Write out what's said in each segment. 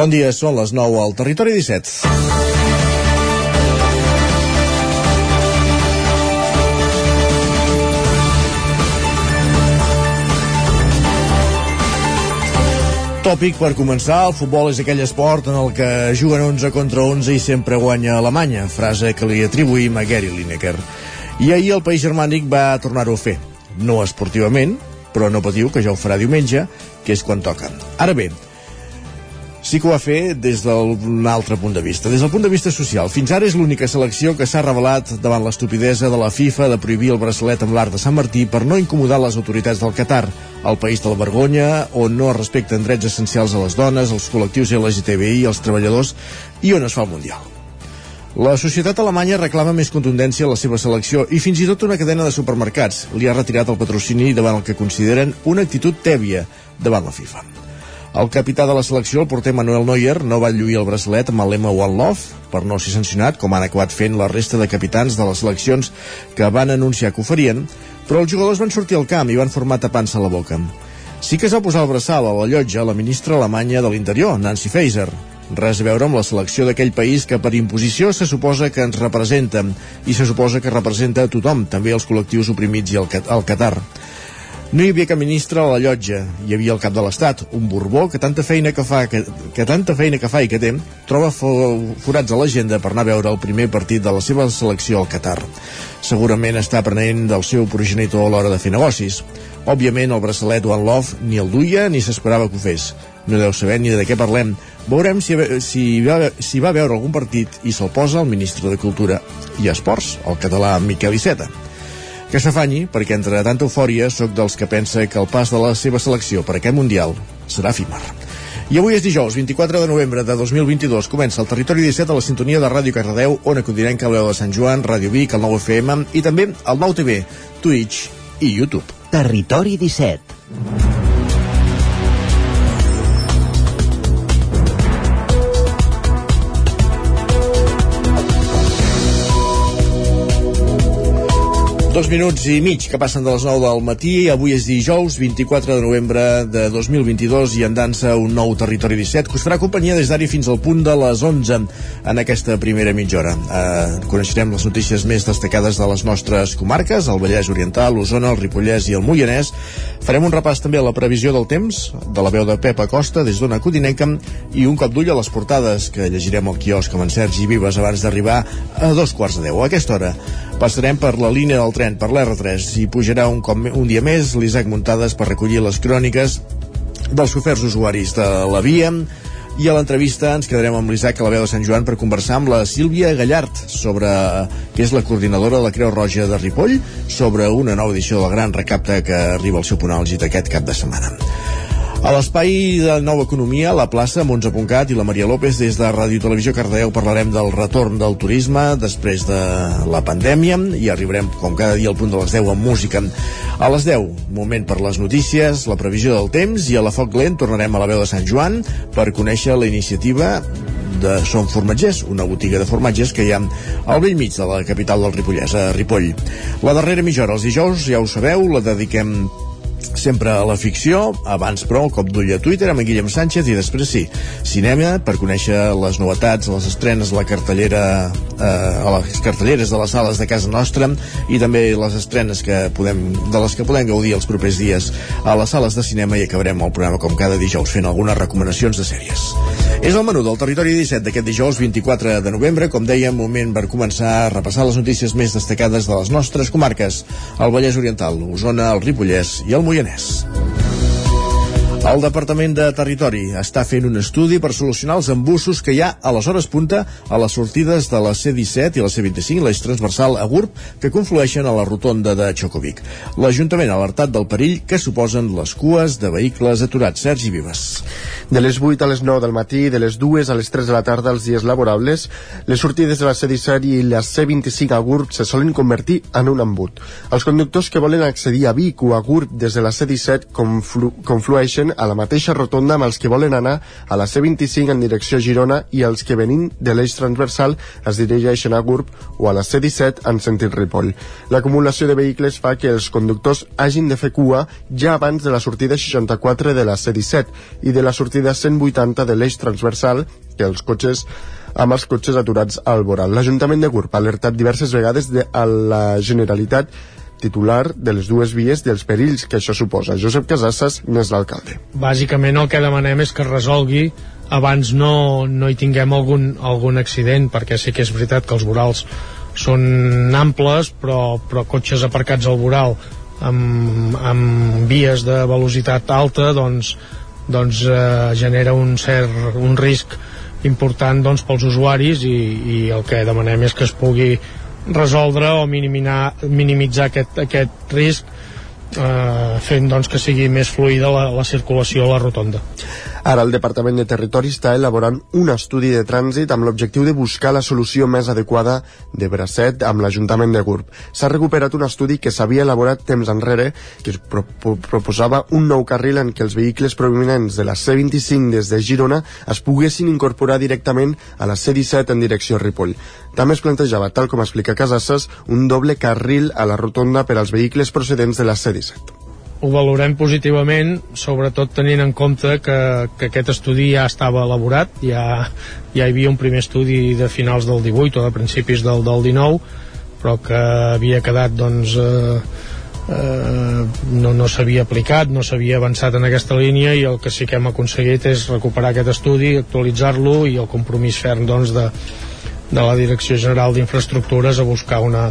Bon dia, són les 9 al Territori 17. Tòpic per començar, el futbol és aquell esport en el que juguen 11 contra 11 i sempre guanya Alemanya, frase que li atribuïm a Gary Lineker. I ahir el país germànic va tornar-ho a fer. No esportivament, però no patiu que ja ho farà diumenge, que és quan toca. Ara bé, sí que ho va fer des d'un altre punt de vista, des del punt de vista social. Fins ara és l'única selecció que s'ha revelat davant l'estupidesa de la FIFA de prohibir el braçalet amb l'art de Sant Martí per no incomodar les autoritats del Qatar, el país de la vergonya, on no es respecten drets essencials a les dones, els col·lectius LGTBI, els treballadors i on es fa el Mundial. La societat alemanya reclama més contundència a la seva selecció i fins i tot una cadena de supermercats li ha retirat el patrocini davant el que consideren una actitud tèbia davant la FIFA. El capità de la selecció, el porter Manuel Neuer, no va lluir el braçalet amb el lema One Love per no ser sancionat, com han acabat fent la resta de capitans de les seleccions que van anunciar que ho farien, però els jugadors van sortir al camp i van formar tapant-se la boca. Sí que es va posar el braçal a la llotja la ministra alemanya de l'Interior, Nancy Faeser. Res a veure amb la selecció d'aquell país que per imposició se suposa que ens representa i se suposa que representa a tothom, també els col·lectius oprimits i el, el Qatar. No hi havia cap ministre a la llotja, hi havia el cap de l'Estat, un borbó que tanta feina que fa que, que tanta feina que fa i que té, troba forats a l'agenda per anar a veure el primer partit de la seva selecció al Qatar. Segurament està aprenent del seu progenitor a l'hora de fer negocis. Òbviament el braçalet One Love ni el duia ni s'esperava que ho fes. No deu saber ni de què parlem. Veurem si, si, va, si va veure algun partit i se'l posa el ministre de Cultura i Esports, el català Miquel Iceta que s'afanyi, perquè entre tanta eufòria sóc dels que pensa que el pas de la seva selecció per aquest Mundial serà efímer. I avui és dijous, 24 de novembre de 2022. Comença el Territori 17 a la sintonia de Ràdio Cardedeu, on acudirem Caleu de Sant Joan, Ràdio Vic, el 9FM i també el 9TV, Twitch i YouTube. Territori 17. Dos minuts i mig que passen de les 9 del matí. Avui és dijous, 24 de novembre de 2022 i en dansa un nou Territori 17 que us farà companyia des d'ara fins al punt de les 11 en aquesta primera mitja hora. Eh, coneixerem les notícies més destacades de les nostres comarques, el Vallès Oriental, l'Osona, el Ripollès i el Moianès. Farem un repàs també a la previsió del temps, de la veu de Pepa Costa des d'Ona Codinenca i un cop d'ull a les portades que llegirem al quiosc amb en Sergi Vives abans d'arribar a dos quarts de deu. A aquesta hora passarem per la línia del tren, per l'R3, i pujarà un, cop, un dia més l'Isaac Muntades per recollir les cròniques dels oferts usuaris de la via, i a l'entrevista ens quedarem amb l'Isaac a la veu de Sant Joan per conversar amb la Sílvia Gallart sobre que és la coordinadora de la Creu Roja de Ripoll sobre una nova edició del Gran Recapte que arriba al seu punt àlgid aquest cap de setmana. A l'espai de Nova Economia, la plaça, Montse.cat i la Maria López des de Ràdio Televisió Cardeu parlarem del retorn del turisme després de la pandèmia i arribarem com cada dia al punt de les 10 amb música. A les 10, moment per les notícies, la previsió del temps i a la Foc Lent tornarem a la veu de Sant Joan per conèixer la iniciativa de Som Formatgers, una botiga de formatges que hi ha al vell mig de la capital del Ripollès, a Ripoll. La darrera mitja hora, els dijous, ja ho sabeu, la dediquem sempre a la ficció, abans però el cop d'ull a Twitter amb Guillem Sánchez i després sí, cinema per conèixer les novetats, les estrenes, la cartellera eh, a les cartelleres de les sales de casa nostra i també les estrenes que podem, de les que podem gaudir els propers dies a les sales de cinema i acabarem el programa com cada dijous fent algunes recomanacions de sèries. És el menú del Territori 17 d'aquest dijous 24 de novembre, com dèiem, moment per començar a repassar les notícies més destacades de les nostres comarques, el Vallès Oriental, Osona, el Ripollès i el Moianès. El Departament de Territori està fent un estudi per solucionar els embussos que hi ha a les hores punta a les sortides de la C-17 i la C-25, l'eix transversal a GURB, que conflueixen a la rotonda de Xocovic. L'Ajuntament ha alertat del perill que suposen les cues de vehicles aturats. Sergi Vives. De les 8 a les 9 del matí, de les 2 a les 3 de la tarda els dies laborables, les sortides de la C-17 i la C-25 a GURB se solen convertir en un embut. Els conductors que volen accedir a Vic o a GURB des de la C-17 conflu conflueixen circulen a la mateixa rotonda amb els que volen anar a la C25 en direcció a Girona i els que venint de l'eix transversal es dirigeixen a Gurb o a la C17 en sentit Ripoll. L'acumulació de vehicles fa que els conductors hagin de fer cua ja abans de la sortida 64 de la C17 i de la sortida 180 de l'eix transversal que els cotxes amb els cotxes aturats al voral. L'Ajuntament de Gurb ha alertat diverses vegades de, a la Generalitat titular de les dues vies dels perills que això suposa. Josep Casasses n'és l'alcalde. Bàsicament el que demanem és que es resolgui abans no, no hi tinguem algun, algun accident, perquè sí que és veritat que els vorals són amples, però, però cotxes aparcats al voral amb, amb vies de velocitat alta doncs, doncs eh, genera un cert un risc important doncs, pels usuaris i, i el que demanem és que es pugui resoldre o minimitzar aquest, aquest risc eh, fent doncs, que sigui més fluida la, la circulació a la rotonda. Ara el Departament de Territori està elaborant un estudi de trànsit amb l'objectiu de buscar la solució més adequada de Bracet amb l'Ajuntament de Gurb. S'ha recuperat un estudi que s'havia elaborat temps enrere que pro pro proposava un nou carril en què els vehicles provinents de la C25 des de Girona es poguessin incorporar directament a la C17 en direcció a Ripoll. També es plantejava, tal com explica Casasses, un doble carril a la rotonda per als vehicles procedents de la C17 ho valorem positivament, sobretot tenint en compte que, que aquest estudi ja estava elaborat, ja, ja hi havia un primer estudi de finals del 18 o de principis del, del 19, però que havia quedat doncs, eh, eh, no, no s'havia aplicat, no s'havia avançat en aquesta línia i el que sí que hem aconseguit és recuperar aquest estudi, actualitzar-lo i el compromís ferm doncs, de, de la Direcció General d'Infraestructures a buscar una,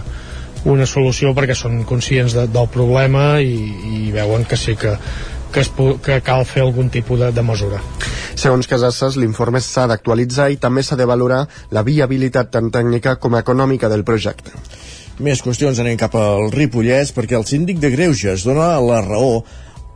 una solució perquè són conscients de, del problema i, i veuen que sí que, que, es, que cal fer algun tipus de, de mesura. Segons Casasses, l'informe s'ha d'actualitzar i també s'ha de valorar la viabilitat tant tècnica com econòmica del projecte. Més qüestions anem cap al Ripollès perquè el síndic de Greuges dona la raó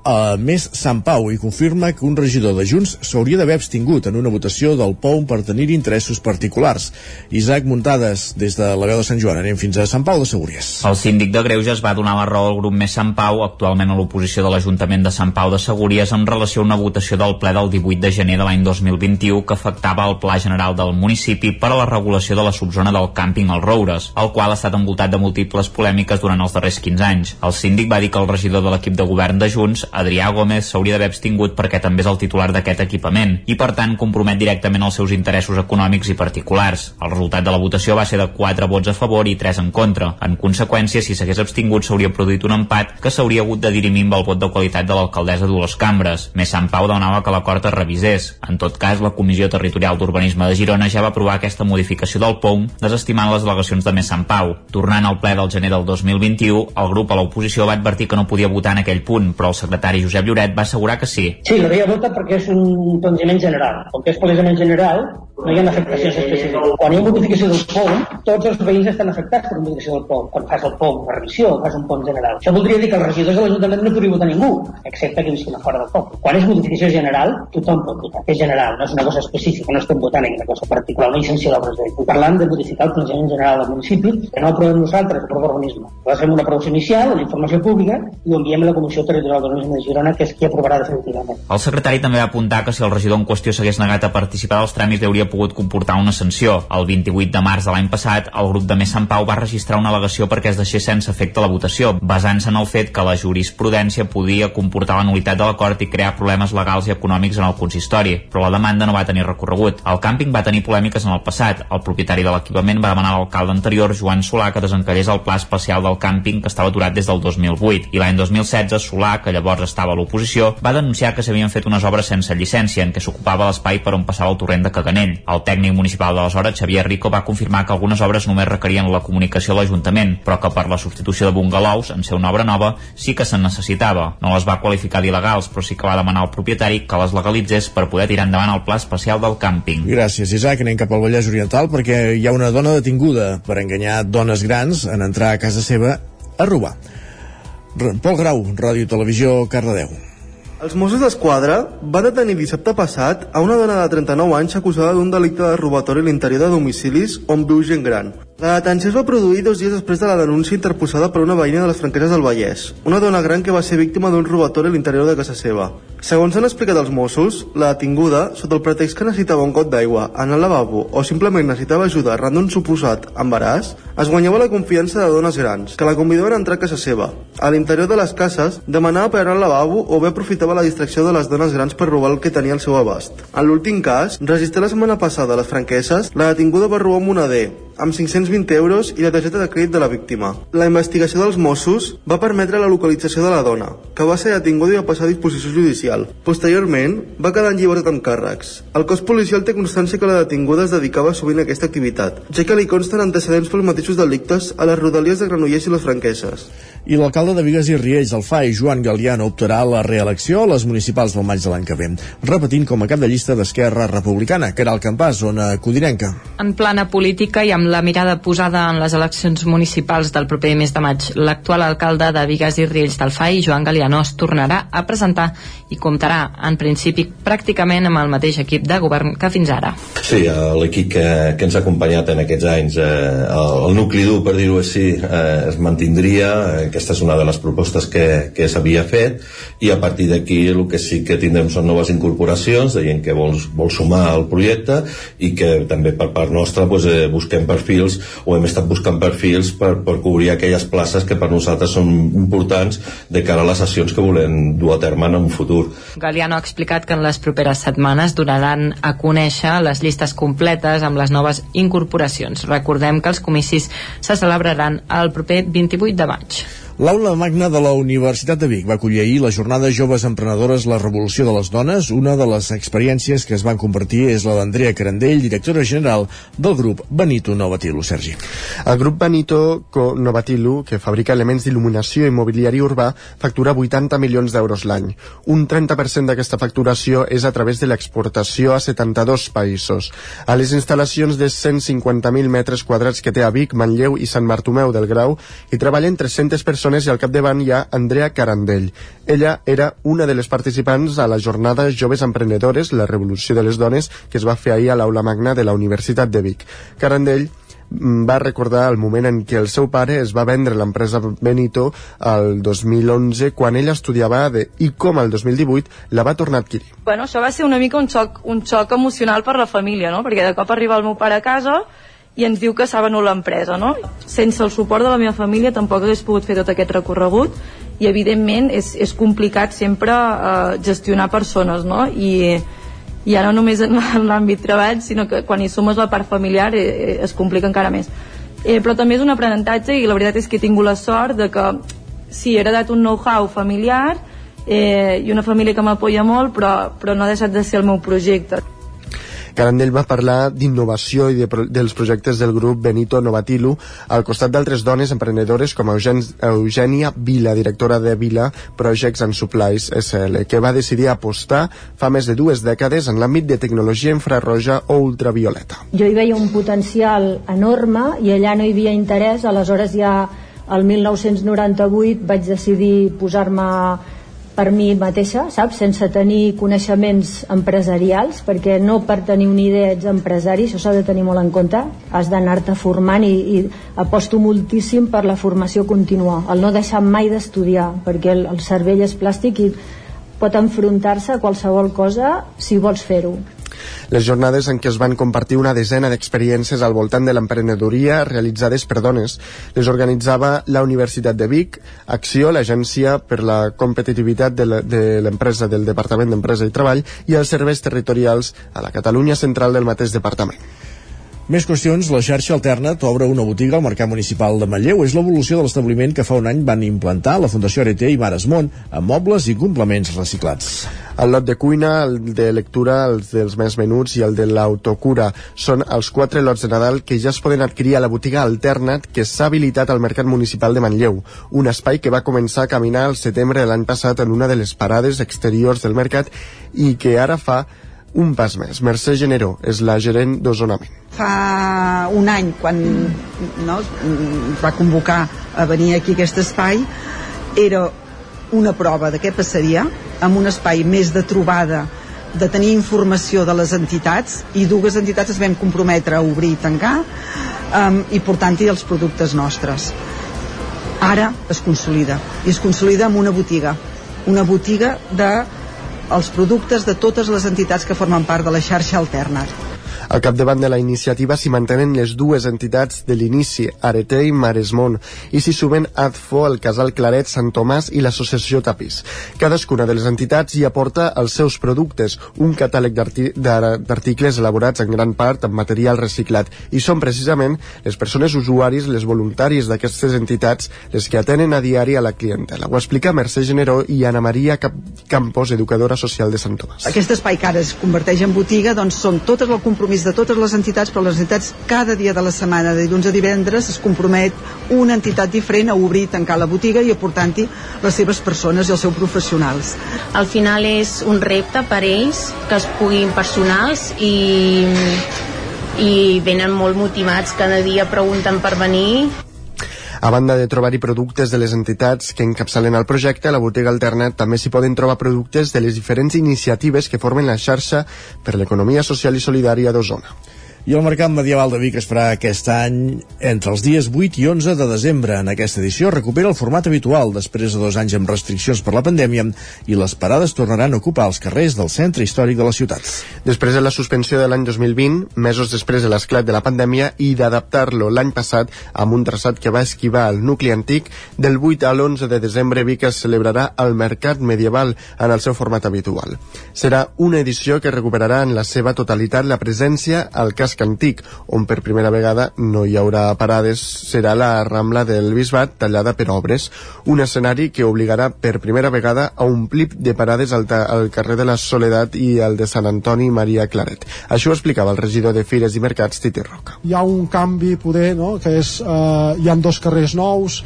a més Sant Pau i confirma que un regidor de Junts s'hauria d'haver abstingut en una votació del POUM per tenir interessos particulars. Isaac Muntades, des de la veu de Sant Joan, anem fins a Sant Pau de Segúries. El síndic de Greuges va donar la raó al grup Més Sant Pau, actualment a l'oposició de l'Ajuntament de Sant Pau de Segúries, en relació a una votació del ple del 18 de gener de l'any 2021 que afectava el Pla General del municipi per a la regulació de la subzona del càmping als Roures, el qual ha estat envoltat de múltiples polèmiques durant els darrers 15 anys. El síndic va dir que el regidor de l'equip de govern de Junts Adrià Gómez s'hauria d'haver abstingut perquè també és el titular d'aquest equipament i per tant compromet directament els seus interessos econòmics i particulars. El resultat de la votació va ser de 4 vots a favor i 3 en contra. En conseqüència, si s'hagués abstingut s'hauria produït un empat que s'hauria hagut de dirimir amb el vot de qualitat de l'alcaldessa Dolors Cambres. Més Sant Pau demanava que l'acord es revisés. En tot cas, la Comissió Territorial d'Urbanisme de Girona ja va aprovar aquesta modificació del POUM, desestimant les delegacions de Més Sant Pau. Tornant al ple del gener del 2021, el grup a l'oposició va advertir que no podia votar en aquell punt, però el secretari Josep Josep Lloret va assegurar que sí. Sí, l'havia votat perquè és un planejament general. Com que és planejament general, no hi ha afectacions específiques. Quan hi ha modificació del POM, tots els veïns estan afectats per modificació del POM. Quan fas el POM, la revisió, fas un POM general. Això voldria dir que els regidors de l'Ajuntament no podrien votar ningú, excepte que visquin a fora del POM. Quan és modificació general, tothom pot votar. És general, no és una cosa específica, no estem votant en una cosa particular, una llicència d'obres de Estem parlant de modificar el planejament general del municipi, que no aprovem nosaltres, aprova urbanisme. Nosaltres fem una aprovació inicial, una informació pública, i ho enviem a la Comissió Territorial d'Urbanisme de Girona, que és qui aprovarà definitivament. El secretari també va apuntar que si el regidor en qüestió s'hagués negat a participar dels tràmits hauria pogut comportar una sanció. El 28 de març de l'any passat, el grup de Més Sant Pau va registrar una al·legació perquè es deixés sense efecte la votació, basant-se en el fet que la jurisprudència podia comportar la nulitat de l'acord i crear problemes legals i econòmics en el consistori, però la demanda no va tenir recorregut. El càmping va tenir polèmiques en el passat. El propietari de l'equipament va demanar a l'alcalde anterior, Joan Solà, que desencallés el pla especial del càmping que estava aturat des del 2008. I l'any 2016, Solà, que llavors estava a l'oposició, va denunciar que s'havien fet unes obres sense llicència en què s'ocupava l'espai per on passava el torrent de Caganell. El tècnic municipal d'aleshores, Xavier Rico, va confirmar que algunes obres només requerien la comunicació a l'Ajuntament, però que per la substitució de bungalows, en ser una obra nova, sí que se'n necessitava. No les va qualificar d'il·legals, però sí que va demanar al propietari que les legalitzés per poder tirar endavant el pla especial del càmping. Gràcies, Isaac. Anem cap al Vallès Oriental perquè hi ha una dona detinguda per enganyar dones grans en entrar a casa seva a robar. Pol Grau, Ràdio Televisió, Cardedeu. Els Mossos d'Esquadra van detenir dissabte passat a una dona de 39 anys acusada d'un delicte de robatori a l'interior de domicilis on viu gent gran. La detenció es va produir dos dies després de la denúncia interposada per una veïna de les Franqueses del Vallès, una dona gran que va ser víctima d'un robatori a l'interior de casa seva. Segons han explicat els Mossos, la detinguda, sota el pretext que necessitava un got d'aigua, anar al lavabo o simplement necessitava ajuda arran d'un suposat embaràs, es guanyava la confiança de dones grans, que la convidaven a entrar a casa seva. A l'interior de les cases, demanava per anar al lavabo o bé aprofitava la distracció de les dones grans per robar el que tenia al seu abast. En l'últim cas, registrat la setmana passada a les franqueses, la detinguda va robar un moneder, amb 520 euros i la targeta de crèdit de la víctima. La investigació dels Mossos va permetre la localització de la dona, que va ser detinguda i va passar a disposició judicial. Posteriorment, va quedar en llibertat amb càrrecs. El cos policial té constància que la detinguda es dedicava sovint a aquesta activitat, ja que li consten antecedents pels mateixos delictes a les rodalies de Granollers i les Franqueses. I l'alcalde de Vigues i Riells, el FAI, Joan Galiano, optarà a la reelecció a les municipals del maig de l'any que ve, repetint com a cap de llista d'Esquerra Republicana, que era el campàs, zona codinenca. En plana política i amb la mirada posada en les eleccions municipals del proper mes de maig, l'actual alcalde de Vigues i Riells del FAI, Joan Galiano, es tornarà a presentar i comptarà, en principi, pràcticament amb el mateix equip de govern que fins ara. Sí, l'equip que, que ens ha acompanyat en aquests anys, eh, el, el nucli dur, per dir-ho així, eh, es mantindria, eh, aquesta és una de les propostes que, que s'havia fet i a partir d'aquí el que sí que tindrem són noves incorporacions de gent que vol, vol sumar al projecte i que també per part nostra pues, eh, busquem perfils o hem estat buscant perfils per, per cobrir aquelles places que per nosaltres són importants de cara a les sessions que volem dur a terme en un futur. Galiano ha explicat que en les properes setmanes donaran a conèixer les llistes completes amb les noves incorporacions. Recordem que els comicis se celebraran el proper 28 de maig. L'aula magna de la Universitat de Vic va acollir ahir la jornada Joves Emprenedores La Revolució de les Dones. Una de les experiències que es van compartir és la d'Andrea Carandell, directora general del grup Benito Novatilu. Sergi. El grup Benito Novatilu, que fabrica elements d'il·luminació i mobiliari urbà, factura 80 milions d'euros l'any. Un 30% d'aquesta facturació és a través de l'exportació a 72 països. A les instal·lacions de 150.000 metres quadrats que té a Vic, Manlleu i Sant Bartomeu del Grau hi treballen 300 persones persones i al capdavant hi ha Andrea Carandell. Ella era una de les participants a la jornada Joves Emprenedores, la revolució de les dones, que es va fer ahir a l'aula magna de la Universitat de Vic. Carandell va recordar el moment en què el seu pare es va vendre l'empresa Benito el 2011 quan ell estudiava ADE i com el 2018 la va tornar a adquirir. Bueno, això va ser una mica un xoc, un xoc emocional per la família, no? perquè de cop arriba el meu pare a casa i ens diu que s'ha venut l'empresa, no? Sense el suport de la meva família tampoc hagués pogut fer tot aquest recorregut i evidentment és, és complicat sempre eh, gestionar persones, no? I, i ja no només en, en l'àmbit treball, sinó que quan hi sumes la part familiar eh, eh, es complica encara més. Eh, però també és un aprenentatge i la veritat és que he tingut la sort de que sí, he heredat un know-how familiar eh, i una família que m'apoya molt, però, però no ha deixat de ser el meu projecte. Carandell va parlar d'innovació i de, dels projectes del grup Benito Novatilu al costat d'altres dones emprenedores com Eugen, Eugènia Vila, directora de Vila Projects and Supplies SL, que va decidir apostar fa més de dues dècades en l'àmbit de tecnologia infrarroja o ultravioleta. Jo hi veia un potencial enorme i allà no hi havia interès, aleshores ja el 1998 vaig decidir posar-me per mi mateixa, saps? Sense tenir coneixements empresarials, perquè no per tenir una idea ets empresari, això s'ha de tenir molt en compte, has d'anar-te formant i, i aposto moltíssim per la formació contínua, el no deixar mai d'estudiar, perquè el, el cervell és plàstic i pot enfrontar-se a qualsevol cosa si vols fer-ho les jornades en què es van compartir una desena d'experiències al voltant de l'emprenedoria realitzades per dones. Les organitzava la Universitat de Vic, Acció, l'Agència per la Competitivitat de l'Empresa del Departament d'Empresa i Treball i els serveis territorials a la Catalunya central del mateix departament. Més qüestions, la xarxa Alterna obre una botiga al Mercat Municipal de Manlleu. És l'evolució de l'establiment que fa un any van implantar la Fundació Arete i Maresmont amb mobles i complements reciclats. El lot de cuina, el de lectura, els dels més menuts i el de l'autocura són els quatre lots de Nadal que ja es poden adquirir a la botiga Alternat que s'ha habilitat al Mercat Municipal de Manlleu, un espai que va començar a caminar al setembre de l'any passat en una de les parades exteriors del mercat i que ara fa un pas més. Mercè Generó és la gerent d'Osonament. Fa un any, quan no, va convocar a venir aquí a aquest espai, era una prova de què passaria, amb un espai més de trobada, de tenir informació de les entitats, i dues entitats es vam comprometre a obrir i tancar, um, i portant-hi els productes nostres. Ara es consolida, i es consolida amb una botiga, una botiga de els productes de totes les entitats que formen part de la xarxa alterna. Al capdavant de la iniciativa s'hi mantenen les dues entitats de l'inici, Arete i Maresmont, i s'hi sumen ADFO, el Casal Claret, Sant Tomàs i l'Associació Tapís. Cadascuna de les entitats hi aporta els seus productes, un catàleg d'articles elaborats en gran part amb material reciclat, i són precisament les persones usuaris, les voluntàries d'aquestes entitats, les que atenen a diari a la clientela. Ho explica Mercè Generó i Ana Maria Cap Campos, educadora social de Sant Tomàs. Aquest espai que ara es converteix en botiga doncs són totes el compromís de totes les entitats, però les entitats cada dia de la setmana, de dilluns a divendres, es compromet una entitat diferent a obrir i tancar la botiga i aportant-hi les seves persones i els seus professionals. Al final és un repte per ells que es puguin personals i, i venen molt motivats, cada dia pregunten per venir a banda de trobar-hi productes de les entitats que encapçalen el projecte, a la botiga alterna també s'hi poden trobar productes de les diferents iniciatives que formen la xarxa per l'economia social i solidària d'Osona. I el Mercat Medieval de Vic es farà aquest any entre els dies 8 i 11 de desembre. En aquesta edició recupera el format habitual després de dos anys amb restriccions per la pandèmia i les parades tornaran a ocupar els carrers del centre històric de la ciutat. Després de la suspensió de l'any 2020, mesos després de l'esclat de la pandèmia i d'adaptar-lo l'any passat amb un traçat que va esquivar el nucli antic, del 8 a l'11 de desembre Vic es celebrarà el Mercat Medieval en el seu format habitual. Serà una edició que recuperarà en la seva totalitat la presència al cas casc antic, on per primera vegada no hi haurà parades, serà la Rambla del Bisbat tallada per obres, un escenari que obligarà per primera vegada a omplir de parades al, al carrer de la Soledat i al de Sant Antoni Maria Claret. Això ho explicava el regidor de Fires i Mercats, Titi Roca. Hi ha un canvi poder, no?, que és, eh, hi han dos carrers nous,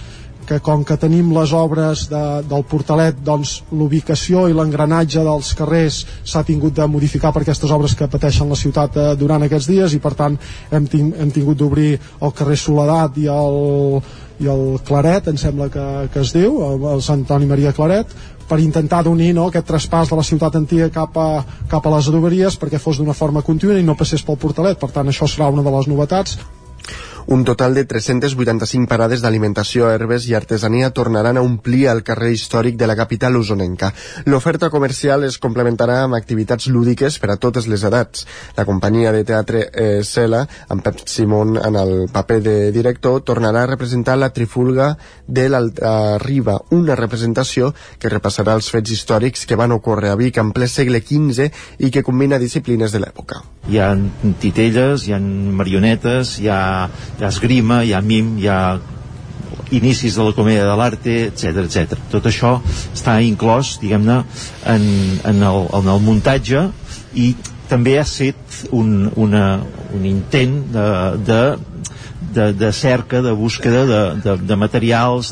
que com que tenim les obres de, del portalet doncs l'ubicació i l'engranatge dels carrers s'ha tingut de modificar per aquestes obres que pateixen la ciutat eh, durant aquests dies i per tant hem, ting hem tingut d'obrir el carrer Soledat i el, i el Claret em sembla que, que es diu el, el Sant Antoni Maria Claret per intentar d'unir no, aquest traspàs de la ciutat antiga cap a, cap a les adoberies perquè fos d'una forma contínua i no passés pel portalet. Per tant això serà una de les novetats un total de 385 parades d'alimentació, herbes i artesania tornaran a omplir el carrer històric de la capital usonenca. L'oferta comercial es complementarà amb activitats lúdiques per a totes les edats. La companyia de teatre eh, amb Pep Simón en el paper de director, tornarà a representar la trifulga de l'Alta Riba, una representació que repassarà els fets històrics que van ocórrer a Vic en ple segle XV i que combina disciplines de l'època. Hi ha titelles, hi ha marionetes, hi ha hi ha esgrima, hi ha mim, hi ha inicis de la comèdia de l'arte, etc etc. Tot això està inclòs, diguem-ne, en, en, el, en el muntatge i també ha estat un, una, un intent de, de de, de cerca, de búsqueda de, de, de materials,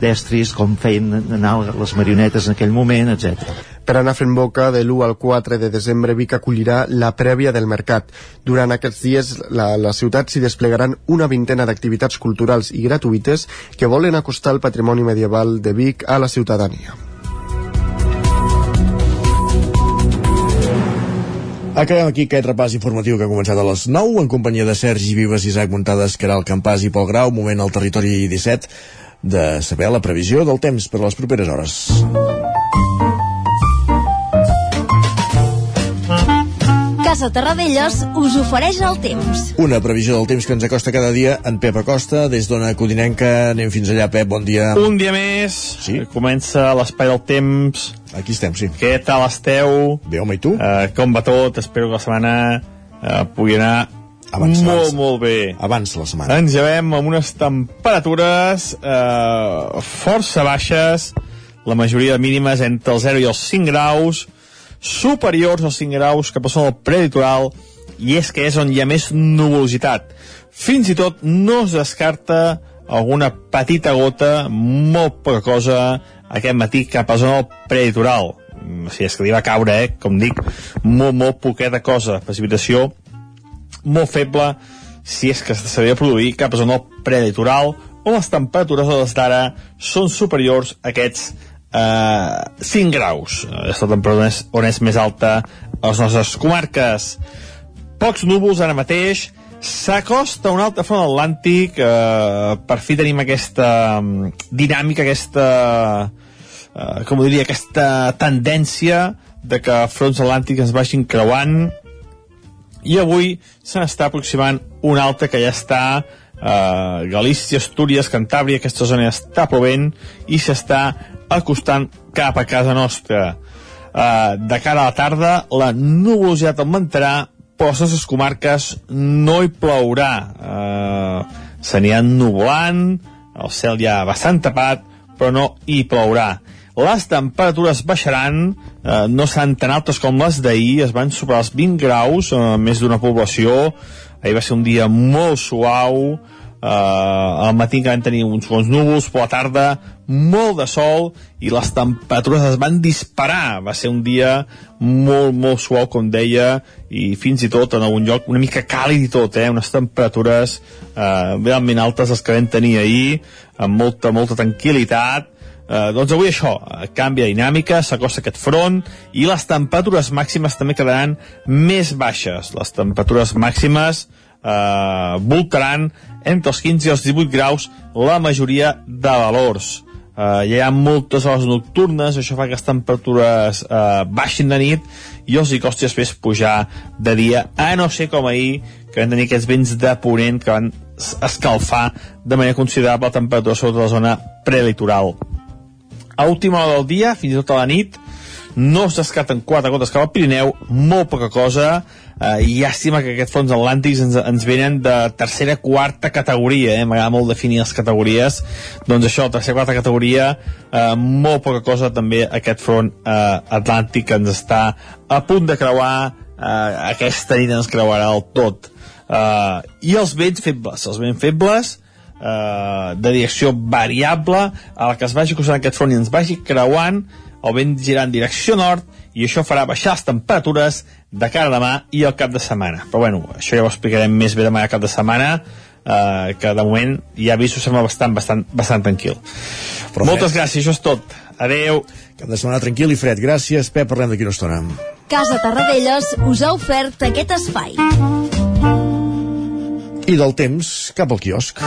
d'estris, com feien anar les marionetes en aquell moment, etc. Per anar fent boca, de l'1 al 4 de desembre Vic acollirà la prèvia del mercat. Durant aquests dies, la, la ciutat s'hi desplegaran una vintena d'activitats culturals i gratuïtes que volen acostar el patrimoni medieval de Vic a la ciutadania. Acabem aquí aquest repàs informatiu que ha començat a les 9 en companyia de Sergi Vives, Isaac Montades, Caral Campàs i Pol Grau. Moment al territori 17 de saber la previsió del temps per a les properes hores. Casa Terradellos us ofereix el temps. Una previsió del temps que ens acosta cada dia en Pep Acosta, des d'Ona Codinenca. Anem fins allà, Pep, bon dia. Un dia més. Sí. Comença l'espai del temps Aquí estem, sí. Què tal esteu? Bé, home, i tu? Uh, com va tot? Espero que la setmana uh, pugui anar abans, molt, abans, molt bé. Abans la setmana. Ens llevem amb unes temperatures uh, força baixes, la majoria de mínimes entre el 0 i els 5 graus, superiors als 5 graus que passen al preditoral, i és que és on hi ha més nuvolositat. Fins i tot no es descarta alguna petita gota, molt poca cosa, aquest matí cap a zona preditoral. Mm, si és que li va caure, eh, com dic, molt, molt poqueta cosa. Precipitació molt feble, si és que s'havia de produir cap a zona preditoral, on les temperatures a les d'ara són superiors a aquests eh, 5 graus. És la temperatura on és, on és més alta a les nostres comarques. Pocs núvols ara mateix, s'acosta un altre front atlàntic eh, per fi tenim aquesta mm, dinàmica aquesta eh, com ho diria, aquesta tendència de que fronts atlàntics es vagin creuant i avui se n'està aproximant un altre que ja està eh, Galícia, Astúries, Cantàbria, aquesta zona està plovent i s'està acostant cap a casa nostra. Eh, de cara a la tarda, la nuvolositat augmentarà, però a les comarques no hi plourà. Eh, n'hi nuvolant, el cel ja bastant tapat, però no hi plourà. Les temperatures baixaran, eh, no seran tan altes com les d'ahir, es van superar els 20 graus, eh, més d'una població, ahir va ser un dia molt suau, eh, al matí encara vam tenir uns bons núvols, però a la tarda molt de sol i les temperatures es van disparar. Va ser un dia molt, molt suau, com deia, i fins i tot en algun lloc una mica càlid i tot, eh? unes temperatures eh, realment altes les que vam tenir ahir, amb molta, molta tranquil·litat, Eh, doncs avui això, eh, canvia dinàmica, s'acosta aquest front i les temperatures màximes també quedaran més baixes. Les temperatures màximes eh, voltaran entre els 15 i els 18 graus la majoria de valors. Uh, hi ha moltes hores nocturnes, això fa que les temperatures uh, baixin de nit i els hi costi després pujar de dia, a no ser com ahir, que van tenir aquests vents de ponent que van escalfar de manera considerable la temperatura sobre la zona prelitoral a última hora del dia, fins i tot a la nit, no es descarten quatre gotes cap al Pirineu, molt poca cosa, eh, llàstima que aquests fronts atlàntics ens, ens venen de tercera, quarta categoria, eh? m'agrada molt definir les categories, doncs això, tercera, quarta categoria, eh, molt poca cosa també aquest front eh, atlàntic que ens està a punt de creuar, eh, aquesta nit ens creuarà el tot. Eh, I els vents febles, els vents febles, eh, de direcció variable a la que es vagi acostant aquest front i ens vagi creuant el vent girant en direcció nord i això farà baixar les temperatures de cara a demà i al cap de setmana. Però bueno, això ja ho explicarem més bé demà al cap de setmana eh, que de moment ja vist ho sembla bastant, bastant, bastant tranquil. Però moltes gràcies, això és tot. Adeu cap de setmana tranquil i fred, gràcies Pep, parlem d'aquí una estona. Casa Tarradellas us ha ofert aquest espai i del temps cap al quiosc.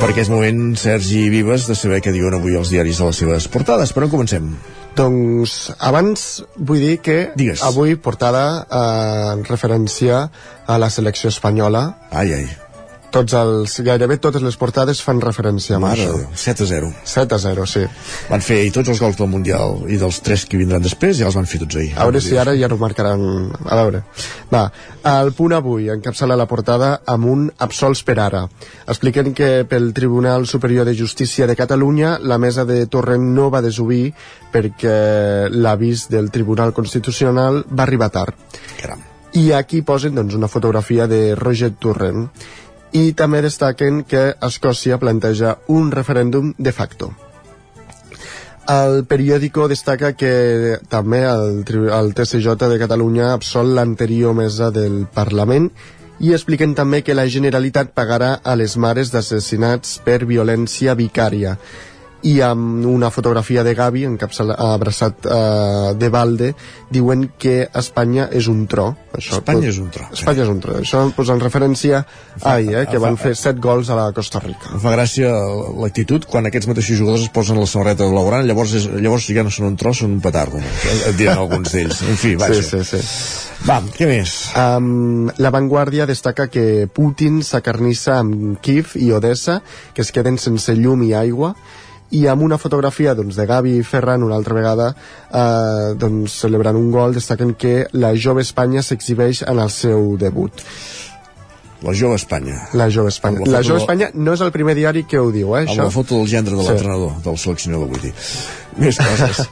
Perquè és moment, Sergi Vives, de saber què diuen avui els diaris de les seves portades. Per on comencem? Doncs abans vull dir que Digues. avui portada eh, en referència a la selecció espanyola. Ai, ai tots els, gairebé totes les portades fan referència a Mare, això. 7 a 0. 7 a 0, sí. Van fer i tots els gols del Mundial i dels tres que vindran després ja els van fer tots ahir. A veure si ara ja no marcaran... A veure. Va, el punt avui encapçala la portada amb un absolts per ara. Expliquen que pel Tribunal Superior de Justícia de Catalunya la mesa de Torrent no va desobir perquè l'avís del Tribunal Constitucional va arribar tard. Caram. I aquí posen doncs, una fotografia de Roger Torrent i també destaquen que Escòcia planteja un referèndum de facto. El periòdico destaca que també el, el TCJ de Catalunya absol l'anterior mesa del Parlament i expliquen també que la Generalitat pagarà a les mares d'assassinats per violència vicària i amb una fotografia de Gavi abraçat eh, de balde diuen que Espanya és un tro. Això, Espanya tot, és un tro Espanya és un tro. Això posa en referència a ahir, eh, que van fer 7 gols a la Costa Rica. Em fa gràcia l'actitud quan aquests mateixos jugadors es posen la samarreta blaugrana llavors, és, llavors ja no són un tro, són un petardo. Et diran alguns d'ells. En fi, vaja. sí, sí, sí. Va, què més? Um, la Vanguardia destaca que Putin s'acarnissa amb Kiev i Odessa, que es queden sense llum i aigua, i amb una fotografia doncs, de Gavi i Ferran una altra vegada eh, doncs, celebrant un gol destaquen que la jove Espanya s'exhibeix en el seu debut la jove Espanya. La jove Espanya. La, la jove Espanya no és el primer diari que ho diu, eh, amb això? la foto del gendre de l'entrenador, sí. del seleccionador, vull dir. Més coses.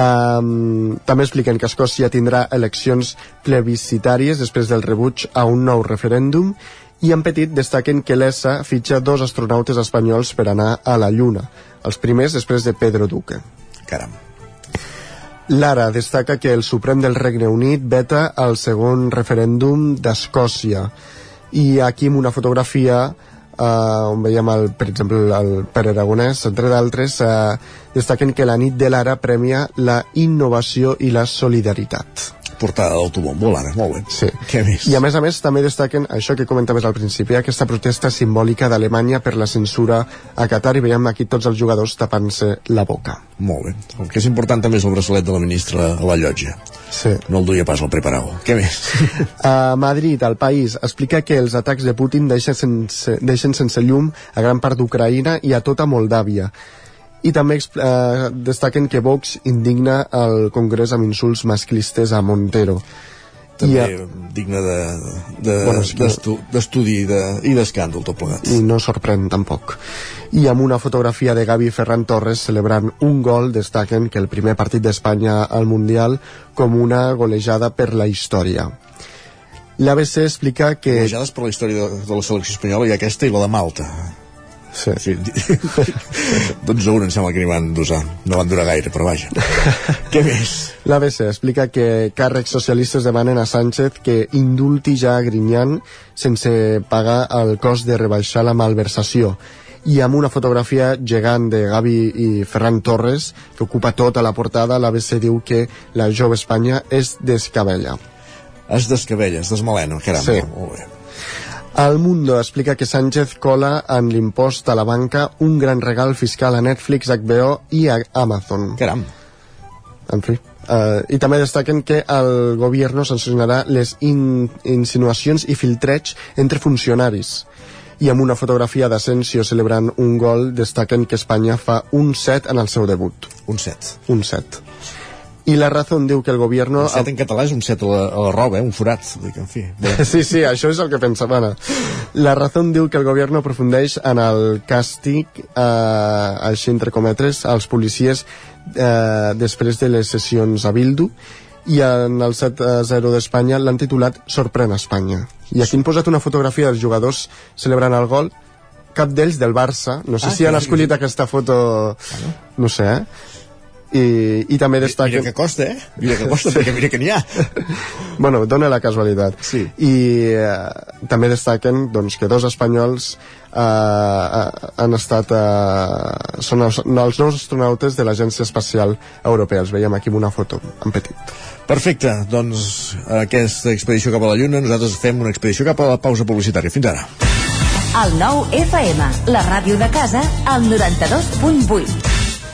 Um, també expliquen que Escòcia tindrà eleccions plebiscitàries després del rebuig a un nou referèndum i en petit destaquen que l'ESA fitxa dos astronautes espanyols per anar a la Lluna, els primers després de Pedro Duque. Caram. Lara destaca que el Suprem del Regne Unit veta el segon referèndum d'Escòcia i aquí amb una fotografia eh, on veiem el, per exemple el Pere Aragonès, entre d'altres eh, destaquen que la nit de l'Ara premia la innovació i la solidaritat portada d'autobombo, l'Anna, molt bé. Sí. Què més? I a més a més també destaquen això que comentaves al principi, aquesta protesta simbòlica d'Alemanya per la censura a Qatar i veiem aquí tots els jugadors tapant-se la boca. Molt bé. El que és important també és el braçalet de la ministra a la llotja. Sí. No el duia pas al preparau. Què més? A Madrid, el país, explica que els atacs de Putin deixen sense, deixen sense llum a gran part d'Ucraïna i a tota Moldàvia. I també eh, destaquen que Vox indigna al Congrés amb insults masclistes a Montero. També I a, digne de, de, Bueno, d'estudi de, i d'escàndol tot plegat. i no sorprèn tampoc. I amb una fotografia de Gavi Ferran Torres celebrant un gol destaquen que el primer partit d'Espanya al Mundial com una golejada per la història. L'ABC explica que... Golejades per la història de, de la selecció espanyola i aquesta i la de Malta. Sí. sí. 12 a 1 em sembla que n'hi van dosar. No van durar gaire, però vaja. Què més? L'ABC explica que càrrecs socialistes demanen a Sánchez que indulti ja a Grinyán sense pagar el cost de rebaixar la malversació i amb una fotografia gegant de Gavi i Ferran Torres que ocupa tota la portada l'ABC diu que la jove Espanya es descabella Es descabella, es desmalena, caram. Sí. Molt bé. El Mundo explica que Sánchez cola en l'impost a la banca un gran regal fiscal a Netflix, HBO i a Amazon. Caram. En fi. Uh, I també destaquen que el govern sancionarà les in insinuacions i filtreig entre funcionaris. I amb una fotografia d'Asensio celebrant un gol destaquen que Espanya fa un set en el seu debut. Un set. Un set. I la Razón diu que el govern... Un set en català és un set a la, a la roba, eh? un forat. Dic, en fi. Bé. Sí, sí, això és el que pensava Anna. La Razón diu que el govern aprofundeix en el càstig, eh, així entre cometres, als policies eh, després de les sessions a Bildu i en el 7-0 d'Espanya l'han titulat Sorprèn Espanya. I aquí han posat una fotografia dels jugadors celebrant el gol, cap d'ells del Barça, no sé Ah, si han escollit aquesta foto, no sé, eh? I, i també destaquen... Mira que costa, eh? Mira que costa, perquè mira que n'hi ha. bueno, dona la casualitat. Sí. I eh, també destaquen doncs, que dos espanyols eh, eh, han estat... Eh, són els, els nous astronautes de l'Agència Espacial Europea. Els veiem aquí en una foto, en petit. Perfecte, doncs aquesta expedició cap a la Lluna, nosaltres fem una expedició cap a la pausa publicitària. Fins ara. El nou FM, la ràdio de casa, al 92.8.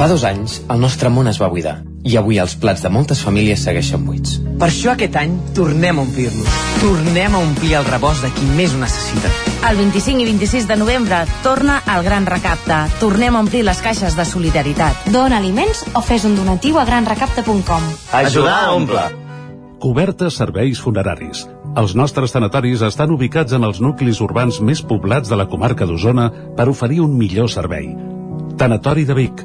Fa dos anys, el nostre món es va buidar i avui els plats de moltes famílies segueixen buits. Per això aquest any tornem a omplir-los. Tornem a omplir el rebost de qui més ho necessita. El 25 i 26 de novembre torna el Gran Recapte. Tornem a omplir les caixes de solidaritat. Dona aliments o fes un donatiu a granrecapte.com. Ajudar a omple. Cobertes serveis funeraris. Els nostres tanatoris estan ubicats en els nuclis urbans més poblats de la comarca d'Osona per oferir un millor servei. Tanatori de Vic,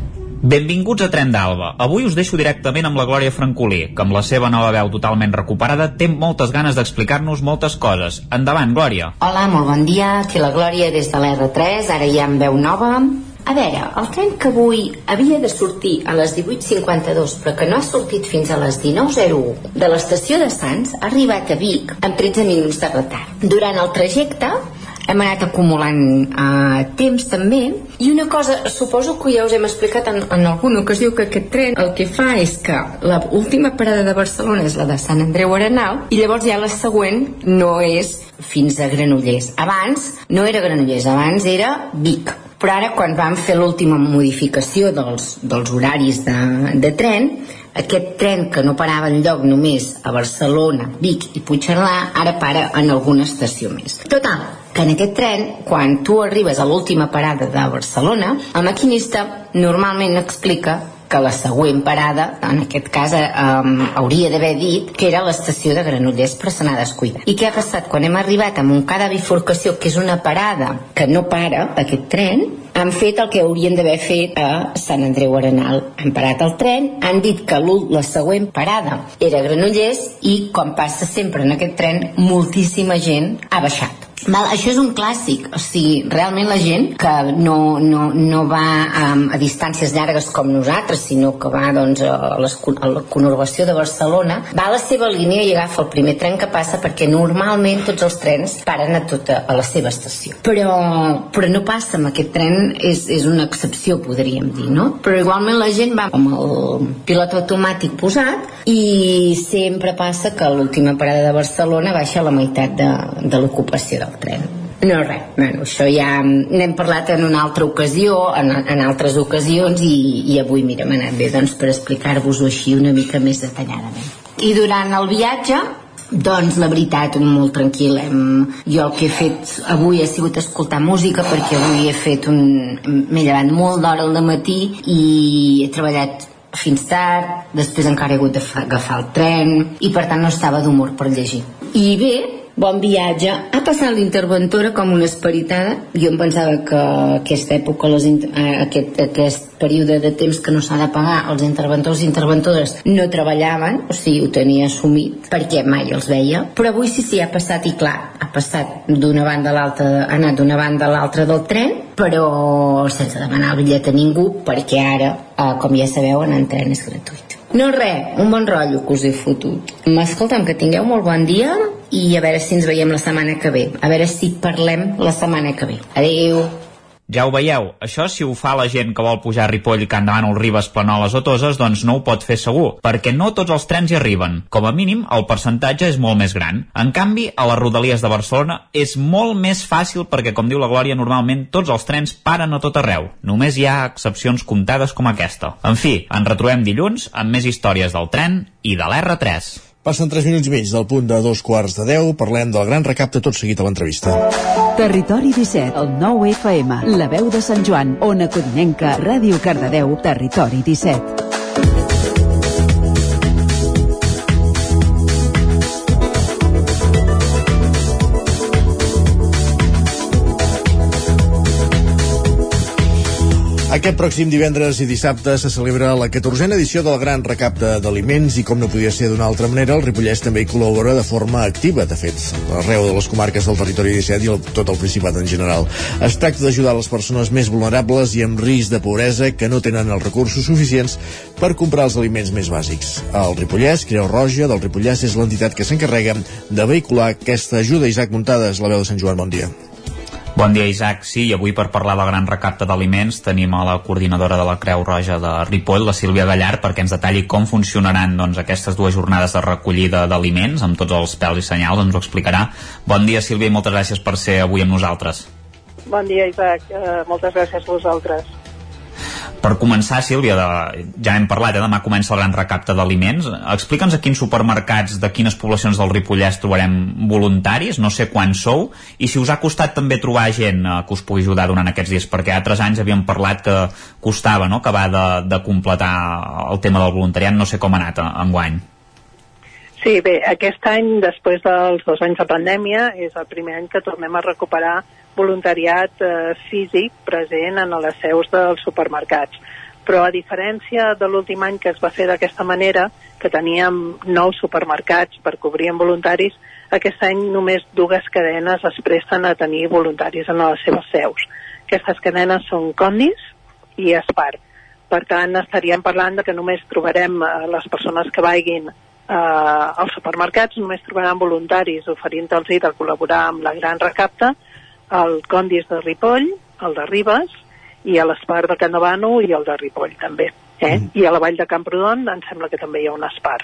Benvinguts a Tren d'Alba. Avui us deixo directament amb la Glòria Francolí, que amb la seva nova veu totalment recuperada té moltes ganes d'explicar-nos moltes coses. Endavant, Glòria. Hola, molt bon dia. Aquí la Glòria des de l'R3, ara ja amb veu nova. A veure, el tren que avui havia de sortir a les 18.52 però que no ha sortit fins a les 19.01 de l'estació de Sants ha arribat a Vic amb 13 minuts de retard. Durant el trajecte hem anat acumulant uh, temps també. I una cosa, suposo que ja us hem explicat en, en alguna ocasió que aquest tren el que fa és que l'última parada de Barcelona és la de Sant Andreu Arenal i llavors ja la següent no és fins a Granollers. Abans no era Granollers, abans era Vic. Però ara quan vam fer l'última modificació dels, dels horaris de, de tren aquest tren que no parava en lloc només a Barcelona, Vic i Puigcerdà ara para en alguna estació més. Total, que en aquest tren quan tu arribes a l'última parada de Barcelona el maquinista normalment explica que la següent parada, en aquest cas eh, hauria d'haver dit que era l'estació de Granollers però se n'ha descuidat. I què ha passat? Quan hem arribat a Montcada Bifurcació, que és una parada que no para, aquest tren, han fet el que haurien d'haver fet a Sant Andreu Arenal. Han parat el tren, han dit que la següent parada era Granollers i, com passa sempre en aquest tren, moltíssima gent ha baixat. Val, això és un clàssic, o sigui, realment la gent que no, no, no va um, a distàncies llargues com nosaltres, sinó que va doncs, a, les, a la conurbació de Barcelona, va a la seva línia i agafa el primer tren que passa perquè normalment tots els trens paren a tota a la seva estació. Però, però no passa amb aquest tren, és, és una excepció, podríem dir, no? Però igualment la gent va amb el pilot automàtic posat i sempre passa que l'última parada de Barcelona baixa a la meitat de, de l'ocupació del tren. No, res, bueno, això ja n'hem parlat en una altra ocasió, en, en altres ocasions, i, i avui, mira, m'ha anat bé doncs, per explicar-vos-ho així una mica més detalladament. I durant el viatge, doncs la veritat, molt tranquil. Hem, jo el que he fet avui ha sigut escoltar música perquè avui he fet un... m'he llevat molt d'hora al matí i he treballat fins tard, després encara he hagut d'agafar el tren i per tant no estava d'humor per llegir. I bé, bon viatge. Ha passat l'interventora com una esperitada. Jo em pensava que aquesta època, les, eh, aquest, aquest període de temps que no s'ha de pagar, els interventors i interventores no treballaven, o sigui, ho tenia assumit, perquè mai els veia. Però avui sí, sí, ha passat, i clar, ha passat d'una banda a l'altra, ha anat d'una banda a l'altra del tren, però sense demanar el bitllet a ningú, perquè ara, eh, com ja sabeu, anar en tren és gratuït. No res, un bon rotllo que us he fotut. Escolta'm, que tingueu molt bon dia i a veure si ens veiem la setmana que ve. A veure si parlem la setmana que ve. Adéu. Ja ho veieu, això si ho fa la gent que vol pujar a Ripoll, Can Davant, Ribes, Planoles o Toses, doncs no ho pot fer segur, perquè no tots els trens hi arriben. Com a mínim, el percentatge és molt més gran. En canvi, a les rodalies de Barcelona és molt més fàcil perquè, com diu la Glòria, normalment tots els trens paren a tot arreu. Només hi ha excepcions comptades com aquesta. En fi, ens retrobem dilluns amb més històries del tren i de l'R3. Passen 3 minuts i mig del punt de dos quarts de 10. Parlem del gran recapte tot seguit a l'entrevista. Territori 17, el 9 FM, la veu de Sant Joan, Ona Codinenca, Ràdio Cardedeu, Territori 17. Aquest pròxim divendres i dissabte se celebra la 14a edició del Gran Recapte d'Aliments i com no podia ser d'una altra manera, el Ripollès també hi col·labora de forma activa, de fet, arreu de les comarques del territori 17 i el, tot el Principat en general. Es tracta d'ajudar les persones més vulnerables i amb risc de pobresa que no tenen els recursos suficients per comprar els aliments més bàsics. El Ripollès, Creu Roja del Ripollès, és l'entitat que s'encarrega de vehicular aquesta ajuda. Isaac Muntades, la veu de Sant Joan, bon dia. Bon dia, Isaac. Sí, i avui per parlar del gran recapte d'aliments tenim a la coordinadora de la Creu Roja de Ripoll, la Sílvia Gallar, perquè ens detalli com funcionaran doncs, aquestes dues jornades de recollida d'aliments amb tots els pèls i senyals, ens ho explicarà. Bon dia, Sílvia, i moltes gràcies per ser avui amb nosaltres. Bon dia, Isaac. Uh, moltes gràcies a vosaltres. Per començar, Sílvia, de, ja hem parlat, eh, demà comença el gran recapte d'aliments. Explica'ns a quins supermercats de quines poblacions del Ripollès trobarem voluntaris, no sé quants sou, i si us ha costat també trobar gent eh, que us pugui ajudar durant aquests dies, perquè altres anys havíem parlat que costava no?, acabar de, de completar el tema del voluntariat, no sé com ha anat eh, enguany. Sí, bé, aquest any, després dels dos anys de pandèmia, és el primer any que tornem a recuperar voluntariat eh, físic present en les seus dels supermercats. Però a diferència de l'últim any que es va fer d'aquesta manera, que teníem nous supermercats per cobrir amb voluntaris, aquest any només dues cadenes es presten a tenir voluntaris en les seves seus. Aquestes cadenes són Condis i Espar. Per tant, estaríem parlant de que només trobarem eh, les persones que vagin eh, als supermercats, només trobaran voluntaris oferint-los de col·laborar amb la gran recapta, el Condis de Ripoll, el de Ribes, i a l'Espar de Canavano i el de Ripoll també. Eh? Mm. I a la Vall de Camprodon em sembla que també hi ha un Espar.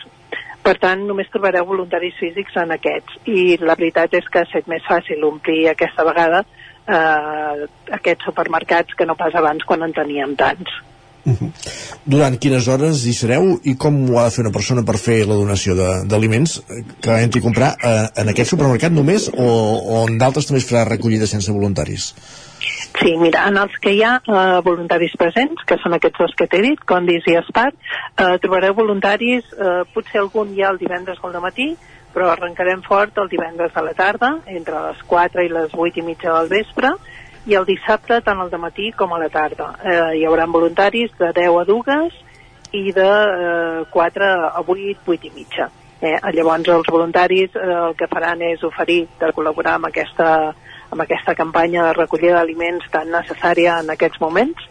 Per tant, només trobareu voluntaris físics en aquests. I la veritat és que ha estat més fàcil omplir aquesta vegada eh, aquests supermercats que no pas abans quan en teníem tants. -huh. Durant quines hores hi sereu i com ho ha de fer una persona per fer la donació d'aliments que entri a comprar eh, en aquest supermercat només o, o en d'altres també es farà recollida sense voluntaris? Sí, mira, en els que hi ha eh, voluntaris presents, que són aquests dos que t'he dit, Condis i Espart, eh, trobareu voluntaris, eh, potser algun ja el divendres al matí, però arrencarem fort el divendres a la tarda, entre les 4 i les 8 i mitja del vespre, i el dissabte tant al matí com a la tarda. Eh, hi haurà voluntaris de 10 a 2 i de eh, 4 a 8, 8 i mitja. Eh, llavors els voluntaris eh, el que faran és oferir de col·laborar amb aquesta, amb aquesta campanya de recollida d'aliments tan necessària en aquests moments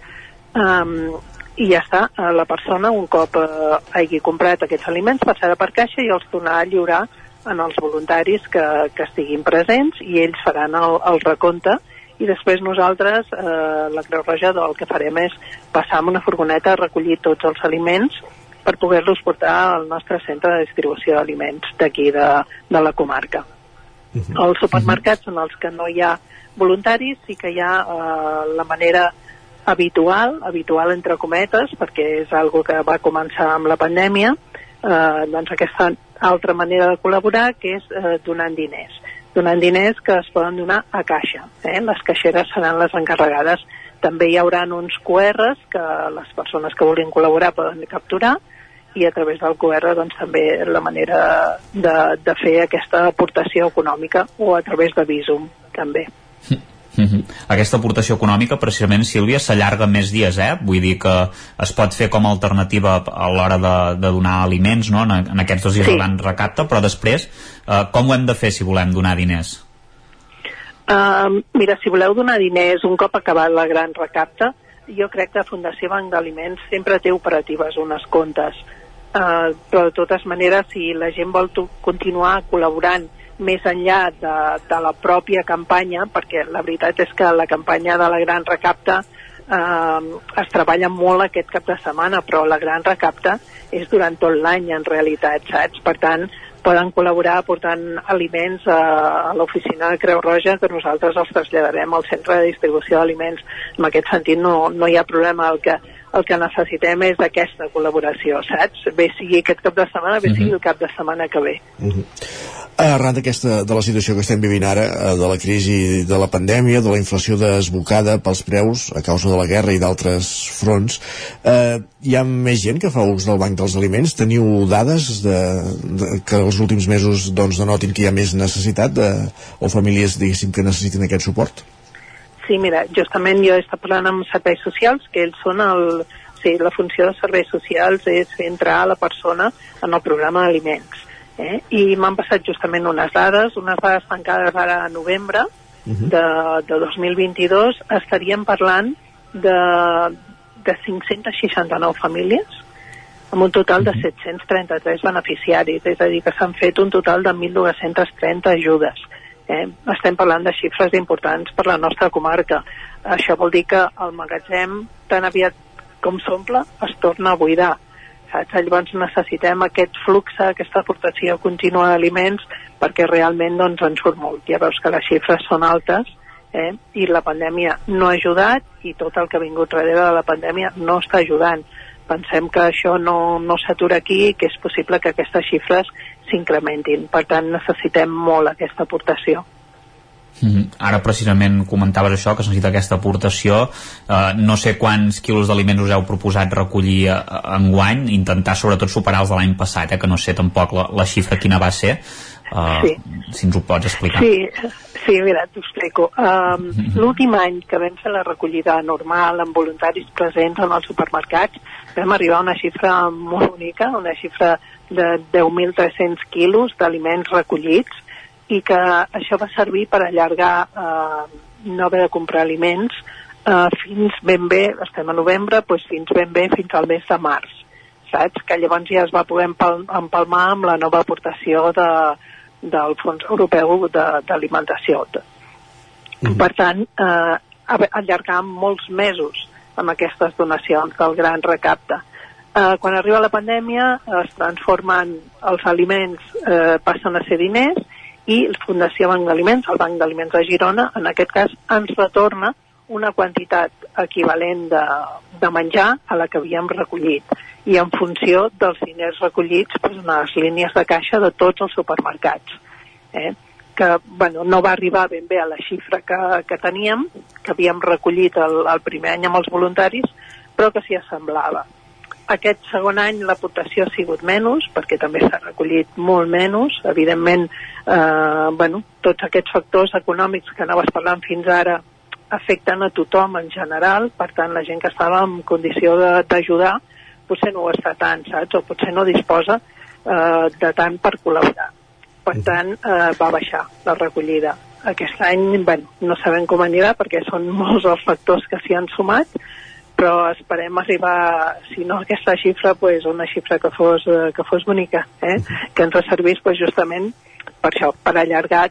um, i ja està, eh, la persona un cop eh, hagi comprat aquests aliments passarà per caixa i els tornarà a lliurar en els voluntaris que, que estiguin presents i ells faran el, el recompte i després nosaltres, eh, la Creu Roja, el que farem és passar amb una furgoneta a recollir tots els aliments per poder-los portar al nostre centre de distribució d'aliments d'aquí de, de la comarca. Uh -huh. Els supermercats són els que no hi ha voluntaris, sí que hi ha eh, la manera habitual, habitual entre cometes, perquè és algo que va començar amb la pandèmia, eh, doncs aquesta altra manera de col·laborar, que és eh, donant diners donant diners que es poden donar a caixa. Eh? Les caixeres seran les encarregades. També hi haurà uns QRs que les persones que vulguin col·laborar poden capturar i a través del QR doncs, també la manera de, de fer aquesta aportació econòmica o a través de Visum també. Mm -hmm. Aquesta aportació econòmica, precisament, Sílvia, s'allarga més dies, eh? Vull dir que es pot fer com a alternativa a l'hora de, de donar aliments, no?, en, en aquests dos dies sí. de gran recapte, però després, eh, com ho hem de fer si volem donar diners? Uh, mira, si voleu donar diners un cop acabat la gran recapta, jo crec que Fundació Banc d'Aliments sempre té operatives unes comptes. Uh, però de totes maneres, si la gent vol continuar col·laborant més enllà de, de la pròpia campanya, perquè la veritat és que la campanya de la gran recapta eh, es treballa molt aquest cap de setmana, però la gran recapta és durant tot l'any en realitat, saps? Per tant, poden col·laborar portant aliments a, a l'oficina de Creu Roja que nosaltres els traslladarem al centre de distribució d'aliments. En aquest sentit no, no hi ha problema. El que, el que necessitem és aquesta col·laboració, saps? Bé sigui aquest cap de setmana, bé uh -huh. sigui mhm. el cap de setmana que ve. Uh -huh. Arran d'aquesta, de la situació que estem vivint ara, eh, de la crisi de la pandèmia, de la inflació desbocada pels preus a causa de la guerra i d'altres fronts, eh, hi ha més gent que fa ús del Banc dels Aliments? Teniu dades de, de, que els últims mesos doncs, denotin que hi ha més necessitat de, o famílies, diguéssim, que necessiten aquest suport? Sí, mira, justament jo he estat parlant amb serveis socials, que ells són el... Sí, la funció de serveis socials és entrar la persona en el programa d'aliments. Eh? I m'han passat justament unes dades, unes dades tancades ara a novembre de, de 2022, estaríem parlant de, de 569 famílies amb un total de 733 beneficiaris, és a dir, que s'han fet un total de 1.230 ajudes. Eh? Estem parlant de xifres importants per la nostra comarca. Això vol dir que el magatzem, tan aviat com s'omple, es torna a buidar. Saps? Llavors necessitem aquest flux, aquesta aportació contínua d'aliments perquè realment doncs, ens surt molt. Ja veus que les xifres són altes eh? i la pandèmia no ha ajudat i tot el que ha vingut darrere de la pandèmia no està ajudant pensem que això no, no s'atura aquí i que és possible que aquestes xifres s'incrementin. Per tant, necessitem molt aquesta aportació. Mm -hmm. Ara precisament comentaves això, que es necessita aquesta aportació. Uh, no sé quants quilos d'aliments us heu proposat recollir uh, enguany, intentar sobretot superar els de l'any passat, eh, que no sé tampoc la, la xifra quina va ser. Uh, sí. Si ens ho pots explicar. Sí, sí mira, t'ho explico. Um, L'últim any que vam fer la recollida normal amb voluntaris presents en els supermercats, vam arribar a una xifra molt única, una xifra de 10.300 quilos d'aliments recollits i que això va servir per allargar eh, no haver de comprar aliments eh, fins ben bé, estem a novembre, doncs fins ben bé fins al mes de març, saps? Que llavors ja es va poder empal empalmar amb la nova aportació de, del Fons Europeu d'Alimentació. De, mm -hmm. Per tant, eh, allargar molts mesos amb aquestes donacions del gran recapte. Eh, quan arriba la pandèmia es transformen els aliments, eh, passen a ser diners i Fundació Banc d'Aliments, el Banc d'Aliments de Girona, en aquest cas ens retorna una quantitat equivalent de, de menjar a la que havíem recollit i en funció dels diners recollits doncs, en les línies de caixa de tots els supermercats. Eh? que bueno, no va arribar ben bé a la xifra que, que teníem, que havíem recollit el, el primer any amb els voluntaris, però que s'hi assemblava. Aquest segon any l'aportació ha sigut menys, perquè també s'ha recollit molt menys. Evidentment, eh, bueno, tots aquests factors econòmics que anaves parlant fins ara afecten a tothom en general, per tant la gent que estava en condició d'ajudar potser no ho està tant, saps? O potser no disposa eh, de tant per col·laborar per tant eh, va baixar la recollida. Aquest any, bueno, no sabem com anirà perquè són molts els factors que s'hi han sumat, però esperem arribar, si no aquesta xifra, pues, una xifra que fos, eh, que fos bonica, eh? que ens servís pues, justament per això, per allargar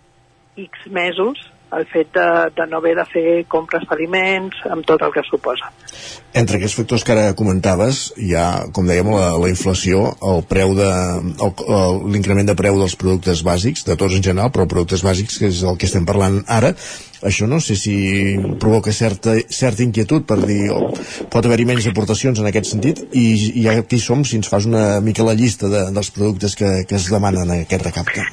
X mesos el fet de, de no haver de fer compres d'aliments amb tot el que suposa. Entre aquests factors que ara comentaves hi ha, com dèiem, la, la inflació, el preu de l'increment de preu dels productes bàsics, de tots en general, però productes bàsics, que és el que estem parlant ara, això no sé si provoca certa, certa inquietud per dir oh, pot haver-hi menys aportacions en aquest sentit i, i aquí som si ens fas una mica la llista de, dels productes que, que es demanen en aquest recapte.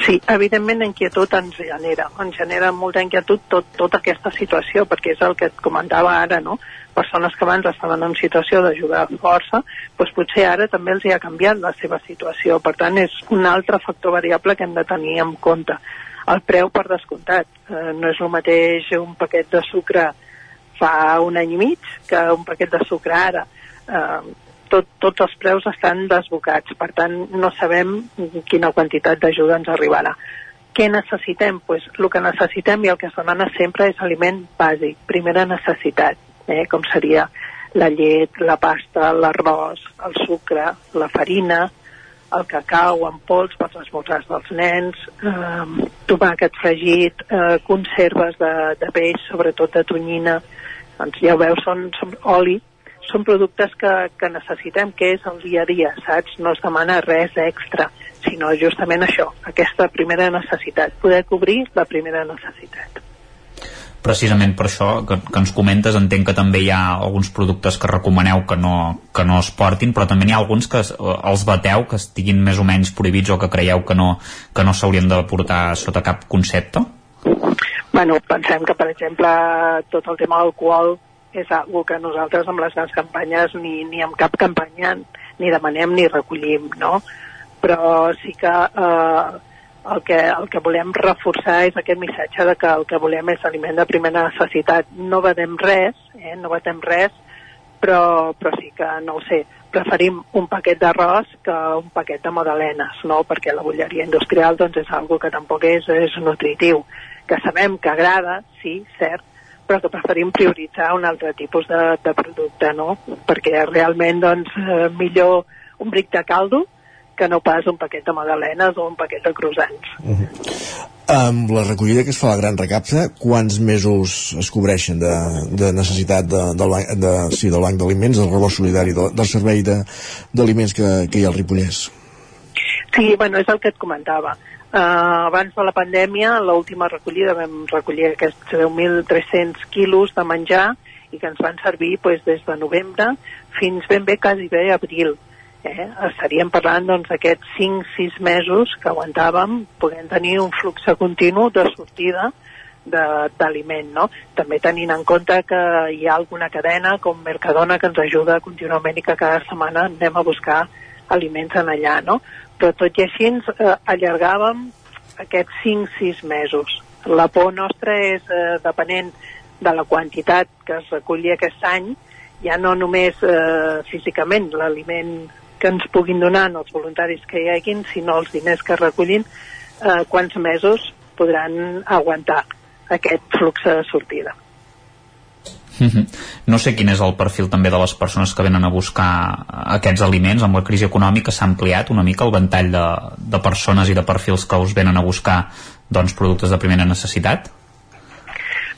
Sí, evidentment inquietud ens genera, ens genera molta inquietud tot, tota aquesta situació, perquè és el que et comentava ara, no? Persones que abans estaven en situació d'ajudar força, doncs potser ara també els hi ha canviat la seva situació. Per tant, és un altre factor variable que hem de tenir en compte. El preu per descomptat. Eh, no és el mateix un paquet de sucre fa un any i mig que un paquet de sucre ara. Eh, tot, tots els preus estan desbocats, per tant no sabem quina quantitat d'ajuda ens arribarà. Què necessitem? Pues, el que necessitem i el que es demana sempre és aliment bàsic, primera necessitat, eh? com seria la llet, la pasta, l'arròs, el sucre, la farina, el cacau en pols per les esmorzars dels nens, eh, tomàquet fregit, eh, conserves de, de peix, sobretot de tonyina, doncs ja ho veus, són, són oli, són productes que, que necessitem, que és el dia a dia, saps? No es demana res extra, sinó justament això, aquesta primera necessitat, poder cobrir la primera necessitat. Precisament per això que, que ens comentes, entenc que també hi ha alguns productes que recomaneu que no, que no es portin, però també n'hi ha alguns que els bateu, que estiguin més o menys prohibits o que creieu que no, que no s'haurien de portar sota cap concepte? Bueno, pensem que, per exemple, tot el tema d'alcohol és algo que nosaltres amb les grans campanyes ni, ni amb cap campanya ni demanem ni recollim, no? Però sí que eh, el que, el que volem reforçar és aquest missatge de que el que volem és aliment de primera necessitat. No vedem res, eh? no vedem res, però, però sí que, no ho sé, preferim un paquet d'arròs que un paquet de magdalenes, no? perquè la bulleria industrial doncs, és algo que tampoc és, és nutritiu, que sabem que agrada, sí, cert, però que preferim prioritzar un altre tipus de, de producte, no? perquè realment doncs, eh, millor un bric de caldo que no pas un paquet de magdalenes o un paquet de croissants. Uh -huh. Amb la recollida que es fa a la Gran Recapta, quants mesos es cobreixen de, de necessitat de, banc, de, sí, del banc d'aliments, del rebost solidari, de, del servei d'aliments que, que hi ha al Ripollès? Sí, bueno, és el que et comentava. Uh, abans de la pandèmia, l'última recollida vam recollir aquests 10.300 quilos de menjar i que ens van servir pues, des de novembre fins ben bé quasi bé abril eh, estaríem parlant doncs, d'aquests 5-6 mesos que aguantàvem podent tenir un flux continu de sortida d'aliment, no? També tenint en compte que hi ha alguna cadena com Mercadona que ens ajuda contínuament i que cada setmana anem a buscar aliments en allà, no? Però tot i així ens eh, allargàvem aquests 5-6 mesos. La por nostra és, eh, depenent de la quantitat que es recolli aquest any, ja no només eh, físicament l'aliment que ens puguin donar els voluntaris que hi haguin, sinó els diners que recollin, eh, quants mesos podran aguantar aquest flux de sortida. Mhm. No sé quin és el perfil també de les persones que venen a buscar aquests aliments. Amb la crisi econòmica s'ha ampliat una mica el ventall de, de persones i de perfils que us venen a buscar doncs, productes de primera necessitat?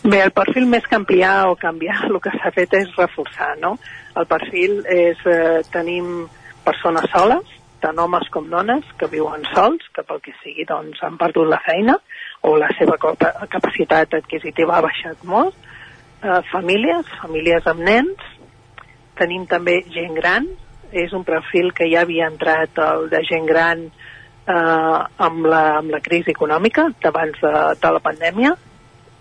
Bé, el perfil més que ampliar o canviar el que s'ha fet és reforçar, no? El perfil és, eh, tenim persones soles, tant homes com dones, que viuen sols, que pel que sigui doncs, han perdut la feina o la seva capacitat adquisitiva ha baixat molt, eh, famílies, famílies amb nens, tenim també gent gran, és un perfil que ja havia entrat el de gent gran eh, amb, la, amb la crisi econòmica d'abans de, de la pandèmia.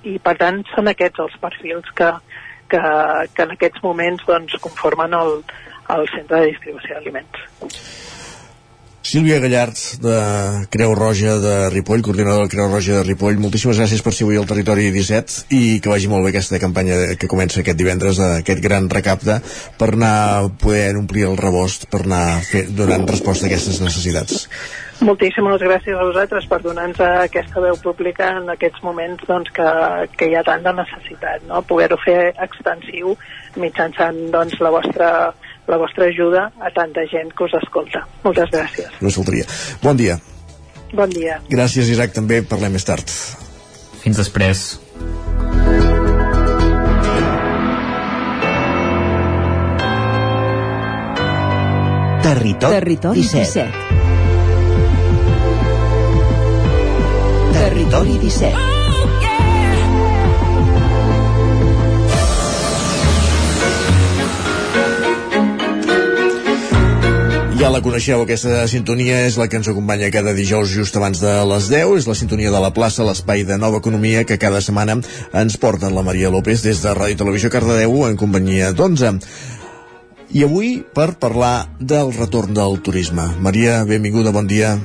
I per tant són aquests els perfils que, que, que en aquests moments doncs, conformen el, al centre de distribució d'aliments. Sílvia Gallart, de Creu Roja de Ripoll, coordinadora de Creu Roja de Ripoll, moltíssimes gràcies per ser avui al Territori 17 i que vagi molt bé aquesta campanya que comença aquest divendres, aquest gran recapte, per anar podent omplir el rebost, per anar fer, donant resposta a aquestes necessitats. Moltíssimes gràcies a vosaltres per donar-nos aquesta veu pública en aquests moments doncs, que, que hi ha tanta necessitat, no? poder-ho fer extensiu mitjançant doncs, la vostra la vostra ajuda a tanta gent que us escolta. Moltes gràcies. No faltaria. Bon dia. Bon dia. Gràcies, Isaac, també. Parlem més tard. Fins després. Territori, Territori 17. 17. Territori 17. Ja la coneixeu, aquesta sintonia és la que ens acompanya cada dijous just abans de les 10, és la sintonia de la plaça, l'espai de nova economia que cada setmana ens porta la Maria López des de Ràdio Televisió Cardedeu en companyia d'11. I avui per parlar del retorn del turisme. Maria, benvinguda, bon dia.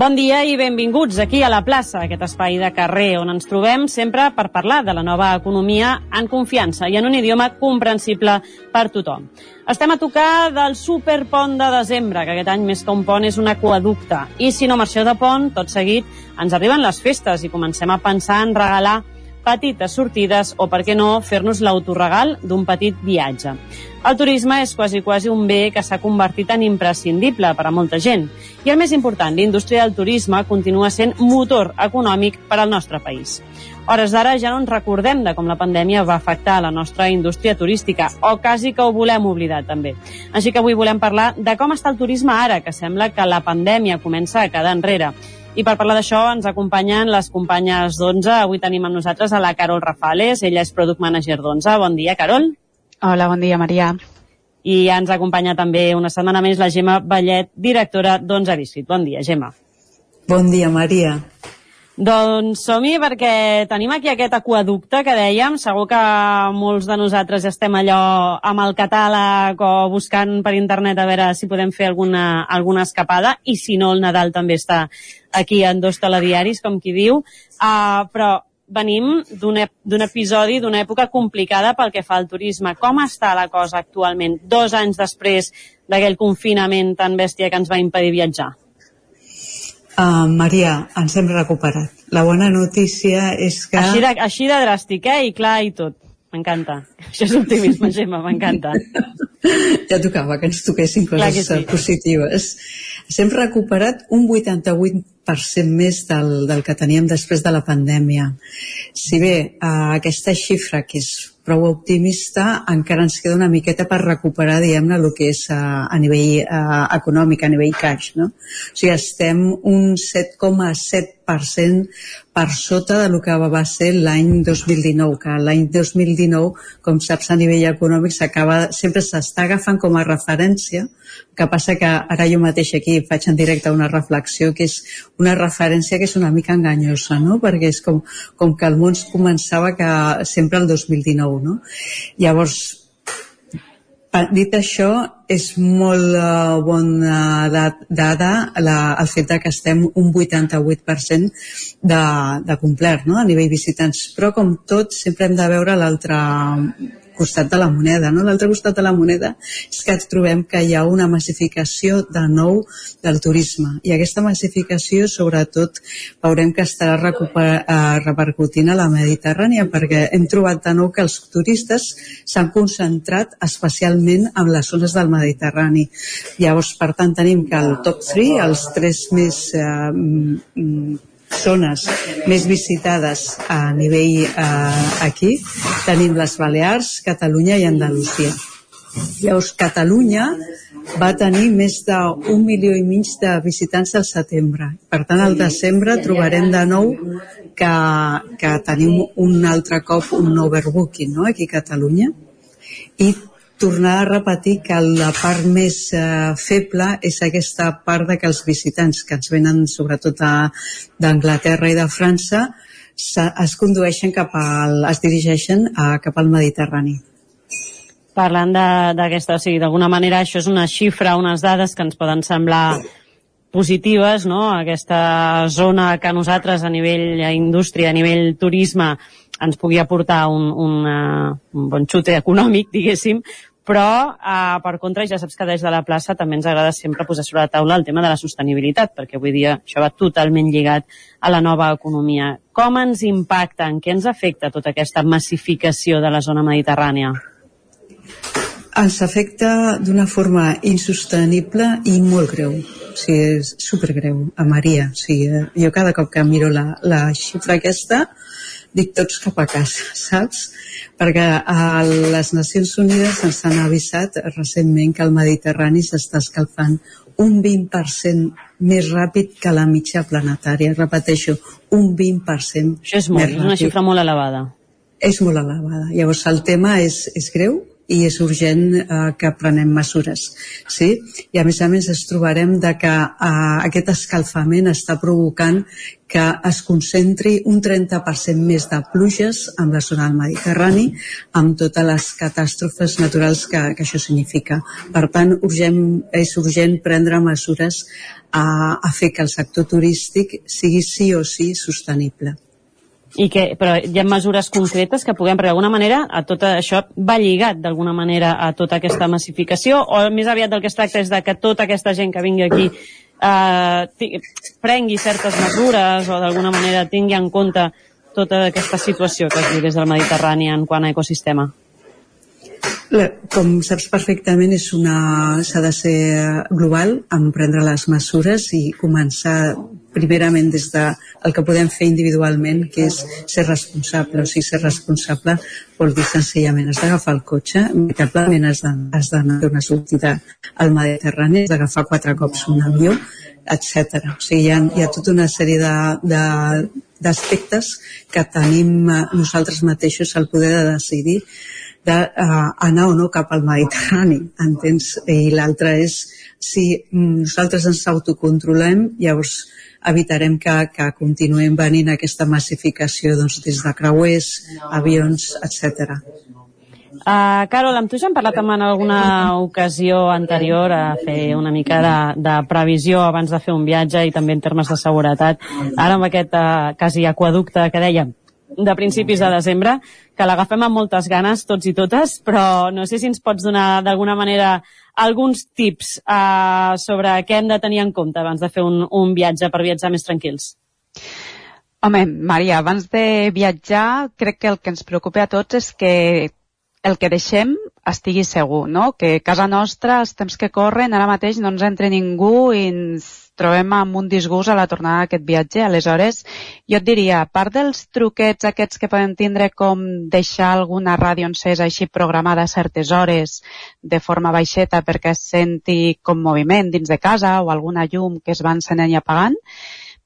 Bon dia i benvinguts aquí a la plaça, aquest espai de carrer on ens trobem sempre per parlar de la nova economia en confiança i en un idioma comprensible per tothom. Estem a tocar del superpont de desembre, que aquest any més que un pont és un aquaducte. I si no marxeu de pont, tot seguit ens arriben les festes i comencem a pensar en regalar petites sortides o, per què no, fer-nos l'autoregal d'un petit viatge. El turisme és quasi quasi un bé que s'ha convertit en imprescindible per a molta gent. I el més important, l'indústria del turisme continua sent motor econòmic per al nostre país. Hores d'ara ja no ens recordem de com la pandèmia va afectar la nostra indústria turística, o quasi que ho volem oblidar també. Així que avui volem parlar de com està el turisme ara, que sembla que la pandèmia comença a quedar enrere i per parlar d'això ens acompanyen les companyes d'11. Avui tenim amb nosaltres a la Carol Rafales, ella és Product Manager d'11. Bon dia, Carol. Hola, bon dia, Maria. I ens acompanya també una setmana més la Gemma Ballet, directora d'11 District. Bon dia, Gemma. Bon dia, Maria. Doncs som-hi perquè tenim aquí aquest aquaducte que dèiem, segur que molts de nosaltres ja estem allò amb el catàleg o buscant per internet a veure si podem fer alguna, alguna escapada i si no el Nadal també està aquí en dos telediaris, com qui diu, uh, però venim d'un episodi, d'una època complicada pel que fa al turisme. Com està la cosa actualment, dos anys després d'aquell confinament tan bèstia que ens va impedir viatjar? Uh, Maria, ens hem recuperat. La bona notícia és que... Així de, així de dràstic, eh? I clar i tot. M'encanta. Això és optimisme, Gemma, m'encanta. ja tocava que ens toquessin coses sí. positives. S'hem recuperat un 88% més del, del que teníem després de la pandèmia. Si bé eh, aquesta xifra, que és prou optimista, encara ens queda una miqueta per recuperar, diguem-ne, el que és a, eh, a nivell uh, econòmic, a nivell cash, no? O sigui, estem un 7,7% per sota de lo que va ser l'any 2019, que l'any 2019, com saps, a nivell econòmic s'acaba, sempre s'està agafant com a referència, que passa que ara jo mateix aquí faig en directe una reflexió que és una referència que és una mica enganyosa, no? perquè és com, com que el món començava que sempre el 2019. No? Llavors, dit això, és molt uh, bona dada la, el fet que estem un 88% de, de complert no? a nivell visitants. Però, com tot, sempre hem de veure costat de la moneda. No? L'altre costat de la moneda és que trobem que hi ha una massificació de nou del turisme i aquesta massificació sobretot veurem que estarà eh, repercutint a la Mediterrània perquè hem trobat de nou que els turistes s'han concentrat especialment en les zones del Mediterrani. Llavors, per tant, tenim que el top 3, els tres més eh, zones més visitades a nivell eh, aquí tenim les Balears, Catalunya i Andalusia. Llavors, Catalunya va tenir més d'un milió i mig de visitants al setembre. Per tant, al desembre trobarem de nou que, que tenim un altre cop un overbooking no? aquí a Catalunya i tornar a repetir que la part més eh, feble és aquesta part de que els visitants que ens venen sobretot d'Anglaterra i de França es condueixen cap al, es dirigeixen a, cap al Mediterrani. Parlant d'aquesta, o sigui, d'alguna manera això és una xifra, unes dades que ens poden semblar positives, no? Aquesta zona que nosaltres a nivell indústria, a nivell turisme, ens pugui aportar un, un, uh, un bon xute econòmic, diguéssim, però eh, per contra ja saps que des de la plaça també ens agrada sempre posar sobre la taula el tema de la sostenibilitat, perquè avui dia això va totalment lligat a la nova economia. Com ens impacta, en què ens afecta tota aquesta massificació de la zona mediterrània? Ens afecta d'una forma insostenible i molt greu. O sigui, és supergreu, a Maria. O sigui, jo cada cop que miro la, la xifra aquesta, dic tots cap a casa, saps? perquè a les Nacions Unides ens han avisat recentment que el Mediterrani s'està escalfant un 20% més ràpid que la mitja planetària. Repeteixo, un 20% Això és molt, és una xifra molt elevada. És molt elevada. Llavors el tema és, és greu, i és urgent eh, que prenem mesures. Sí? I a més a més es trobarem de que eh, aquest escalfament està provocant que es concentri un 30% més de pluges en la zona del Mediterrani amb totes les catàstrofes naturals que, que això significa. Per tant, urgent, és urgent prendre mesures a, a fer que el sector turístic sigui sí o sí sostenible. I que, però hi ha mesures concretes que puguem, perquè d'alguna manera a tot això va lligat d'alguna manera a tota aquesta massificació o més aviat del que es tracta és de que tota aquesta gent que vingui aquí eh, prengui certes mesures o d'alguna manera tingui en compte tota aquesta situació que es viu des del Mediterrani en quant a ecosistema? Com saps perfectament, és una s'ha de ser global en prendre les mesures i començar primerament des de el que podem fer individualment, que és ser responsable. O sigui, ser responsable vol dir senzillament has d'agafar el cotxe, inevitablement has d'anar a una sortida al Mediterrani, has d'agafar quatre cops un avió, etc. O sigui, hi ha, hi ha tota una sèrie de, de, d'aspectes que tenim nosaltres mateixos el poder de decidir d'anar uh, o no cap al Mediterrani, entens? I l'altre és si nosaltres ens autocontrolem, llavors evitarem que, que continuem venint aquesta massificació doncs, des de creuers, avions, etc. Uh, Carol, amb tu ja hem parlat en alguna ocasió anterior a fer una mica de, de previsió abans de fer un viatge i també en termes de seguretat. Ara amb aquest uh, quasi aquaducte que dèiem de principis de desembre, que l'agafem amb moltes ganes, tots i totes, però no sé si ens pots donar d'alguna manera alguns tips uh, sobre què hem de tenir en compte abans de fer un, un viatge per viatjar més tranquils. Home, Maria, abans de viatjar, crec que el que ens preocupa a tots és que el que deixem estigui segur, no? Que casa nostra, els temps que corren, ara mateix no ens entre ningú i ens trobem amb un disgust a la tornada d'aquest viatge. Aleshores, jo et diria, a part dels truquets aquests que podem tindre com deixar alguna ràdio encesa així programada a certes hores de forma baixeta perquè es senti com moviment dins de casa o alguna llum que es va encenent i apagant,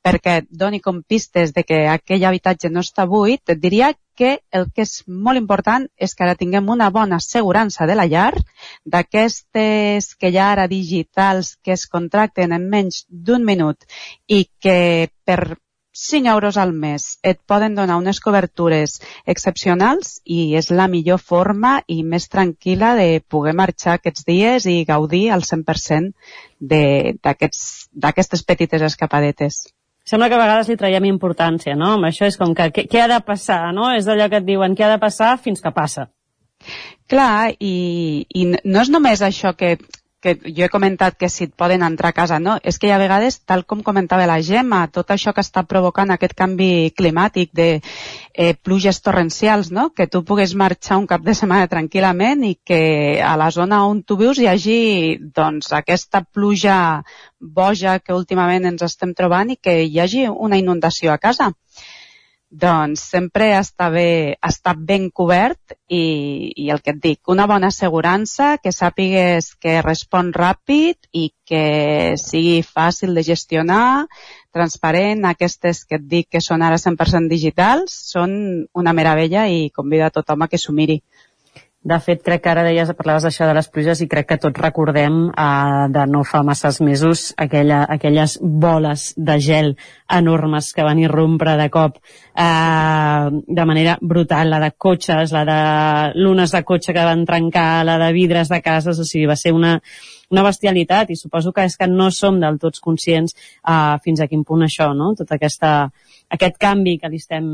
perquè doni com pistes de que aquell habitatge no està buit, et diria que el que és molt important és que ara tinguem una bona assegurança de la llar, d'aquestes que hi ha ara digitals que es contracten en menys d'un minut i que per 5 euros al mes et poden donar unes cobertures excepcionals i és la millor forma i més tranquil·la de poder marxar aquests dies i gaudir al 100% d'aquestes petites escapadetes sembla que a vegades li traiem importància, no? Amb això és com que què, què ha de passar, no? És d'allò que et diuen què ha de passar fins que passa. Clar, i, i no és només això que que jo he comentat que si et poden entrar a casa, no, és que hi ha vegades, tal com comentava la Gemma, tot això que està provocant aquest canvi climàtic de eh, pluges torrencials, no? que tu puguis marxar un cap de setmana tranquil·lament i que a la zona on tu vius hi hagi doncs, aquesta pluja boja que últimament ens estem trobant i que hi hagi una inundació a casa doncs sempre està bé, està ben cobert i, i el que et dic, una bona assegurança, que sàpigues que respon ràpid i que sigui fàcil de gestionar, transparent, aquestes que et dic que són ara 100% digitals, són una meravella i convida a tothom a que s'ho miri. De fet, crec que ara deies, parlaves d'això de les pluges i crec que tots recordem eh, de no fa masses mesos aquella, aquelles boles de gel enormes que van irrompre de cop eh, de manera brutal, la de cotxes, la de lunes de cotxe que van trencar, la de vidres de cases, o sigui, va ser una, una bestialitat i suposo que és que no som del tots conscients uh, fins a quin punt això, no? Tot aquesta, aquest canvi que li estem,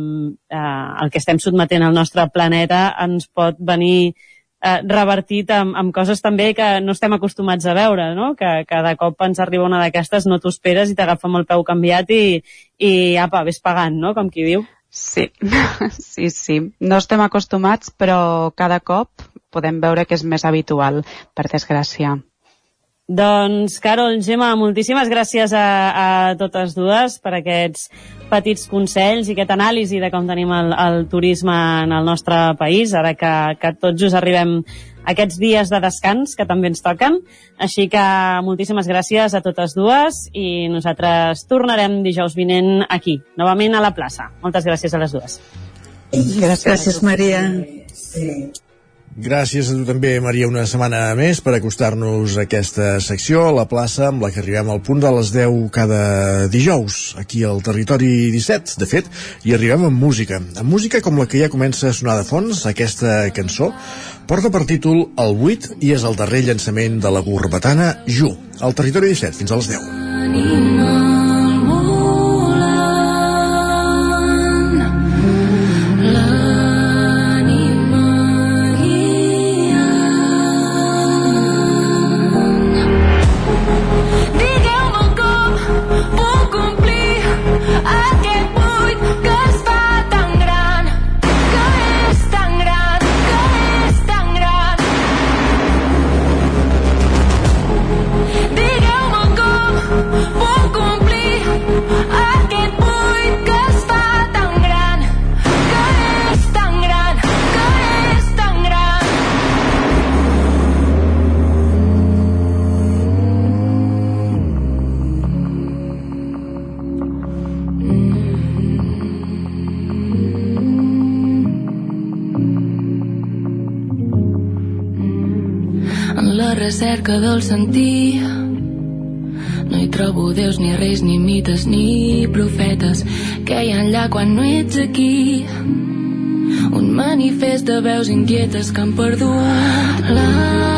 uh, el que estem sotmetent al nostre planeta ens pot venir eh, revertit amb, amb coses també que no estem acostumats a veure, no? que cada cop ens arriba una d'aquestes, no t'ho esperes i t'agafa amb el peu canviat i, i apa, ves pagant, no? com qui diu. Sí, sí, sí. No estem acostumats, però cada cop podem veure que és més habitual, per desgràcia. Doncs, Carol, Gemma, moltíssimes gràcies a, a totes dues per aquests petits consells i aquest anàlisi de com tenim el, el turisme en el nostre país, ara que, que tots just arribem aquests dies de descans que també ens toquen. Així que moltíssimes gràcies a totes dues i nosaltres tornarem dijous vinent aquí, novament a la plaça. Moltes gràcies a les dues. Gràcies, gràcies Maria. Sí. Gràcies a tu també, Maria, una setmana més per acostar-nos a aquesta secció, a la plaça, amb la que arribem al punt de les 10 cada dijous, aquí al Territori 17, de fet, i arribem amb música. Amb música com la que ja comença a sonar de fons, aquesta cançó, porta per títol El 8 i és el darrer llançament de la gorbatana Ju, al Territori 17, fins a les 10. Anima. Recerca del sentir. No hi trobo déus, ni reis, ni mites, ni profetes que hi ha enllà quan no ets aquí. Un manifest de veus inquietes que han perdut l'ànima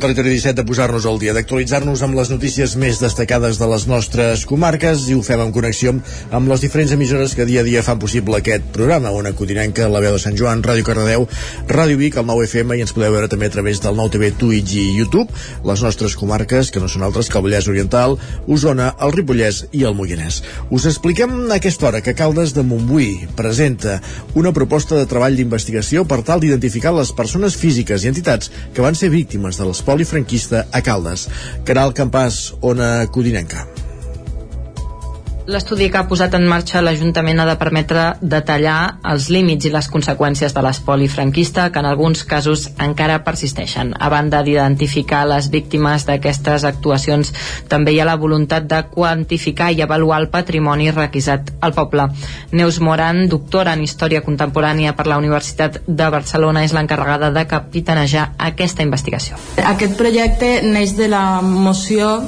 territori 17 de posar-nos al dia, d'actualitzar-nos amb les notícies més destacades de les nostres comarques i ho fem en connexió amb les diferents emissores que dia a dia fan possible aquest programa. Una Codinenca, la veu de Sant Joan, Ràdio Cardedeu, Ràdio Vic, el 9 FM i ens podeu veure també a través del 9 TV, Twitch i YouTube. Les nostres comarques, que no són altres que el Vallès Oriental, Osona, el Ripollès i el Moianès. Us expliquem a aquesta hora que Caldes de Montbui presenta una proposta de treball d'investigació per tal d'identificar les persones físiques i entitats que van ser víctimes de l'espoli franquista a Caldes. Caral Campàs, Ona Codinenca. L'estudi que ha posat en marxa l'Ajuntament ha de permetre detallar els límits i les conseqüències de l'espoli franquista que en alguns casos encara persisteixen. A banda d'identificar les víctimes d'aquestes actuacions, també hi ha la voluntat de quantificar i avaluar el patrimoni requisat al poble. Neus Moran, doctora en Història Contemporània per la Universitat de Barcelona, és l'encarregada de capitanejar aquesta investigació. Aquest projecte neix de la moció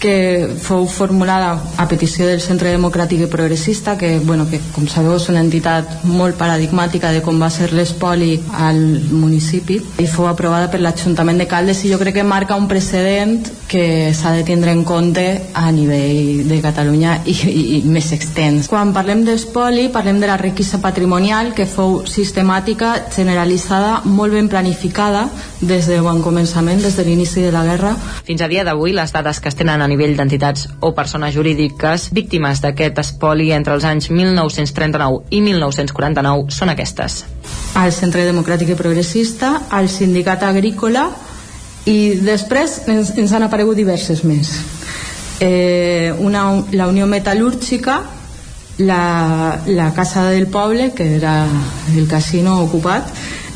que fou formulada a petició del Centre Democràtic i Progressista que, bueno, que com sabeu és una entitat molt paradigmàtica de com va ser l'espoli al municipi i fou aprovada per l'Ajuntament de Caldes i jo crec que marca un precedent que s'ha de tindre en compte a nivell de Catalunya i, i, i més extens. Quan parlem d'espoli parlem de la riquesa patrimonial que fou sistemàtica, generalitzada, molt ben planificada des de bon començament, des de l'inici de la guerra. Fins a dia d'avui, les dades que es tenen a nivell d'entitats o persones jurídiques víctimes d'aquest espoli entre els anys 1939 i 1949 són aquestes. Al Centre Democràtic i Progressista, al Sindicat Agrícola i després ens, ens han aparegut diverses més. Eh, una, la Unió Metal·lúrgica, la, la Casa del Poble, que era el casino ocupat,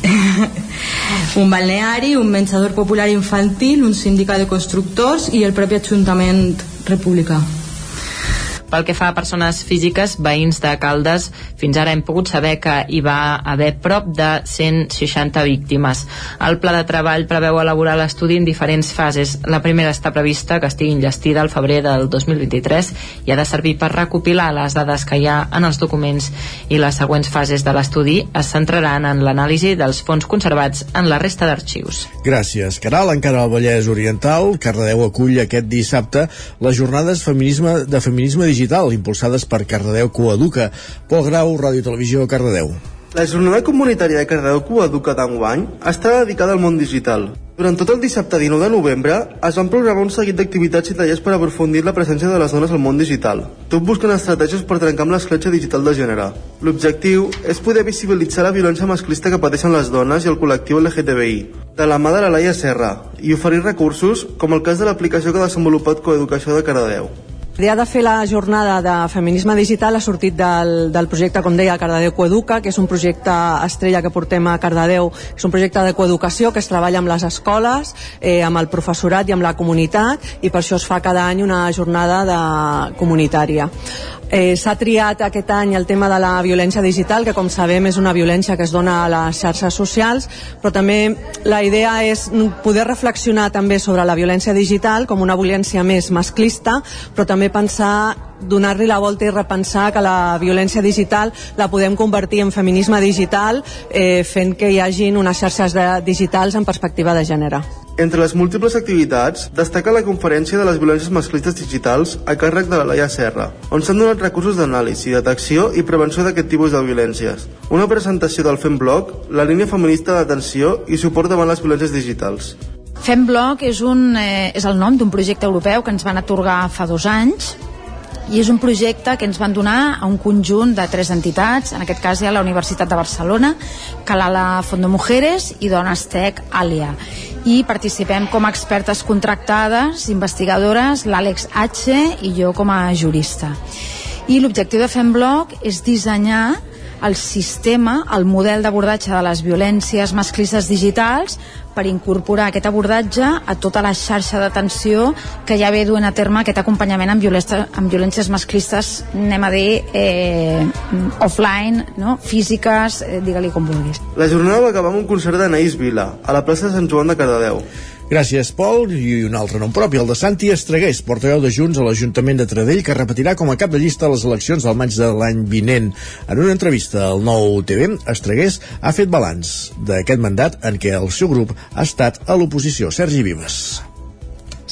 un balneari, un menjador popular infantil, un sindicat de constructors i el propi Ajuntament republicà. Pel que fa a persones físiques, veïns de Caldes, fins ara hem pogut saber que hi va haver prop de 160 víctimes. El pla de treball preveu elaborar l'estudi en diferents fases. La primera està prevista que estigui enllestida al febrer del 2023 i ha de servir per recopilar les dades que hi ha en els documents i les següents fases de l'estudi es centraran en l'anàlisi dels fons conservats en la resta d'arxius. Gràcies, Caral. Encara al Vallès Oriental, Cardedeu acull aquest dissabte les jornades feminisme, de feminisme digital impulsades per Cardedeu Coeduca. Pol Grau, Ràdio Televisió, Cardedeu. La jornada comunitària de Cardedeu Coeduca d'enguany està dedicada al món digital. Durant tot el dissabte 19 de novembre es van programar un seguit d'activitats i tallers per aprofundir la presència de les dones al món digital, tot buscant estratègies per trencar amb l'escletxa digital de gènere. L'objectiu és poder visibilitzar la violència masclista que pateixen les dones i el col·lectiu LGTBI, de la mà de la Laia Serra, i oferir recursos, com el cas de l'aplicació que ha desenvolupat Coeducació de Cardedeu. L'idea de fer la jornada de feminisme digital ha sortit del, del projecte, com deia, Cardedeu Coeduca, que és un projecte estrella que portem a Cardedeu. És un projecte de coeducació que es treballa amb les escoles, eh, amb el professorat i amb la comunitat, i per això es fa cada any una jornada de comunitària. Eh, S'ha triat aquest any el tema de la violència digital, que com sabem és una violència que es dona a les xarxes socials, però també la idea és poder reflexionar també sobre la violència digital com una violència més masclista, però també pensar donar-li la volta i repensar que la violència digital la podem convertir en feminisme digital eh, fent que hi hagin unes xarxes de, digitals en perspectiva de gènere. Entre les múltiples activitats, destaca la conferència de les violències masclistes digitals a càrrec de la Laia Serra, on s'han donat recursos d'anàlisi, detecció i prevenció d'aquest tipus de violències. Una presentació del FemBlog, la línia feminista d'atenció i suport davant les violències digitals. FemBlog és, un, eh, és el nom d'un projecte europeu que ens van atorgar fa dos anys i és un projecte que ens van donar a un conjunt de tres entitats, en aquest cas hi ha la Universitat de Barcelona, Calala Fondo Mujeres i Dones Tech Alia. I participem com a expertes contractades, investigadores, l'Àlex H i jo com a jurista. I l'objectiu de FemBlog és dissenyar el sistema, el model d'abordatge de les violències masclistes digitals per incorporar aquest abordatge a tota la xarxa d'atenció que ja ve duent a terme aquest acompanyament amb, violència, amb violències masclistes, anem a dir, eh, offline, no? físiques, eh, digue-li com vulguis. La jornada va acabar amb un concert d'Anaïs Vila, a la plaça de Sant Joan de Cardedeu. Gràcies, Pol. I un altre nom propi, el de Santi Estregués, portaveu de Junts a l'Ajuntament de Tradell, que repetirà com a cap de llista les eleccions del maig de l'any vinent. En una entrevista al nou TV, Estregués ha fet balanç d'aquest mandat en què el seu grup ha estat a l'oposició. Sergi Vives.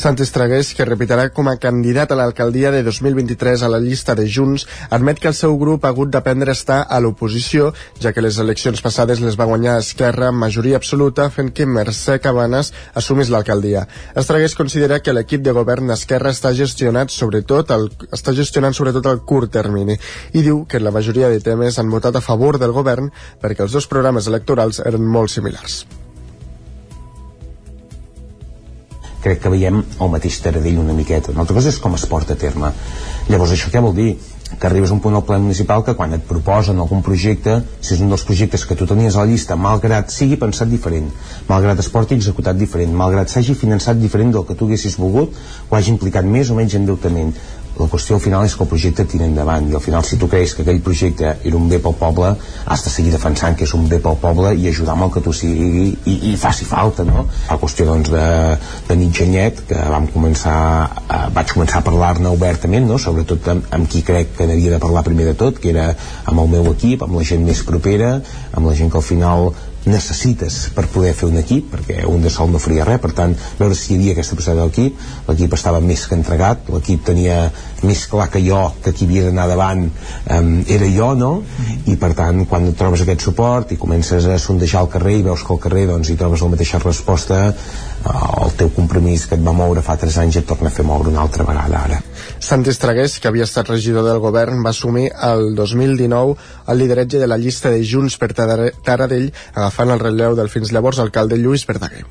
Santi Estragués, que repetirà com a candidat a l'alcaldia de 2023 a la llista de Junts, admet que el seu grup ha hagut d'aprendre a estar a l'oposició, ja que les eleccions passades les va guanyar Esquerra amb majoria absoluta, fent que Mercè Cabanes assumís l'alcaldia. Estragués considera que l'equip de govern d'Esquerra està gestionat sobretot el, està gestionant sobretot el curt termini i diu que la majoria de temes han votat a favor del govern perquè els dos programes electorals eren molt similars. Crec que veiem el mateix Taradell una miqueta. Una altra cosa és com es porta a terme. Llavors, això què vol dir? que arribes a un punt al ple municipal que quan et proposen algun projecte, si és un dels projectes que tu tenies a la llista, malgrat sigui pensat diferent, malgrat es porti executat diferent, malgrat s'hagi finançat diferent del que tu haguessis volgut, o hagi implicat més o menys endeutament, la qüestió al final és que el projecte tira endavant i al final si tu creus que aquell projecte era un bé pel poble has de seguir defensant que és un bé pel poble i ajudar amb el que tu sigui i, i faci falta no? la qüestió doncs de, de mitjanyet que vam començar eh, vaig començar a parlar-ne obertament no? sobretot amb, amb qui crec que n'havia de parlar primer de tot que era amb el meu equip, amb la gent més propera amb la gent que al final necessites per poder fer un equip perquè un de sol no faria res per tant veure si hi havia aquesta passada d'equip l'equip estava més que entregat l'equip tenia més clar que jo que qui havia d'anar davant um, era jo no? i per tant quan trobes aquest suport i comences a sondejar el carrer i veus que al carrer doncs, hi trobes la mateixa resposta el teu compromís que et va moure fa 3 anys et torna a fer moure una altra vegada ara. Santi Estragués, que havia estat regidor del govern, va assumir el 2019 el lideratge de la llista de Junts per Taradell, agafant el relleu del fins llavors alcalde Lluís Verdaguer.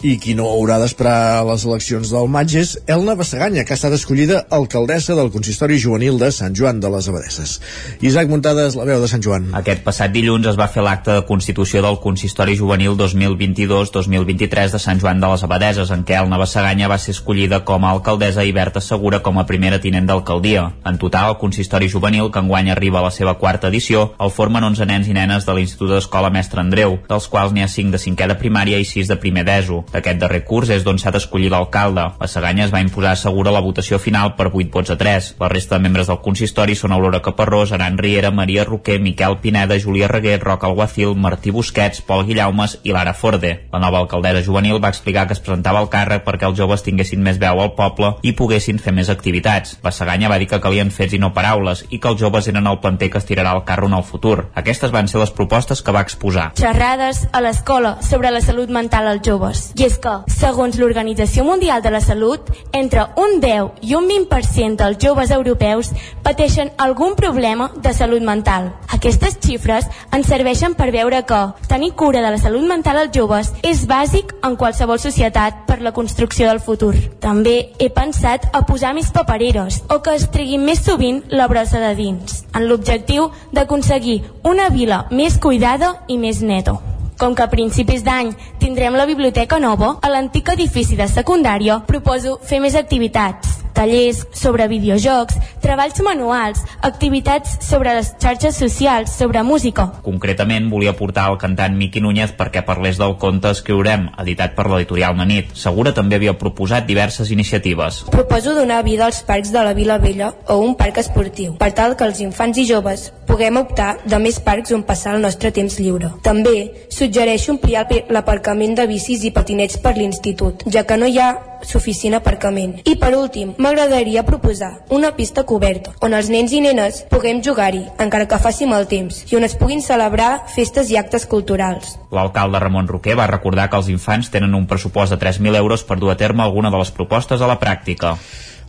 I qui no haurà d'esperar les eleccions del maig és Elna Bassaganya, que ha estat escollida alcaldessa del consistori juvenil de Sant Joan de les Abadesses. Isaac Muntades, la veu de Sant Joan. Aquest passat dilluns es va fer l'acte de constitució del consistori juvenil 2022-2023 de Sant Joan de les Abadeses, en què Elna Bassaganya va ser escollida com a alcaldessa i Berta Segura com a primera tinent d'alcaldia. En total, el consistori juvenil, que enguany arriba a la seva quarta edició, el formen 11 nens i nenes de l'Institut d'Escola Mestre Andreu, dels quals n'hi ha 5 de cinquè de primària i 6 de primer d'ESO. D'aquest darrer curs és d'on s'ha d'escollir l'alcalde. La Saganya es va imposar segura la votació final per 8 vots a 3. La resta de membres del consistori són Aurora Caparrós, Aran Riera, Maria Roquer, Miquel Pineda, Júlia Reguer, Roc Alguacil, Martí Busquets, Pol Guillaumes i Lara Forde. La nova alcaldessa juvenil va explicar que es presentava al càrrec perquè els joves tinguessin més veu al poble i poguessin fer més activitats. La Saganya va dir que calien fets i no paraules i que els joves eren el planter que es tirarà el carro en el futur. Aquestes van ser les propostes que va exposar. Xerrades a l'escola sobre la salut mental als joves. I és que segons l'Organització Mundial de la Salut, entre un 10 i un 20% dels joves europeus pateixen algun problema de salut mental. Aquestes xifres ens serveixen per veure que tenir cura de la salut mental als joves és bàsic en qualsevol societat per la construcció del futur. També he pensat a posar més papereres o que es treguin més sovint la brossa de dins, en l'objectiu d'aconseguir una vila més cuidada i més neta. Com que a principis d'any tindrem la biblioteca nova, a l'antic edifici de secundària proposo fer més activitats. Tallers sobre videojocs, treballs manuals, activitats sobre les xarxes socials, sobre música. Concretament, volia portar el cantant Miqui Núñez perquè parlés del conte Escriurem, editat per l'editorial Manit. Segura també havia proposat diverses iniciatives. Proposo donar vida als parcs de la Vila Vella o un parc esportiu, per tal que els infants i joves puguem optar de més parcs on passar el nostre temps lliure. També suggereixo ampliar l'aparcament de bicis i patinets per l'institut, ja que no hi ha suficient aparcament. I per últim, m'agradaria proposar una pista coberta, on els nens i nenes puguem jugar-hi, encara que faci mal temps, i on es puguin celebrar festes i actes culturals. L'alcalde Ramon Roquer va recordar que els infants tenen un pressupost de 3.000 euros per dur a terme alguna de les propostes a la pràctica.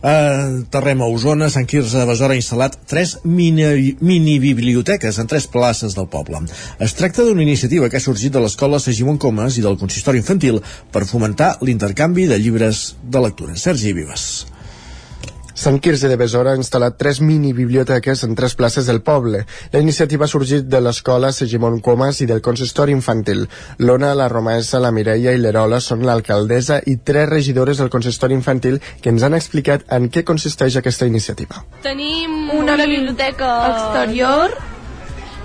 A Terrem a Osona, Sant Quirze de Besora ha instal·lat tres mini, mini biblioteques en tres places del poble. Es tracta d'una iniciativa que ha sorgit de l'escola Segimon Comas i del consistori infantil per fomentar l'intercanvi de llibres de lectura. Sergi Vives. Sant Quirze de Besora ha instal·lat tres mini biblioteques en tres places del poble. La iniciativa ha sorgit de l'escola Segimon Comas i del consistori infantil. L'Ona, la Romesa, la Mireia i l'Erola són l'alcaldessa i tres regidores del consistori infantil que ens han explicat en què consisteix aquesta iniciativa. Tenim una, una biblioteca exterior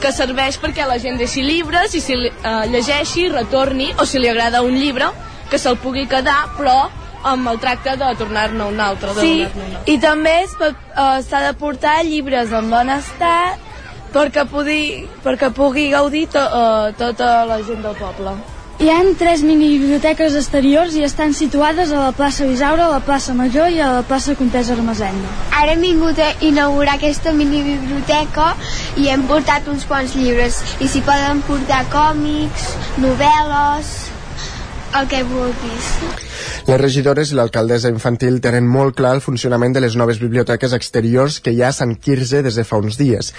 que serveix perquè la gent deixi llibres i si uh, llegeixi, retorni, o si li agrada un llibre, que se'l pugui quedar, però amb el tracte de tornar-ne un altre. De Sí, un altre. i també es pot, uh, s'ha de portar llibres en bon estat perquè pugui, perquè pugui gaudir to, uh, tota la gent del poble. Hi ha tres mini-biblioteques exteriors i estan situades a la plaça Bisaura, a la plaça Major i a la plaça Comtesa Armesenya. Ara hem vingut a inaugurar aquesta mini-biblioteca i hem portat uns quants llibres. I s'hi poden portar còmics, novel·les, el que vulguis. Les regidores i l'alcaldessa infantil tenen molt clar el funcionament de les noves biblioteques exteriors que hi ha a Sant Quirze des de fa uns dies.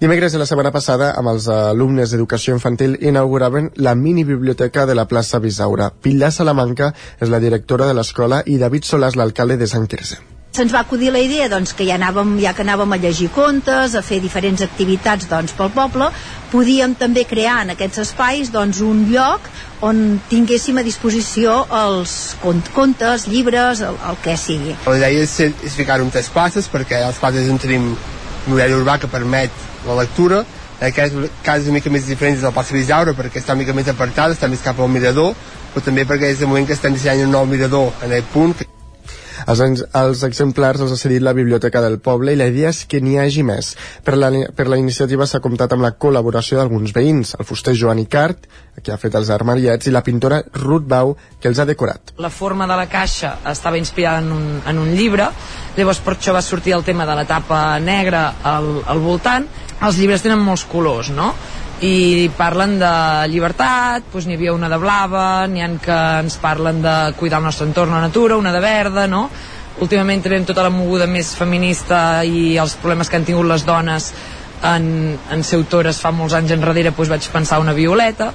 Dimecres de la setmana passada, amb els alumnes d'educació infantil, inauguraven la mini biblioteca de la plaça Bisaura. Pilar Salamanca és la directora de l'escola i David Solàs, l'alcalde de Sant Quirze. Se'ns va acudir la idea doncs, que ja, anàvem, ja que anàvem a llegir contes, a fer diferents activitats doncs, pel poble, podíem també crear en aquests espais doncs, un lloc on tinguéssim a disposició els cont contes, llibres, el, el que sigui. La idea és, és ficar-ho en tres places perquè a les places on tenim un horari urbà que permet la lectura en aquest cas és una mica més diferent de la plaça Bisaura perquè està una mica més apartada, està més cap al mirador però també perquè és el moment que estem dissenyant un nou mirador en aquest punt Els, els exemplars els ha cedit la Biblioteca del Poble i la idea és que n'hi hagi més. Per la, per la iniciativa s'ha comptat amb la col·laboració d'alguns veïns, el fuster Joan Icart, que ha fet els armariets, i la pintora Ruth Bau, que els ha decorat. La forma de la caixa estava inspirada en un, en un llibre, llavors per això va sortir el tema de la tapa negra al, al voltant. Els llibres tenen molts colors, no? I parlen de llibertat, doncs n'hi havia una de blava, n'hi ha que ens parlen de cuidar el nostre entorn, la natura, una de verda, no? Últimament tenim tota la moguda més feminista i els problemes que han tingut les dones en, en ser autores fa molts anys enrere, doncs vaig pensar una violeta,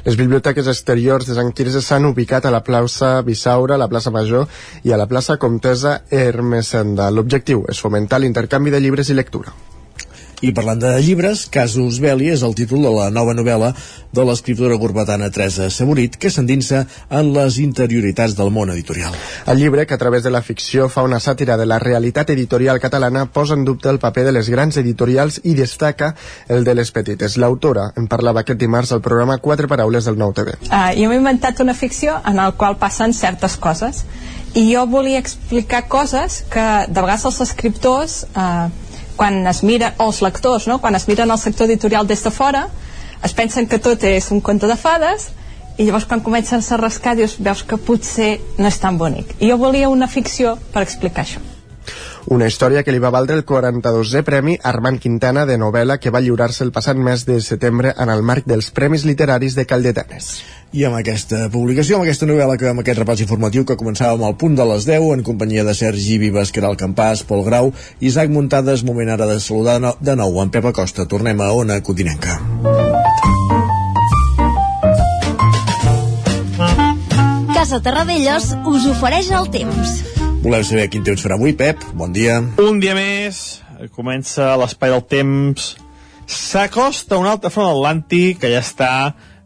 Les biblioteques exteriors de Sant Quirze s'han ubicat a la plaça Bisaura, a la plaça Major i a la plaça Comtesa Hermesenda. L'objectiu és fomentar l'intercanvi de llibres i lectura. I parlant de llibres, Casus Belli és el títol de la nova novel·la de l'escriptora gorbetana Teresa Saborit, que s'endinsa en les interioritats del món editorial. El llibre, que a través de la ficció fa una sàtira de la realitat editorial catalana, posa en dubte el paper de les grans editorials i destaca el de les petites. L'autora en parlava aquest dimarts al programa Quatre Paraules del Nou TV. Uh, jo m'he inventat una ficció en el qual passen certes coses i jo volia explicar coses que de vegades els escriptors uh, quan es mira, o els lectors no? quan es miren el sector editorial des de fora es pensen que tot és un conte de fades i llavors quan comencen a rascar dius, veus que potser no és tan bonic i jo volia una ficció per explicar això Una història que li va valdre el 42è Premi Armand Quintana de novel·la que va lliurar-se el passat mes de setembre en el marc dels Premis Literaris de Caldetanes. I amb aquesta publicació, amb aquesta novel·la, que amb aquest repàs informatiu que començàvem al punt de les 10 en companyia de Sergi Vives, Caral Campàs, Pol Grau, Isaac Muntades, moment ara de saludar de nou- en Pep Acosta. Tornem a Ona Codinenca. Casa Terradellos us ofereix el temps. Volem saber quin temps farà avui, Pep. Bon dia. Un dia més, comença l'espai del temps. S'acosta un altre front atlàntic que ja està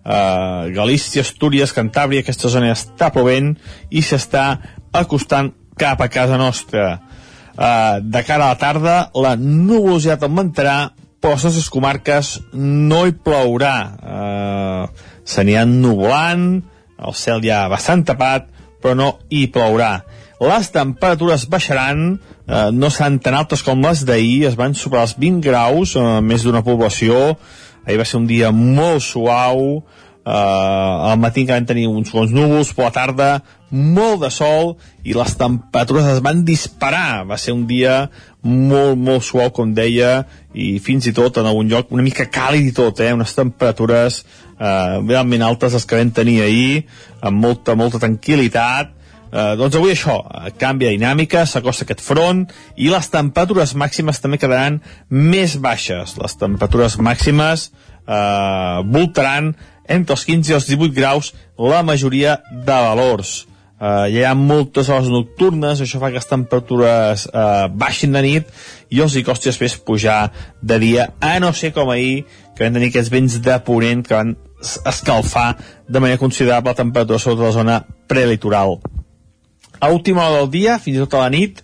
uh, Galícia, Astúries, Cantàbria, aquesta zona està plovent i s'està acostant cap a casa nostra. Uh, de cara a la tarda, la nuvolositat augmentarà, però a les comarques no hi plourà. Uh, S'aniran nuvolant, el cel ja bastant tapat, però no hi plourà. Les temperatures baixaran, eh, no seran tan altes com les d'ahir, es van superar els 20 graus, eh, més d'una població, ahir va ser un dia molt suau, eh, al matí encara vam tenir uns bons núvols, però a la tarda molt de sol i les temperatures es van disparar. Va ser un dia molt, molt suau, com deia, i fins i tot en algun lloc una mica càlid i tot, eh? unes temperatures eh, realment altes les que vam tenir ahir, amb molta, molta tranquil·litat, Eh, doncs avui això, eh, canvia dinàmica, s'acosta aquest front i les temperatures màximes també quedaran més baixes. Les temperatures màximes eh, voltaran entre els 15 i els 18 graus la majoria de valors. Uh, hi ha moltes hores nocturnes, això fa que les temperatures uh, baixin de nit i els hi costi després pujar de dia, a no ser com ahir, que van tenir aquests vents de ponent que van escalfar de manera considerable la temperatura sobre la zona prelitoral a última hora del dia, fins i tot a la nit,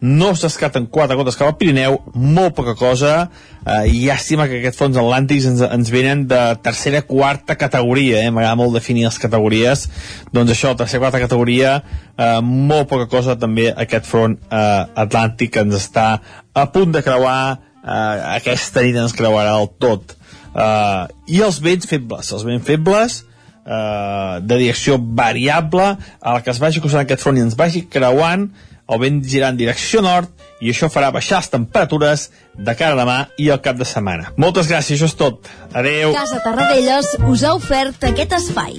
no es descarten quatre gotes cap al Pirineu, molt poca cosa, eh, llàstima que aquests fons atlàntics ens, ens venen de tercera, quarta categoria, eh? m'agrada molt definir les categories, doncs això, tercera, quarta categoria, eh, molt poca cosa també aquest front eh, atlàntic que ens està a punt de creuar, eh, aquesta nit ens creuarà el tot. Eh, I els vents febles, els vents febles, eh, de direcció variable a la que es vagi cruzant aquest front i ens vagi creuant el vent girant en direcció nord i això farà baixar les temperatures de cara a demà i al cap de setmana. Moltes gràcies, això és tot. Adeu. Casa Tarradellas us ha ofert aquest espai.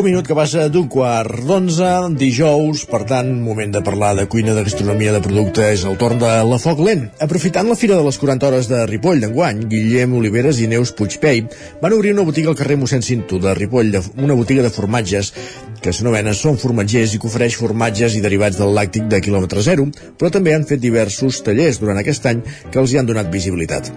Un minut que passa d'un quart d'onze, dijous, per tant, moment de parlar de cuina, de gastronomia, de producte, és el torn de la Foc Lent. Aprofitant la Fira de les 40 Hores de Ripoll d'enguany, Guillem Oliveres i Neus Puigpei van obrir una botiga al carrer mossèn Cinto de Ripoll, una botiga de formatges que s'anomena Són Formatgers i que ofereix formatges i derivats del làctic de quilòmetre zero, però també han fet diversos tallers durant aquest any que els hi han donat visibilitat.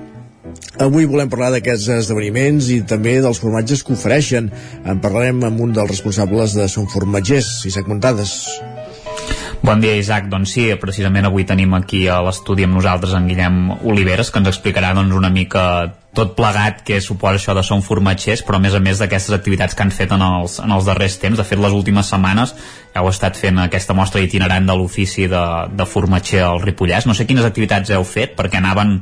Avui volem parlar d'aquests esdeveniments i també dels formatges que ofereixen. En parlarem amb un dels responsables de Som Formatgers, Isaac Montades. Bon dia, Isaac. Doncs sí, precisament avui tenim aquí a l'estudi amb nosaltres en Guillem Oliveres, que ens explicarà doncs, una mica tot plegat què suposa això de som formatgers, però a més a més d'aquestes activitats que han fet en els, en els darrers temps. De fet, les últimes setmanes heu estat fent aquesta mostra itinerant de l'ofici de, de formatger al Ripollès. No sé quines activitats heu fet, perquè anaven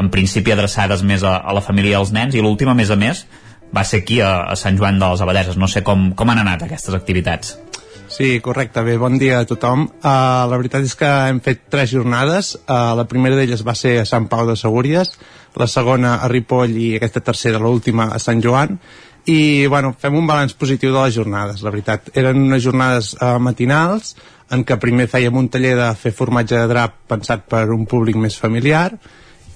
en principi adreçades més a, a la família i als nens, i l'última, a més a més, va ser aquí a, a Sant Joan de les Abadeses. No sé com, com han anat aquestes activitats. Sí, correcte. Bé, bon dia a tothom. Uh, la veritat és que hem fet tres jornades. Uh, la primera d'elles va ser a Sant Pau de Segúries, la segona a Ripoll i aquesta tercera, l'última, a Sant Joan. I, bueno, fem un balanç positiu de les jornades, la veritat. Eren unes jornades uh, matinals en què primer fèiem un taller de fer formatge de drap pensat per un públic més familiar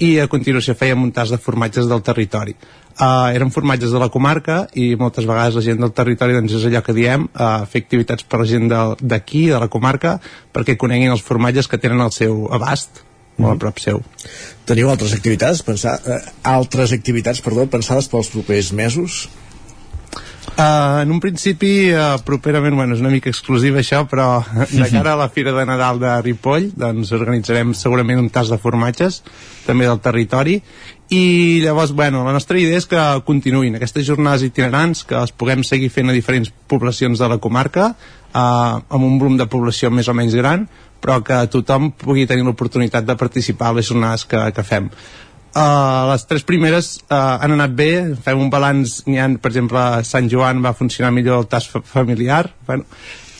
i a continuació fèiem un tas de formatges del territori uh, eren formatges de la comarca i moltes vegades la gent del territori doncs és allò que diem, uh, fer activitats per la gent d'aquí, de, de la comarca perquè coneguin els formatges que tenen al seu abast molt a prop seu. Teniu altres activitats, pensar, eh, altres activitats perdó, pensades pels propers mesos? Uh, en un principi, uh, properament, bueno, és una mica exclusiva això, però de cara a la Fira de Nadal de Ripoll, doncs organitzarem segurament un tas de formatges, també del territori, i llavors, bueno, la nostra idea és que continuïn aquestes jornades itinerants, que els puguem seguir fent a diferents poblacions de la comarca, uh, amb un volum de població més o menys gran, però que tothom pugui tenir l'oportunitat de participar a les jornades que, que fem. Uh, les tres primeres uh, han anat bé, fem un balanç, n'hi ha, per exemple, Sant Joan va funcionar millor el tas familiar, bueno,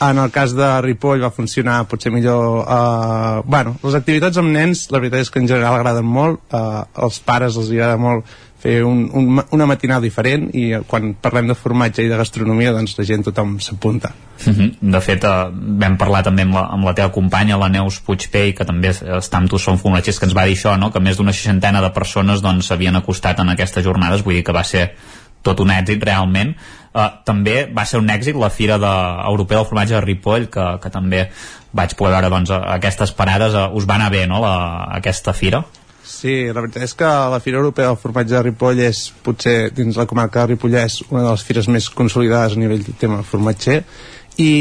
en el cas de Ripoll va funcionar potser millor uh, bueno, les activitats amb nens la veritat és que en general agraden molt. Uh, als pares els agrada molt fer un, un, una matinada diferent i quan parlem de formatge i de gastronomia doncs la gent tothom s'apunta uh -huh. De fet, eh, vam parlar també amb la, amb la teva companya, la Neus Puigpey que també està amb tu, són formatgers que ens va dir això, no? que més d'una seixantena de persones doncs acostat en aquestes jornades vull dir que va ser tot un èxit realment uh, també va ser un èxit la Fira de, Europea del Formatge de Ripoll que, que també vaig poder veure doncs, aquestes parades uh, us va anar bé no, la, aquesta fira? Sí, la veritat és que la Fira Europea del Formatge de Ripoll és potser dins la comarca de Ripollès una de les fires més consolidades a nivell de tema formatger. I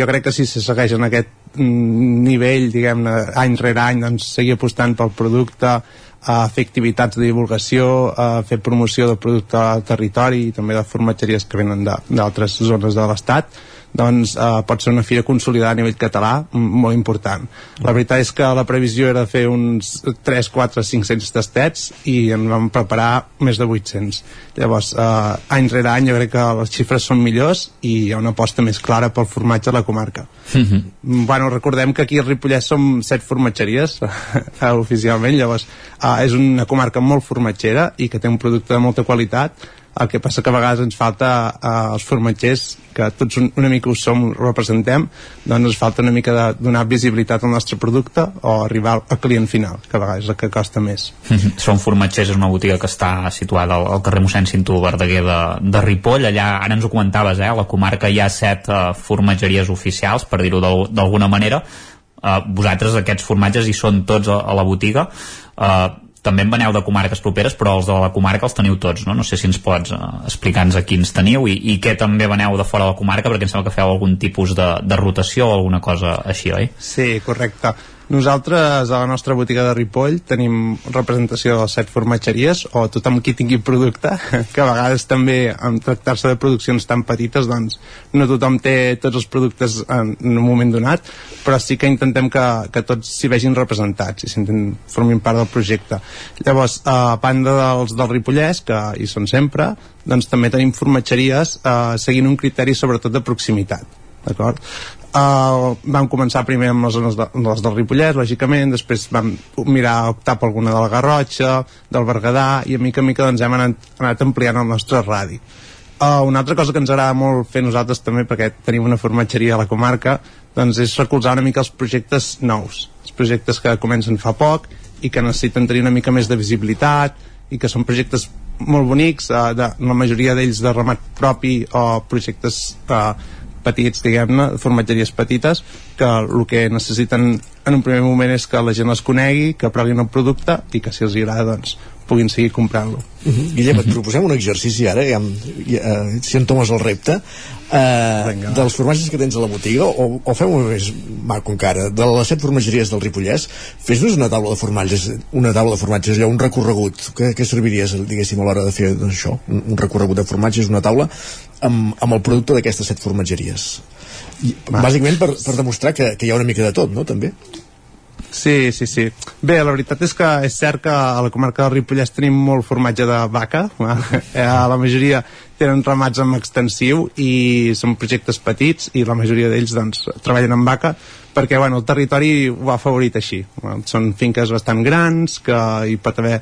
jo crec que si se segueix en aquest mm, nivell, diguem-ne, any rere any, doncs seguir apostant pel producte, a fer activitats de divulgació, a fer promoció del producte al territori i també de formatgeries que venen d'altres zones de l'Estat doncs eh, pot ser una fira consolidada a nivell català molt important. La veritat és que la previsió era fer uns 3, 4, 500 tastets i en vam preparar més de 800. Llavors, eh, any rere any jo crec que les xifres són millors i hi ha una aposta més clara pel formatge a la comarca. Mm -hmm. Bueno, recordem que aquí a Ripollès som set formatgeries oficialment, llavors eh, és una comarca molt formatgera i que té un producte de molta qualitat el que passa que a vegades ens falta eh, els formatgers que tots un, una mica ho som, representem doncs ens falta una mica de donar visibilitat al nostre producte o arribar al client final que a vegades és el que costa més. Són formatgers, és una botiga que està situada al, al carrer mossèn Cinto Verdaguer de, de Ripoll, allà ara ens ho comentaves eh? a la comarca hi ha set uh, formatgeries oficials, per dir-ho d'alguna manera. Uh, vosaltres aquests formatges hi són tots a, a la botiga. Uh, també en veneu de comarques properes, però els de la comarca els teniu tots, no? No sé si ens pots uh, explicar-nos a quins teniu i, i què també veneu de fora de la comarca, perquè em sembla que feu algun tipus de, de rotació o alguna cosa així, oi? Sí, correcte. Nosaltres, a la nostra botiga de Ripoll, tenim representació de set formatgeries, o tothom qui tingui producte, que a vegades també, en tractar-se de produccions tan petites, doncs no tothom té tots els productes en, en un moment donat, però sí que intentem que, que tots s'hi vegin representats i s'inten formin part del projecte. Llavors, a banda dels del Ripollès, que hi són sempre, doncs també tenim formatgeries eh, seguint un criteri sobretot de proximitat d'acord? Uh, vam començar primer amb les zones de, les del Ripollès, lògicament, després vam mirar optar per alguna de la Garrotxa, del Berguedà, i a mica a mica doncs, hem anat, anat ampliant el nostre radi. Uh, una altra cosa que ens agrada molt fer nosaltres també, perquè tenim una formatgeria a la comarca, doncs és recolzar una mica els projectes nous, els projectes que comencen fa poc i que necessiten tenir una mica més de visibilitat i que són projectes molt bonics, uh, de, la majoria d'ells de ramat propi o projectes uh, petits, diguem-ne, formatgeries petites, que el que necessiten en un primer moment és que la gent les conegui, que provin el producte i que si els agrada, doncs, puguin seguir comprant-lo. Uh. -huh. Guillem, et proposem un exercici ara, ja, ja, si en tomes el repte, uh, dels formatges que tens a la botiga, o, o fem-ho més maco encara, de les set formatgeries del Ripollès, fes-nos una taula de formatges, una taula de formatges, ja un recorregut, què, què serviries, diguéssim, a l'hora de fer doncs, això, un, un recorregut de formatges, una taula, amb, amb el producte d'aquestes set formatgeries. I, bàsicament per, per demostrar que, que hi ha una mica de tot, no?, també. Sí, sí, sí. Bé, la veritat és que és cert que a la comarca del Ripollès tenim molt formatge de vaca. Eh, la majoria tenen ramats amb extensiu i són projectes petits i la majoria d'ells doncs, treballen amb vaca perquè bueno, el territori ho ha favorit així. Són finques bastant grans, que hi pot haver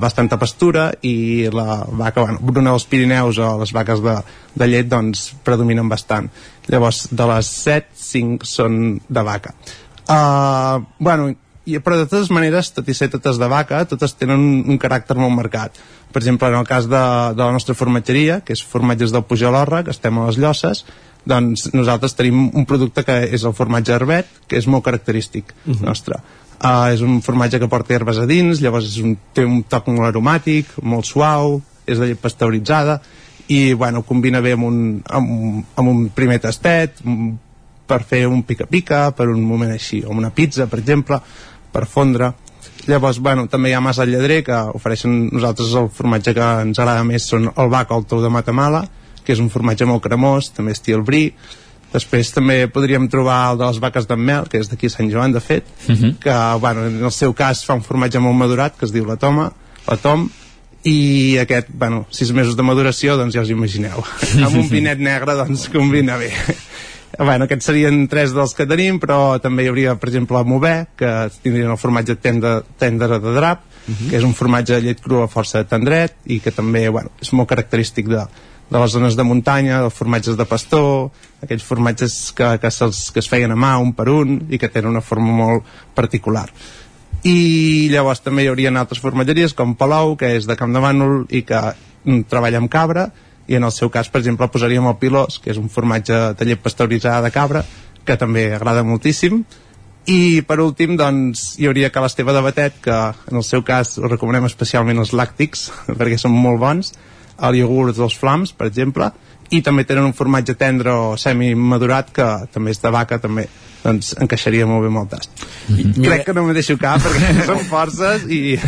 bastanta pastura i la vaca, bueno, Bruna dels Pirineus o les vaques de, de llet doncs predominen bastant. Llavors, de les 7, 5 són de vaca. Uh, bueno, i, però de totes maneres, tot i ser totes de vaca, totes tenen un, un caràcter molt marcat. Per exemple, en el cas de, de la nostra formatgeria, que és formatges del Pujol que estem a les Llosses, doncs nosaltres tenim un producte que és el formatge herbet, que és molt característic uh -huh. nostre. Uh, és un formatge que porta herbes a dins, llavors és un, té un toc molt aromàtic, molt suau, és de llet pasteuritzada, i bueno, combina bé amb un, amb, amb un primer tastet, per fer un pica-pica, per un moment així, o una pizza, per exemple, per fondre. Llavors, bueno, també hi ha massa lledrer, que ofereixen nosaltres el formatge que ens agrada més són el bac o el tou de Matamala, que és un formatge molt cremós, també estil brie. Després també podríem trobar el de les vaques d'en mel, que és d'aquí Sant Joan, de fet, uh mhm. -huh. que, bueno, en el seu cas fa un formatge molt madurat, que es diu la toma, o Tom, i aquest, bueno, sis mesos de maduració, doncs ja us imagineu. amb un pinet negre, doncs combina bé. Bueno, aquests serien tres dels que tenim, però també hi hauria, per exemple, el Mové, que tindrien el formatge tendre, tendre de drap, uh -huh. que és un formatge de llet crua força tendret i que també, bueno, és molt característic de, de les zones de muntanya, dels formatges de pastor, aquells formatges que, que, que es feien a mà un per un i que tenen una forma molt particular i llavors també hi haurien altres formatgeries com Palau, que és de Camp de Bànol i que mm, treballa amb cabra i en el seu cas, per exemple, posaríem el Pilós que és un formatge de llet pasteuritzada de cabra que també agrada moltíssim. I per últim doncs hi hauria que l'Esteve de Batet que en el seu cas us recomanem especialment els làctics perquè són molt bons. El iogurt dels flams, per exemple i també tenen un formatge tendre o semi-madurat que també és de vaca també doncs encaixaria molt bé amb el tast. Mm -hmm. crec que no me deixo cap perquè són forces i...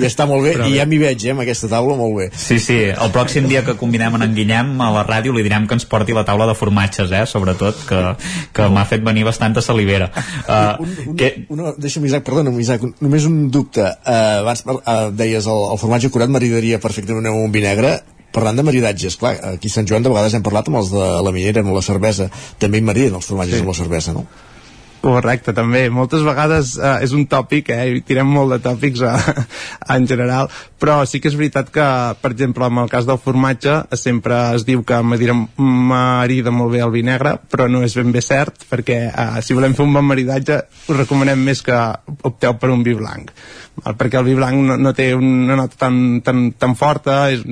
i està molt bé, Però i ja m'hi veig eh, amb aquesta taula molt bé. Sí, sí, el pròxim dia que combinem en Guillem a la ràdio li direm que ens porti la taula de formatges eh, sobretot, que, que m'ha fet venir bastanta salivera. Uh, un, un, que... una, deixa'm Isaac, perdona Isaac, només un dubte. Uh, abans uh, deies el, el formatge curat maridaria perfectament amb un vinagre parlant de maridatges, clar, aquí a Sant Joan de vegades hem parlat amb els de la minera, amb la cervesa, també hi mariden els formatges sí. amb la cervesa, no? Correcte, també. Moltes vegades eh, és un tòpic, eh, i tirem molt de tòpics eh, en general, però sí que és veritat que, per exemple, en el cas del formatge, sempre es diu que marida molt bé el vi negre, però no és ben bé cert, perquè eh, si volem fer un bon maridatge, us recomanem més que opteu per un vi blanc, perquè el vi blanc no, no té una nota tan, tan, tan forta, és,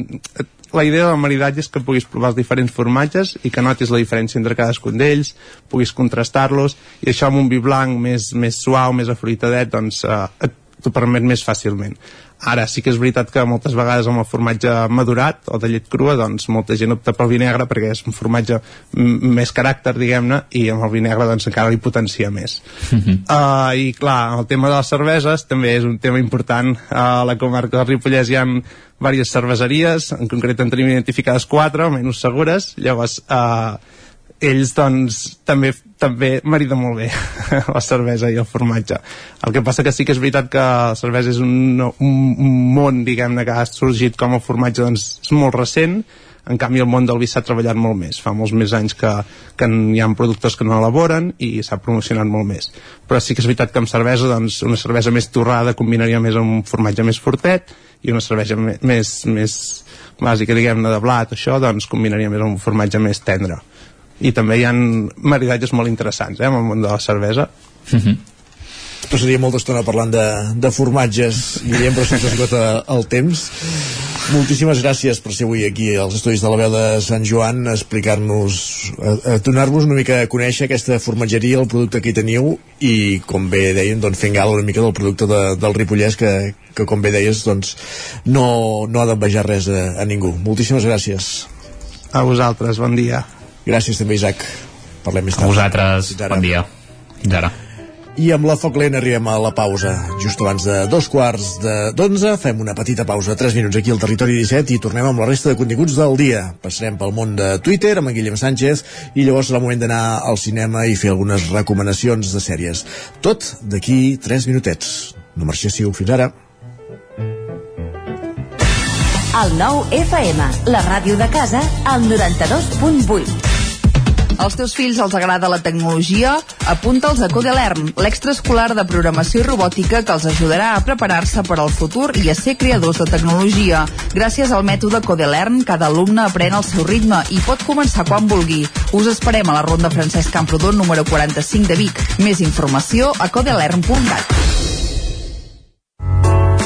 la idea del maridatge és que puguis provar els diferents formatges i que notis la diferència entre cadascun d'ells, puguis contrastar-los, i això amb un vi blanc més, més suau, més afruitadet, doncs eh, t'ho permet més fàcilment. Ara sí que és veritat que moltes vegades amb el formatge madurat o de llet crua, doncs molta gent opta pel vi negre perquè és un formatge més caràcter, diguem-ne, i amb el vi negre doncs encara li potencia més. Uh -huh. uh, I clar, el tema de les cerveses també és un tema important. A la comarca del Ripollès hi ha diverses cerveseries, en concret en tenim identificades quatre, almenys segures, llavors eh, ells doncs també també marida molt bé la cervesa i el formatge. El que passa que sí que és veritat que la cervesa és un, un, un món, diguem-ne, que ha sorgit com a formatge doncs, és molt recent, en canvi el món del vi s'ha treballat molt més. Fa molts més anys que, que hi ha productors que no elaboren i s'ha promocionat molt més. Però sí que és veritat que amb cervesa doncs, una cervesa més torrada combinaria més amb un formatge més fortet i una cervesa més, més bàsica diguem-ne de blat això doncs combinaria més amb un formatge més tendre i també hi han maridatges molt interessants eh, en el món de la cervesa mm -hmm. Passaria molta estona parlant de, de formatges Guillem, però se'ns esgota el temps moltíssimes gràcies per ser avui aquí als estudis de la veu de Sant Joan a explicar-nos, a, a donar-vos una mica a conèixer aquesta formatgeria, el producte que hi teniu i com bé deien, doncs fent gala una mica del producte de, del Ripollès que, que com bé deies, doncs no, no ha d'envejar res a, a ningú. Moltíssimes gràcies. A vosaltres, bon dia. Gràcies també, Isaac. Parlem més tard. A vosaltres, bon dia. Fins ara. I amb la foc lent arribem a la pausa. Just abans de dos quarts d'onze fem una petita pausa, tres minuts aquí al Territori 17 i tornem amb la resta de continguts del dia. Passarem pel món de Twitter amb en Guillem Sánchez i llavors serà el moment d'anar al cinema i fer algunes recomanacions de sèries. Tot d'aquí tres minutets. No marxéssiu fins ara. El nou FM, la ràdio de casa, al 92.8. Als teus fills els agrada la tecnologia? Apunta'ls a Codelern, l'extraescolar de programació i robòtica que els ajudarà a preparar-se per al futur i a ser creadors de tecnologia. Gràcies al mètode Codelern, cada alumne aprèn al seu ritme i pot començar quan vulgui. Us esperem a la Ronda Francesc Camprodon número 45 de Vic. Més informació a codelern.cat.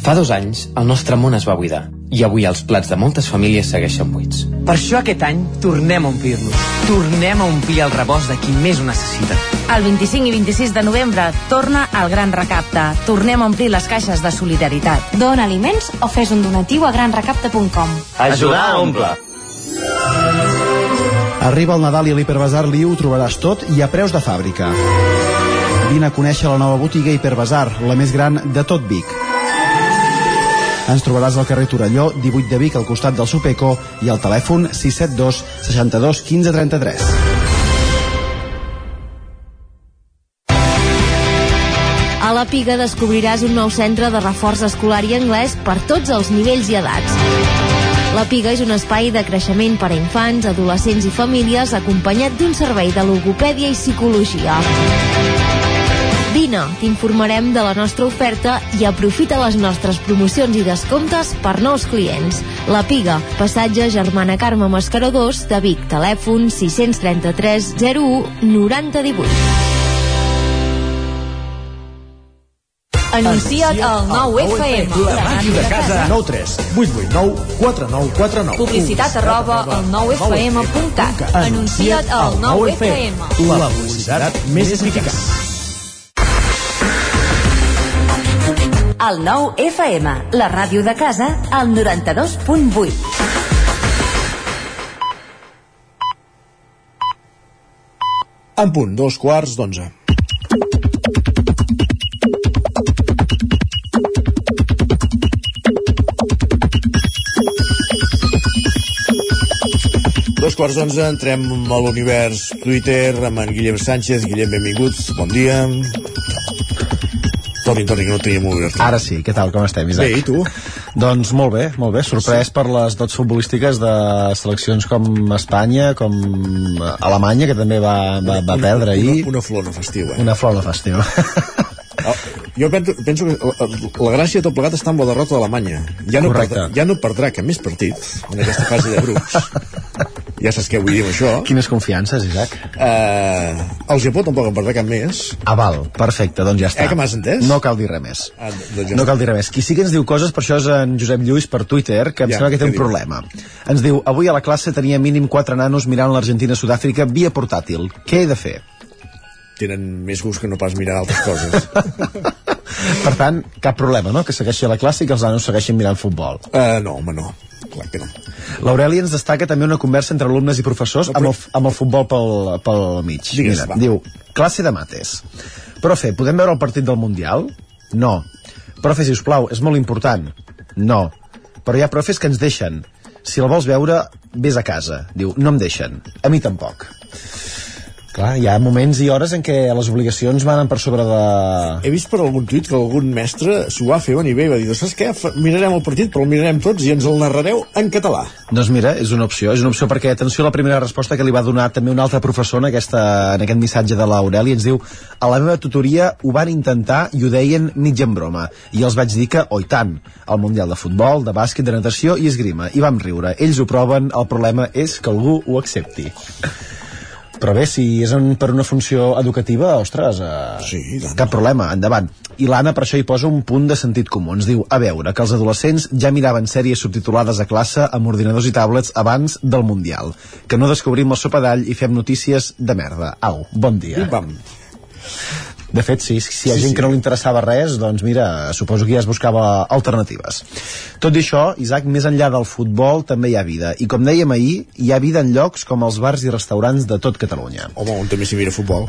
Fa dos anys, el nostre món es va buidar i avui els plats de moltes famílies segueixen buits. Per això aquest any tornem a omplir-los. Tornem a omplir el rebost de qui més ho necessita. El 25 i 26 de novembre torna el Gran Recapte. Tornem a omplir les caixes de solidaritat. Dona aliments o fes un donatiu a granrecapte.com. Ajudar a omple. Arriba el Nadal i a l'Hiperbasar Liu ho trobaràs tot i a preus de fàbrica. Vine a conèixer la nova botiga Hiperbasar, la més gran de tot Vic. Ens trobaràs al carrer Torelló, 18 de Vic, al costat del Supeco, i al telèfon 672 62 15 33. A la Piga descobriràs un nou centre de reforç escolar i anglès per tots els nivells i edats. La Piga és un espai de creixement per a infants, adolescents i famílies acompanyat d'un servei de logopèdia i psicologia. Vine, t'informarem de la nostra oferta i aprofita les nostres promocions i descomptes per nous clients. La Piga, passatge Germana Carme Mascaró 2 de Vic, telèfon 633 01 9018. Anuncia't al 9FM. La màquina de casa. 9 3 8 8 9 4 9 4 9 Publicitat arroba al 9FM.cat. Anuncia't al 9FM. La publicitat més eficaç. El 9 FM, la ràdio de casa, al 92.8. En punt, dos quarts d'onze. Dos quarts d'onze, entrem a l'univers Twitter amb en Guillem Sánchez. Guillem, benvinguts, bon dia. Torni, torni, que no teníem obert. Ara sí, què tal, com estem, Isaac? Bé, i tu? Doncs molt bé, molt bé, sorprès sí. per les dots futbolístiques de seleccions com Espanya, com Alemanya, que també va, va, va perdre ahir. Una, una flor no festiu, eh? Una flor no festiu. Oh, jo penso, penso que la, la gràcia de tot plegat està amb la derrota d'Alemanya. Ja, no perdrà, ja no perdrà cap més partit en aquesta fase de grups. ja saps què vull dir amb això. Quines confiances, Isaac? Uh, el Japó tampoc en perdrà cap més. Ah, val, perfecte, doncs ja està. Eh, que m'has entès? No cal dir res més. Ah, doncs ja no cal dir res més. Qui sí que ens diu coses, per això és en Josep Lluís per Twitter, que em Ja, sembla que té un diu? problema. Ens diu, avui a la classe tenia mínim quatre nanos mirant l'Argentina-Sud-àfrica via portàtil. Què he de fer? Tenen més gust que no pas mirar altres coses. Per tant, cap problema, no?, que segueixi a la classe i que els nanos segueixin mirant futbol. Uh, no, home, no. Clar que no. L'Aureli ens destaca també una conversa entre alumnes i professors amb el, amb el futbol pel, pel mig. Digues, va. diu, classe de mates. Profe, podem veure el partit del Mundial? No. Profe, si us plau, és molt important. No. Però hi ha profes que ens deixen. Si el vols veure, vés a casa. Diu, no em deixen. A mi tampoc. Clar, hi ha moments i hores en què les obligacions van per sobre de... He vist per algun tuit que algun mestre s'ho va fer venir bé i va dir, saps què, mirarem el partit, però el mirarem tots i ens el narrareu en català. Doncs mira, és una opció, és una opció perquè, atenció a la primera resposta que li va donar també un altre professor en, aquesta, en aquest missatge de l'Aureli, ens diu a la meva tutoria ho van intentar i ho deien mig en broma, i els vaig dir que, oi tant, al Mundial de Futbol, de bàsquet, de natació i esgrima, i vam riure, ells ho proven, el problema és que algú ho accepti. Però bé, si és en, per una funció educativa, ostres, eh, sí, cap problema, endavant. I l'Anna per això hi posa un punt de sentit comú. Ens diu, a veure, que els adolescents ja miraven sèries subtitulades a classe amb ordinadors i tablets abans del Mundial. Que no descobrim el sopadall i fem notícies de merda. Au, bon dia. Pim-pam. De fet, sí, si hi ha Sí, gent sí. que no li interessava res, doncs mira, suposo que ja es buscava alternatives. Tot i això, Isaac, més enllà del futbol també hi ha vida. I com dèiem ahir, hi ha vida en llocs com els bars i restaurants de tot Catalunya. Home, on també s'hi mira futbol.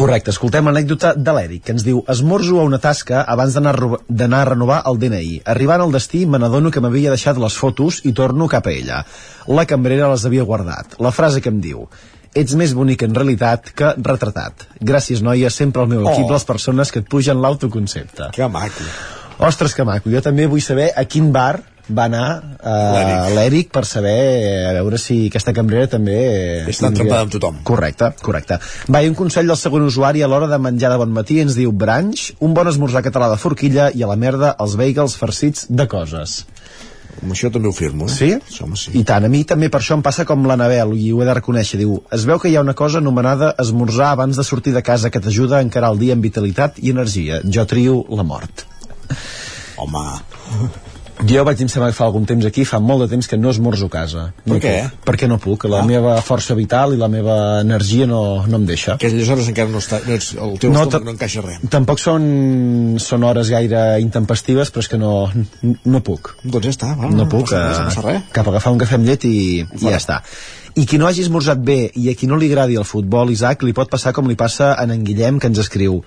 Correcte, escoltem l'anècdota de l'Eric, que ens diu Esmorzo a una tasca abans d'anar a renovar el DNI. Arribant al destí, me n'adono que m'havia deixat les fotos i torno cap a ella. La cambrera les havia guardat. La frase que em diu Ets més bonic en realitat que retratat. Gràcies, noia, sempre al meu equip, Oh. les persones que et pugen l'autoconcepte. Que maco. Ostres, que maco. Jo també vull saber a quin bar va anar eh, l'Eric per saber a veure si aquesta cambrera també Està entrapada amb tothom. Correcte, correcte. Va, i un consell del segon usuari a l'hora de menjar de bon matí ens diu branch, un bon esmorzar català de forquilla i a la merda els bagels farcits de coses. Amb això també ho firmo, eh? Sí? Home, sí. I tant, a mi també per això em passa com l'Anabel, i ho he de reconèixer, diu, es veu que hi ha una cosa anomenada esmorzar abans de sortir de casa que t'ajuda a encarar el dia amb vitalitat i energia. Jo trio la mort. Home... Jo vaig em sembla que fa algun temps aquí, fa molt de temps que no esmorzo a casa. Per no què? Puc, perquè no puc, la meva força vital i la meva energia no, no em deixa. Que aleshores encara no està... No ets, el teu No, no, ta- no encaixa res. Tampoc són, són hores gaire intempestives, però és que no, no puc. Doncs ja està, va, no no puc. passa res, no eh, res. Cap a agafar un cafè amb llet i, i ja està. I qui no hagi esmorzat bé i a qui no li agradi el futbol, Isaac, li pot passar com li passa a en Guillem, que ens escriu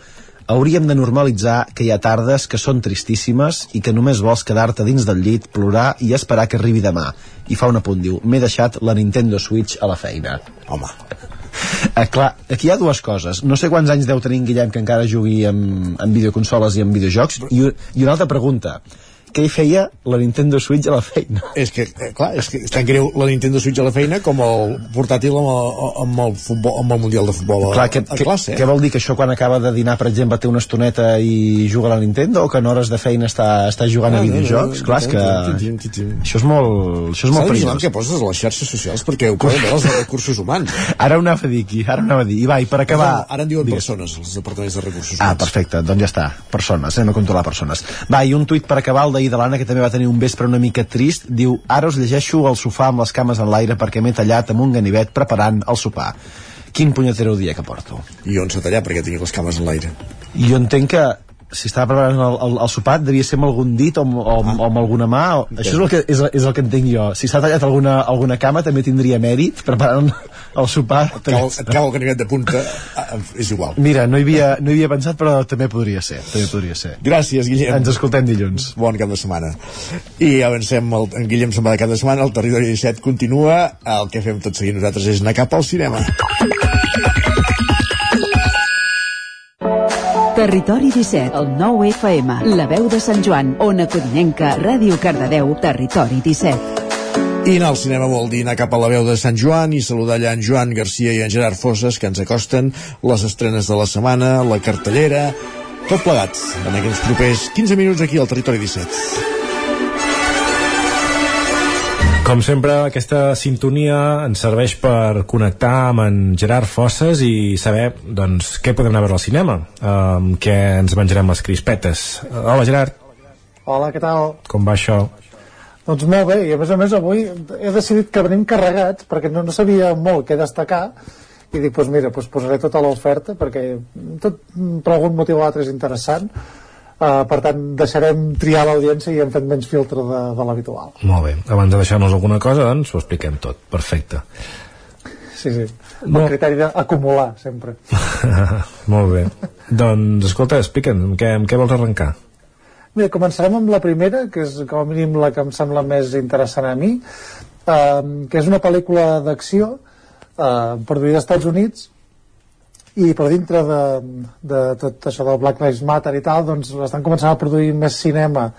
hauríem de normalitzar que hi ha tardes que són tristíssimes i que només vols quedar-te dins del llit, plorar i esperar que arribi demà. I fa un apunt, diu, m'he deixat la Nintendo Switch a la feina. Home. Eh, clar, aquí hi ha dues coses. No sé quants anys deu tenir en Guillem que encara jugui amb, amb videoconsoles i amb videojocs. I, i una altra pregunta. Què hi feia la Nintendo Switch a la feina? És que, eh, clar, és que és tan greu la Nintendo Switch a la feina com el portàtil amb el, amb el, futbol, amb el Mundial de Futbol a, Clar, que, a que, classe. eh? què vol dir que això quan acaba de dinar, per exemple, té una estoneta i juga a la Nintendo o que en hores de feina està, està jugant Ah, a no, no, videojocs? no, Clar, és que això és molt, això és molt de perillós. què poses a les xarxes socials perquè ho poden veure els de recursos humans. eh? Ara ho anava a dir aquí, ara ho anava a dir. I va, i per acabar... No, ara en diuen Digues. persones, els departaments de recursos Ah, humans. perfecte, doncs ja està. Persones, anem a controlar persones. Va, i un tuit per acabar, el d'ahir de l'Anna, que també va tenir un vespre una mica trist, diu, ara us llegeixo al sofà amb les cames en l'aire perquè m'he tallat amb un ganivet preparant el sopar. Quin punyetero dia que porto. I on s'ha tallat perquè tingui les cames en l'aire. Jo entenc que si estava preparant el, el, el sopar devia ser amb algun dit o, o, o amb alguna mà o... això és el, que, és, és el que entenc jo si s'ha tallat alguna, alguna cama també tindria mèrit preparant el sopar Cau, et cau el ganivet de punta, és igual. mira, no hi, havia, no hi havia pensat però també podria ser també podria ser Gràcies, Guillem. ens escoltem dilluns Bon cap de setmana. I avancem, el, en Guillem se'n va de cap de setmana, el Territori 17 continua, el que fem tot seguint nosaltres és anar cap al cinema. Territori 17, el 9 FM, la veu de Sant Joan, Ona Codinenca, Ràdio Cardedeu, Territori 17. I anar al cinema vol dir anar cap a la veu de Sant Joan i saludar allà en Joan Garcia i en Gerard Fosses que ens acosten les estrenes de la setmana, la cartellera, tot plegat en aquests propers 15 minuts aquí al Territori 17. Com sempre, aquesta sintonia ens serveix per connectar amb en Gerard Fosses i saber doncs, què podem anar a veure al cinema, amb què ens menjarem les crispetes. Hola, Gerard, Hola, què tal? com va això? Doncs molt bé, i a més a més avui he decidit que venim carregats perquè no, no sabia molt què destacar i dic, doncs mira, doncs posaré tota l'oferta perquè tot per algun motiu o altre és interessant uh, per tant deixarem triar l'audiència i hem fet menys filtre de, de l'habitual Molt bé, abans de deixar-nos alguna cosa, doncs ho expliquem tot. Perfecte. sí, sí, No. el criteri d'acumular sempre Molt bé. doncs, escolta, explica'm, amb què, amb què vols arrencar? Mira, començarem amb la primera, que és com a mínim la que em sembla més interessant a mi, eh, que és una pel·lícula d'acció eh, produïda als Estats Units i per dintre de, de tot això del Black Lives Matter i tal, doncs estan començant a produir més cinema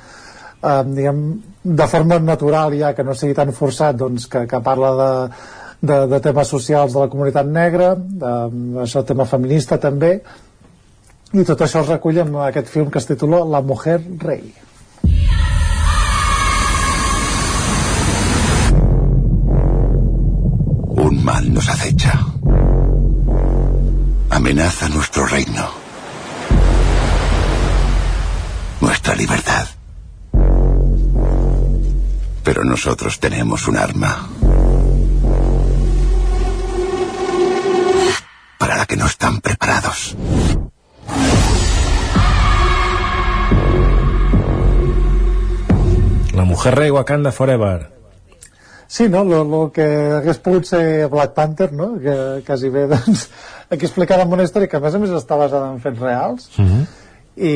eh, diguem, de forma natural ja, que no sigui tan forçat, doncs que, que parla de, de, de temes socials de la comunitat negra, de, això tema feminista també, i tot això es recull en aquest film que es titula La mujer rei. Amenaza nuestro reino. Nuestra libertad. Pero nosotros tenemos un arma. Para la que no están preparados. La mujer rei Wakanda Forever. Sí, no? Lo, lo que hagués pogut ser Black Panther, no? Que quasi bé, doncs, aquí explicàvem una història que a més a més està basada en fets reals Uh -huh. i,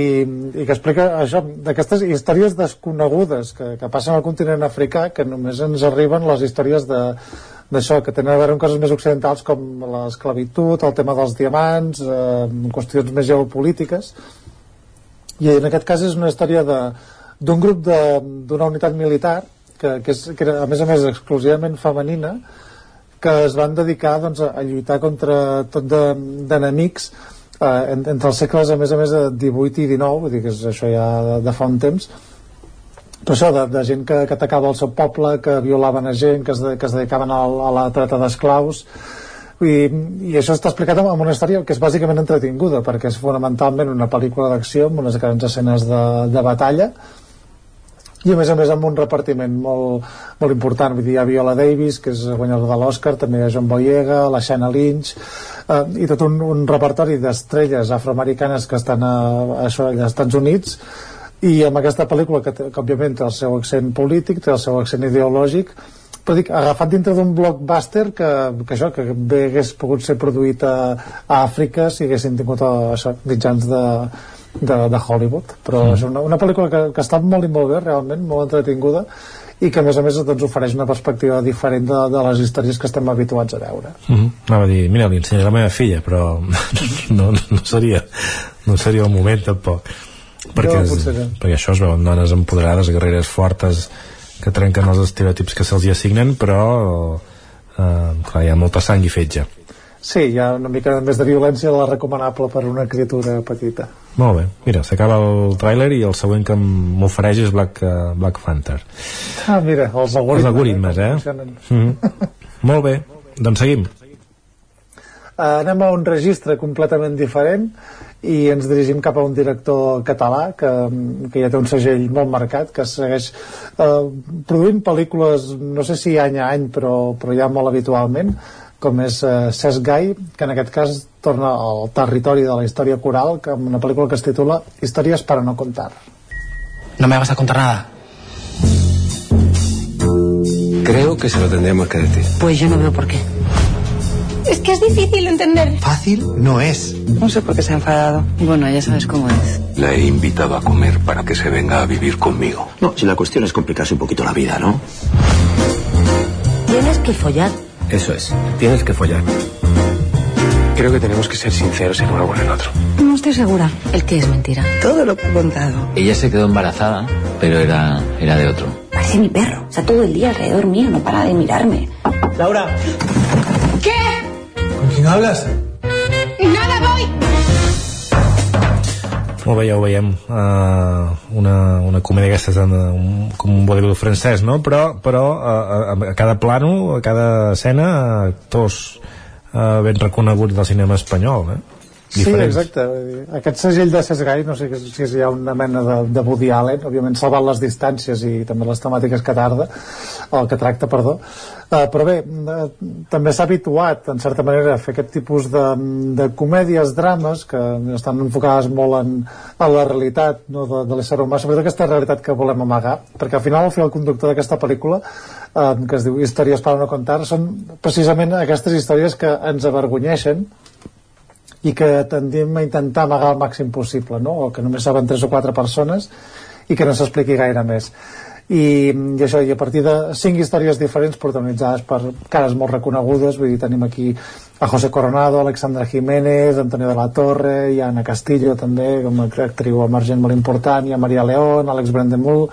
i que explica això, d'aquestes històries desconegudes que, que passen al continent africà que només ens arriben les històries de d'això, que tenen a veure amb coses més occidentals com l'esclavitud, el tema dels diamants, eh, qüestions més geopolítiques i en aquest cas és una història de- d'un grup de- d'una unitat militar que, que, és, que era a més a més exclusivament femenina que es van dedicar doncs, a, a lluitar contra tot de- d'enemics eh, en, entre els segles a més a més de 18 i 19 vull dir que és això ja de, de fa un temps. Però això de, de gent que, que atacava el seu poble que violaven a gent, que es, de, que es dedicaven a, a la trata d'esclaus. I, i això està explicat amb una història que és bàsicament entretinguda perquè és fonamentalment una pel·lícula d'acció amb unes grans escenes de, de batalla i a més a més amb un repartiment molt, molt important, vull dir, hi ha Viola Davis que és guanyador de l'Oscar, també hi ha John Boyega la Shanna Lynch eh, i tot un, un repertori d'estrelles afroamericanes que estan a, a això, als Estats Units i amb aquesta pel·lícula que, que òbviament té el seu accent polític, té el seu accent ideològic però dic, agafat dintre d'un blockbuster que, que això, que bé hagués pogut ser produït a, a Àfrica si haguessin tingut a, això, mitjans de, de, de Hollywood però mm. és una, una pel·lícula que, que està molt i molt bé realment, molt entretinguda i que a més a més doncs, ofereix una perspectiva diferent de, de les històries que estem habituats a veure mm -hmm. anava a dir, mira, li ensenyaré la meva filla però no, no, seria no seria el moment tampoc perquè, no, perquè això es veuen dones empoderades, guerreres fortes que trenquen els estereotips que se'ls hi assignen però eh, clar, hi ha molta sang i fetge Sí, hi ha una mica més de violència de la recomanable per una criatura petita. Molt bé. Mira, s'acaba el tràiler i el següent que m'ofereix és Black, uh, Black Panther. Ah, mira, els algoritmes. Els algoritmes, eh? eh? Mm -hmm. Molt bé. Doncs seguim. Uh, anem a un registre completament diferent i ens dirigim cap a un director català que, que ja té un segell molt marcat que segueix eh, produint pel·lícules no sé si any a any però, però ja molt habitualment com és eh, Cesc Gai que en aquest cas torna al territori de la història coral que amb una pel·lícula que es titula Històries para no contar No me vas a contar nada Creo que se lo tendríamos que decir Pues yo no veo por qué Es que es difícil entender. Fácil no es. No sé por qué se ha enfadado. Bueno, ya sabes cómo es. La he invitado a comer para que se venga a vivir conmigo. No, si la cuestión es complicarse un poquito la vida, ¿no? Tienes que follar. Eso es, tienes que follar. Creo que tenemos que ser sinceros en uno con el otro. No estoy segura. El que es mentira. Todo lo que he contado. Ella se quedó embarazada, pero era, era de otro. Parece mi perro. O sea, todo el día alrededor mío, no para de mirarme. Laura. ¿Qué? ¿Con quién hablas? Molt bé, ja ho veiem uh, una, una comèdia aquesta un, com un vodevil francès no? però, però uh, a, a cada plano a cada escena actors uh, ben reconeguts del cinema espanyol eh? Diferents. Sí, exacte. Aquest segell de Sesgai, no sé si hi ha una mena de, de Woody Allen, òbviament salvant les distàncies i també les temàtiques que tarda, o que tracta, perdó. Uh, però bé, uh, també s'ha habituat, en certa manera, a fer aquest tipus de, de comèdies, drames, que estan enfocades molt en, en la realitat no, de, de l'ésser humà, sobretot aquesta realitat que volem amagar, perquè al final el fil conductor d'aquesta pel·lícula uh, que es diu Històries per no contar són precisament aquestes històries que ens avergonyeixen i que tendim a intentar amagar el màxim possible, no? o que només saben tres o quatre persones i que no s'expliqui gaire més. I, i això, i a partir de cinc històries diferents protagonitzades per cares molt reconegudes, vull dir, tenim aquí a José Coronado, Alexandra Jiménez, Antonio de la Torre, i Ana Castillo també, com a actriu emergent molt important, i a Maria León, Àlex Brendemul,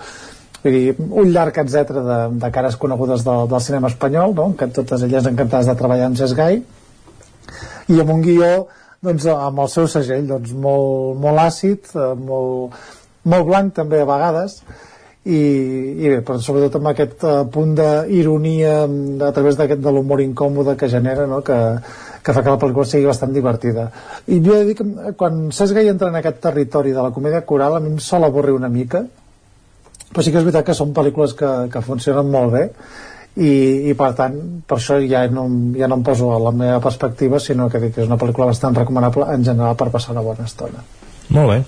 vull dir, un llarg etc de, de cares conegudes del, del cinema espanyol, no? que totes elles encantades de treballar amb Gesgai, i amb un guió doncs, amb el seu segell doncs, molt, molt àcid, eh, molt, molt blanc també a vegades, i, i bé, però sobretot amb aquest uh, punt d'ironia a través d'aquest de l'humor incòmode que genera, no? que, que fa que la pel·lícula sigui bastant divertida. I jo he dir que eh, quan Gai entra en aquest territori de la comèdia coral a mi em sol avorrir una mica, però sí que és veritat que són pel·lícules que, que funcionen molt bé i, i per tant per això ja no, ja no em poso a la meva perspectiva sinó que dic que és una pel·lícula bastant recomanable en general per passar una bona estona molt bé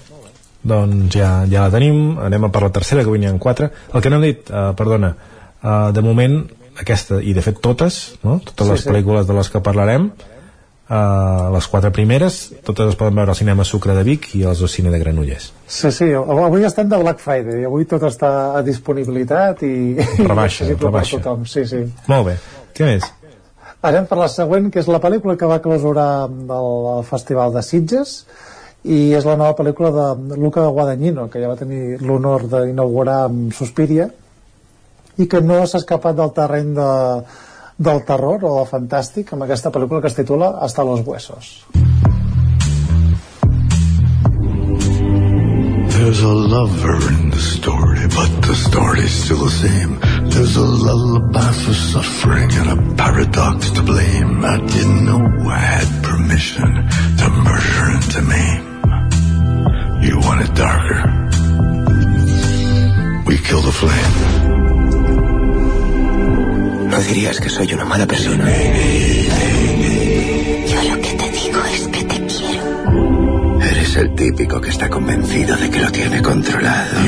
doncs ja, ja la tenim anem a per la tercera que ha quatre el que no hem dit, uh, perdona uh, de moment aquesta, i de fet totes no? totes sí, les sí. pel·lícules de les que parlarem Uh, les quatre primeres totes es poden veure al cinema Sucre de Vic i als cine de Granollers Sí, sí, avui estem de Black Friday avui tot està a disponibilitat i rebaixa, i rebaixa tothom. Sí, sí. molt bé, què més? Anem per la següent, que és la pel·lícula que va clausurar el Festival de Sitges i és la nova pel·lícula de Luca Guadagnino que ja va tenir l'honor d'inaugurar amb Suspiria i que no s'ha escapat del terreny de, del terror o del fantàstic amb aquesta pel·lícula que es titula Hasta los huesos. There's a lover in the story, but the story still the same. There's a lullaby for suffering and a paradox to blame. I didn't know I had permission to murder and to maim. You want it darker? We kill the flame. No dirías que soy una mala persona. Yo lo que te digo es que te quiero. Eres el típico que está convencido de que lo tiene controlado.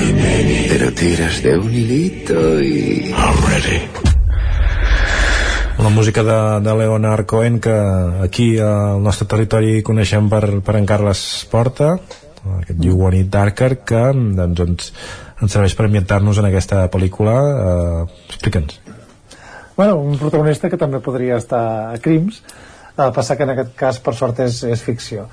Pero tiras de un hilito y... I'm ready. la música de, de Leonard Cohen que aquí al nostre territori coneixem per, per en Carles Porta aquest You Want It Darker que doncs, ens, ens serveix per ambientar-nos en aquesta pel·lícula eh, explica'ns bueno, un protagonista que també podria estar a Crims eh, passar que en aquest cas per sort és, és ficció.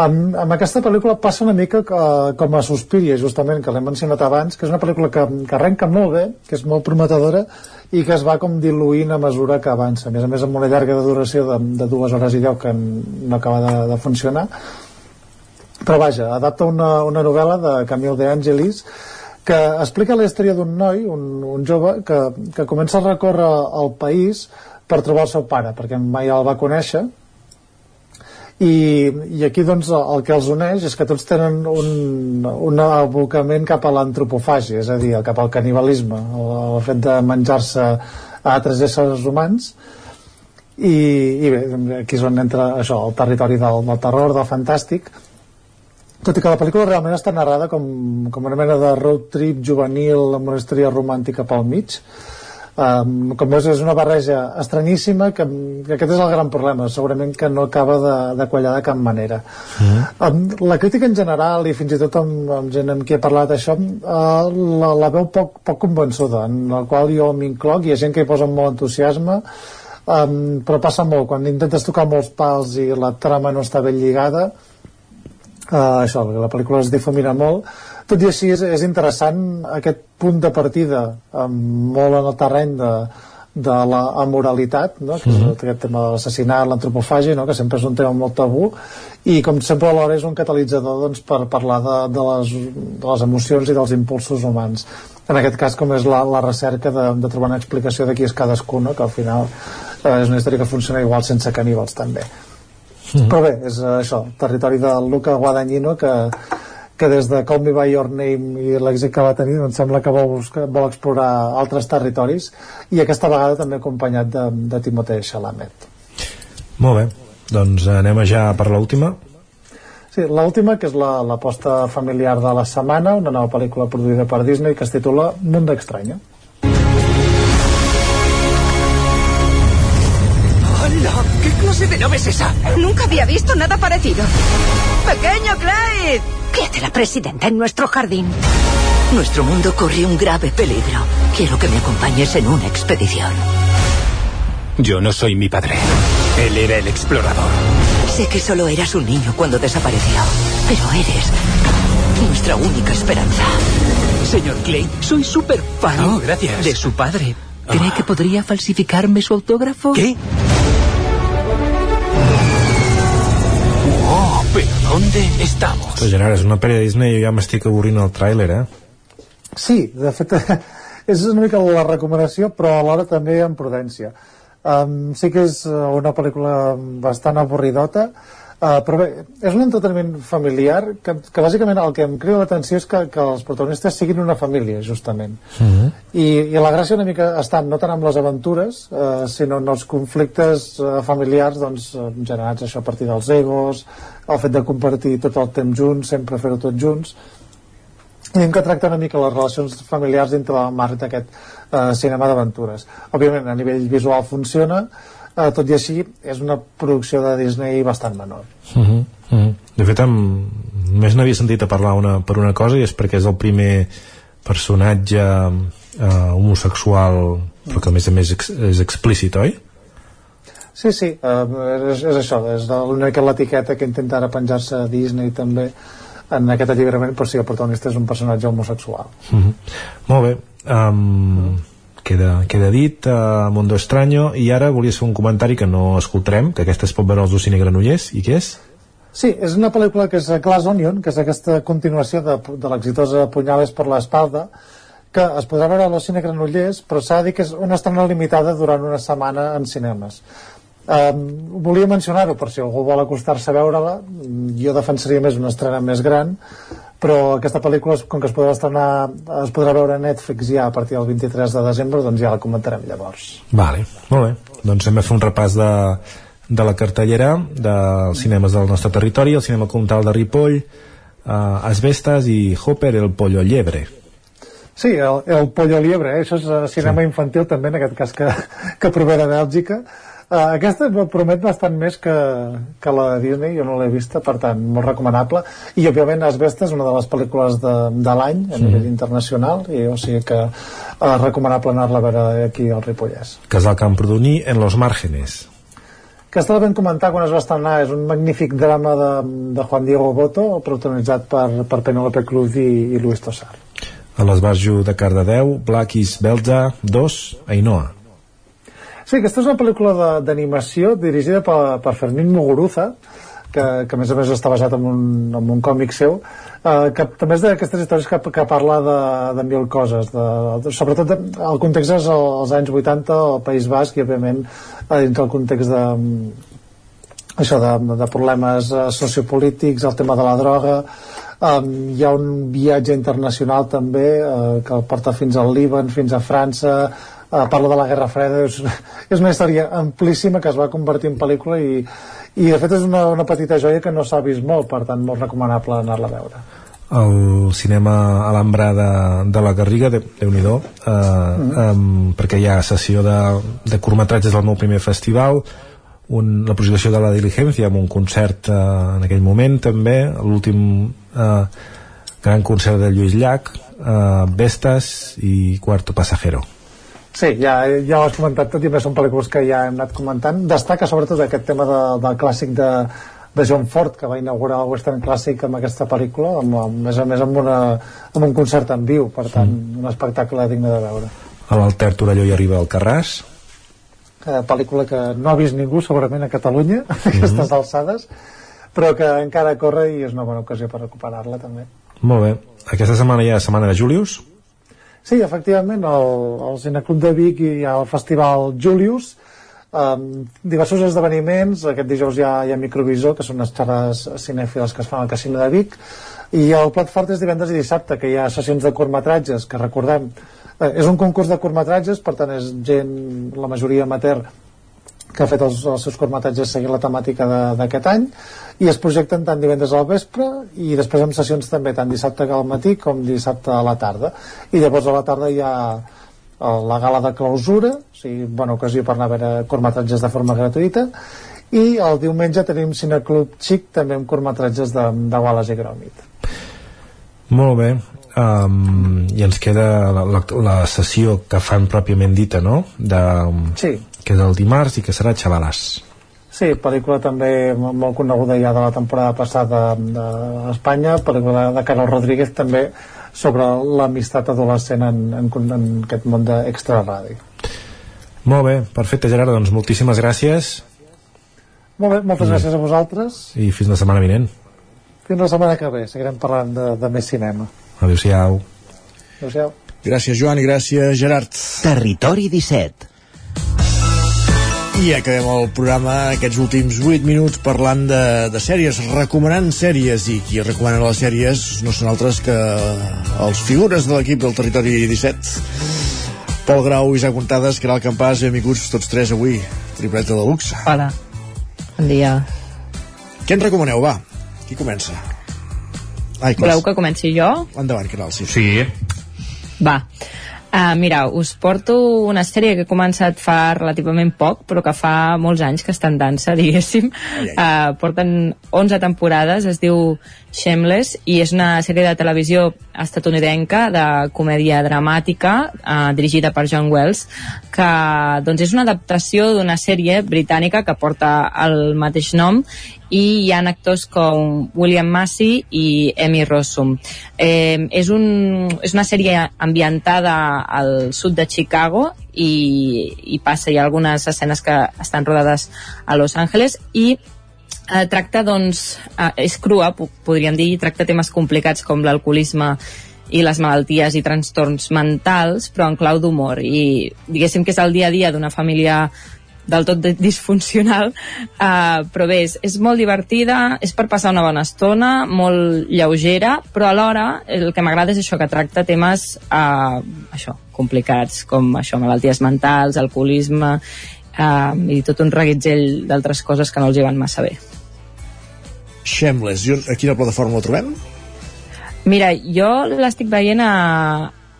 Amb, amb aquesta pel·lícula passa una mica que, com a Suspiria justament, que l'hem mencionat abans que és una pel·lícula que, que arrenca molt bé que és molt prometedora i que es va com diluint a mesura que avança. A més a més amb una llarga de duració de, de dues hores i deu que no acaba de, de funcionar. Però vaja, adapta una, una novel·la de Camille de Angelis que explica la història d'un noi, un, un jove, que, que comença a recórrer el país per trobar el seu pare, perquè mai el va conèixer, i, i aquí doncs el que els uneix és que tots tenen un, un abocament cap a l'antropofàgia, és a dir, cap al canibalisme, el, el fet de menjar-se altres éssers humans, i, i bé, aquí és on entra això, el territori del, del terror, del fantàstic, tot i que la pel·lícula realment està narrada com, com una mena de road trip juvenil amb una història romàntica pel mig. Um, com veus és una barreja estranyíssima que, que aquest és el gran problema. Segurament que no acaba de, de quallar de cap manera. Mm. um, la crítica en general i fins i tot amb, amb gent amb qui he parlat d'això uh, la, la veu poc, poc convençuda en la qual jo m'incloc. Hi ha gent que hi posa molt entusiasme um, però passa molt. Quan intentes tocar molts pals i la trama no està ben lligada uh, això, la pel·lícula es difamina molt tot i així és, és interessant aquest punt de partida amb molt en el terreny de, de la amoralitat no? que és Mhm. aquest tema de l'assassinat, l'antropofàgia no? que sempre és un tema molt tabú i com sempre alhora és un catalitzador doncs, per parlar de, de, les, de les emocions i dels impulsos humans en aquest cas com és la, la recerca de, de trobar una explicació de qui és cadascú no? que al final eh, és una història que funciona igual sense caníbals també Mhm. però bé, és eh, això, territori de Luca Guadagnino que, que des de Call Me By Your Name i l'èxit que va tenir doncs sembla que vol, buscar, vol explorar altres territoris i aquesta vegada també acompanyat de, de Timothée Chalamet molt bé, doncs anem a ja per l'última Sí, l'última, que és la- l'aposta familiar de la setmana, una nova pel·lícula produïda per Disney que es titula Mundo Extraño. ¿Qué clase de nave es esa? Nunca había visto nada parecido. ¡Pequeño Clyde! ¿Qué hace la presidenta en nuestro jardín? Nuestro mundo corre un grave peligro. Quiero que me acompañes en una expedición. Yo no soy mi padre. Él era el explorador. Sé que solo eras un niño cuando desapareció, pero eres nuestra única esperanza. Señor Clay, soy súper fan Oh, gracias. de su padre. ¿Cree que podría falsificarme su autógrafo? ¿Qué? Pero ¿dónde estamos? Ostres, Gerard, és una pel·li de Disney i jo ja m'estic avorrint el tràiler, eh? Sí, de fet és una mica la recomanació però alhora també amb prudència um, sí que és uh, una pel·lícula bastant avorridota uh, però bé, és un entreteniment familiar que, que bàsicament el que em crida l'atenció és que, que els protagonistes siguin una família justament. I, i la gràcia una mica està no tant amb les aventures eh, sinó en els conflictes eh, familiars doncs, eh, generats això a partir dels egos el fet de compartir tot el temps junts sempre fer-ho tots junts. I que tracta una mica les relacions familiars dintre del marc d'aquest eh, cinema d'aventures. Òbviament, a nivell visual funciona, eh, tot i així és una producció de Disney bastant menor. Uh -huh, uh -huh. De fet, amb... només n'havia sentit a parlar una, per una cosa i és perquè és el primer personatge eh, homosexual però que a més a més ex és explícit, oi? Sí, sí, eh, és, és això, és l'única l'etiqueta que intenta ara penjar-se a Disney també en aquest alliberament, però sí, el protagonista és un personatge homosexual. Uh -huh. Molt bé. Um, queda, queda dit uh, Mundo Extraño i ara volies fer un comentari que no escoltarem que aquesta es pot veure als Ocine Granollers i què és? Sí, és una pel·lícula que és Glass Onion, que és aquesta continuació de, de l'exitosa Punyales per l'espalda, que es podrà veure a l'Ocine Granollers, però s'ha de dir que és una estrena limitada durant una setmana en cinemes. Um, volia mencionar-ho per si algú vol acostar-se a veure-la jo defensaria més una estrena més gran però aquesta pel·lícula com que es podrà estrenar es podrà veure a Netflix ja a partir del 23 de desembre doncs ja la comentarem llavors Vale, molt bé. Doncs hem de fer un repàs de, de la cartellera dels cinemes del nostre territori, el cinema comtal de Ripoll, uh, Asbestas i Hopper, el Pollo Llebre. Sí, el, el Pollo Liebre, eh? això és eh, cinema sí. infantil també, en aquest cas que, que prové de Bèlgica. Uh, aquesta promet bastant més que, que la de Disney, jo no l'he vista, per tant, molt recomanable. I, òbviament, Asbestes, una de les pel·lícules de, de l'any a Sí. nivell internacional, i o sigui que uh, recomanable anar-la a veure aquí al Ripollès. Casal Camprodoní en Los Márgenes. Aquesta la vam comentar quan es va estrenar, és un magnífic drama de, de Juan Diego Boto, protagonitzat per, per Penélope Cruz i, i Luis Tosar. A l'Esbarjo de Cardedeu, Blackis Belza 2, Ainhoa. Sí, aquesta és una pel·lícula d'animació dirigida per, per Fermín Muguruza, que, que a més a més està basat en un, en un còmic seu, eh, que també és d'aquestes històries que, que parla de, de mil coses. De, de, sobretot de, el context és el, els anys 80 al País Basc i òbviament eh, dins el context de, això de, de problemes eh, sociopolítics, el tema de la droga, um, hi ha un viatge internacional també eh, que el porta fins al Líban, fins a França, eh, parla de la Guerra Freda, és, és una història amplíssima que es va convertir en pel·lícula i, i de fet és una, una petita joia que no s'ha vist molt, per tant molt recomanable anar-la a veure. el cinema Alhambra de, de la Garriga de, déu nhi eh, um, perquè hi ha sessió de, de curtmetratges del meu primer festival un, la projecció de la diligència amb un concert eh, en aquell moment també l'últim eh, gran concert de Lluís Llach eh, Vestas i Cuarto Pasajero Sí, ja, ja ho has comentat tot i més són pel·lícules que ja hem anat comentant. Destaca sobretot aquest tema de, del clàssic de, de John Ford, que va inaugurar el Western Classic amb aquesta pel·lícula, amb, amb, a més a més amb, una, amb un concert en viu, per tant, un espectacle digne de veure. a l'Alter Torelló hi arriba el Carràs Eh, pel·lícula que no ha vist ningú segurament a Catalunya, a aquestes alçades, però que encara corre i és una bona ocasió per recuperar-la també. molt bé, aquesta setmana hi ha Setmana de Julius Sí, efectivament, el, el Cineclub de Vic i el Festival Julius, um, diversos esdeveniments, aquest dijous hi ha, hi ha Microvisor, que són unes xerrades cinèfiles que es fan al Casino de Vic, i el plat fort és divendres i dissabte, que hi ha sessions de curtmetratges, que recordem, eh, és un concurs de curtmetratges, per tant és gent, la majoria amateur, que ha fet els, els seus curtmetratges seguint la temàtica d'aquest any i es projecten tant divendres al vespre i després amb sessions també tant dissabte al matí com dissabte a la tarda i llavors a la tarda hi ha eh, la gala de clausura o sigui, bona ocasió per anar a veure curtmetratges de forma gratuïta i el diumenge tenim Cineclub Xic també amb curtmetratges de, de Wallace i Gromit Molt bé. Um, I ens queda la, la, la sessió que fan pròpiament dita, no? De, Sí. Que és el dimarts i que serà Xavalàs. Sí, pel·lícula també mo- molt coneguda ja de la temporada passada d'Espanya, pel·lícula de Carlos Rodríguez també sobre l'amistat adolescent en, en, en aquest món d'extra ràdio. Molt bé, perfecte Gerard, doncs moltíssimes gràcies Molt bé, moltes Mm. gràcies a vosaltres. i fins la setmana vinent. Fins la setmana que ve, seguirem parlant de, de més cinema. Adéu-siau. Adéu-siau. Gràcies, Joan, i gràcies, Gerard. Territori 17. I acabem el programa aquests últims 8 minuts parlant de, de sèries, recomanant sèries i qui recomana les sèries no són altres que els figures de l'equip del Territori 17 Pol Grau, Isaac Montades, Caral Campàs benvinguts tots tres avui tripleta de luxe Hola. Bon dia. Què en recomaneu, va? Qui comença? Ai, Voleu que comenci jo? Endavant, Caral, sí. Sí. Va. Uh, mira, us porto una sèrie que he començat fa relativament poc, però que fa molts anys que està en dansa, diguéssim. Uh, porten 11 temporades, es diu Shameless, i és una sèrie de televisió estatunidenca de comèdia dramàtica, uh, dirigida per John Wells, que doncs, és una adaptació d'una sèrie britànica que porta el mateix nom i hi ha actors com William Massey i Emmy Rossum. Eh, és, un, és una sèrie ambientada al sud de Chicago i, i passa, hi ha algunes escenes que estan rodades a Los Angeles i eh, tracta, doncs, eh, és crua, po- podríem dir, tracta temes complicats com l'alcoholisme i les malalties i trastorns mentals, però en clau d'humor. I diguéssim que és el dia a dia d'una família del tot disfuncional, uh, però bé, és, és molt divertida, és per passar una bona estona, molt lleugera, però alhora el que m'agrada és això, que tracta temes uh, això, complicats, com això, malalties mentals, alcoholisme, uh, i tot un reguitzell d'altres coses que no els hi van massa bé. Shameless, I a quina plataforma ho trobem? Mira, jo l'estic veient a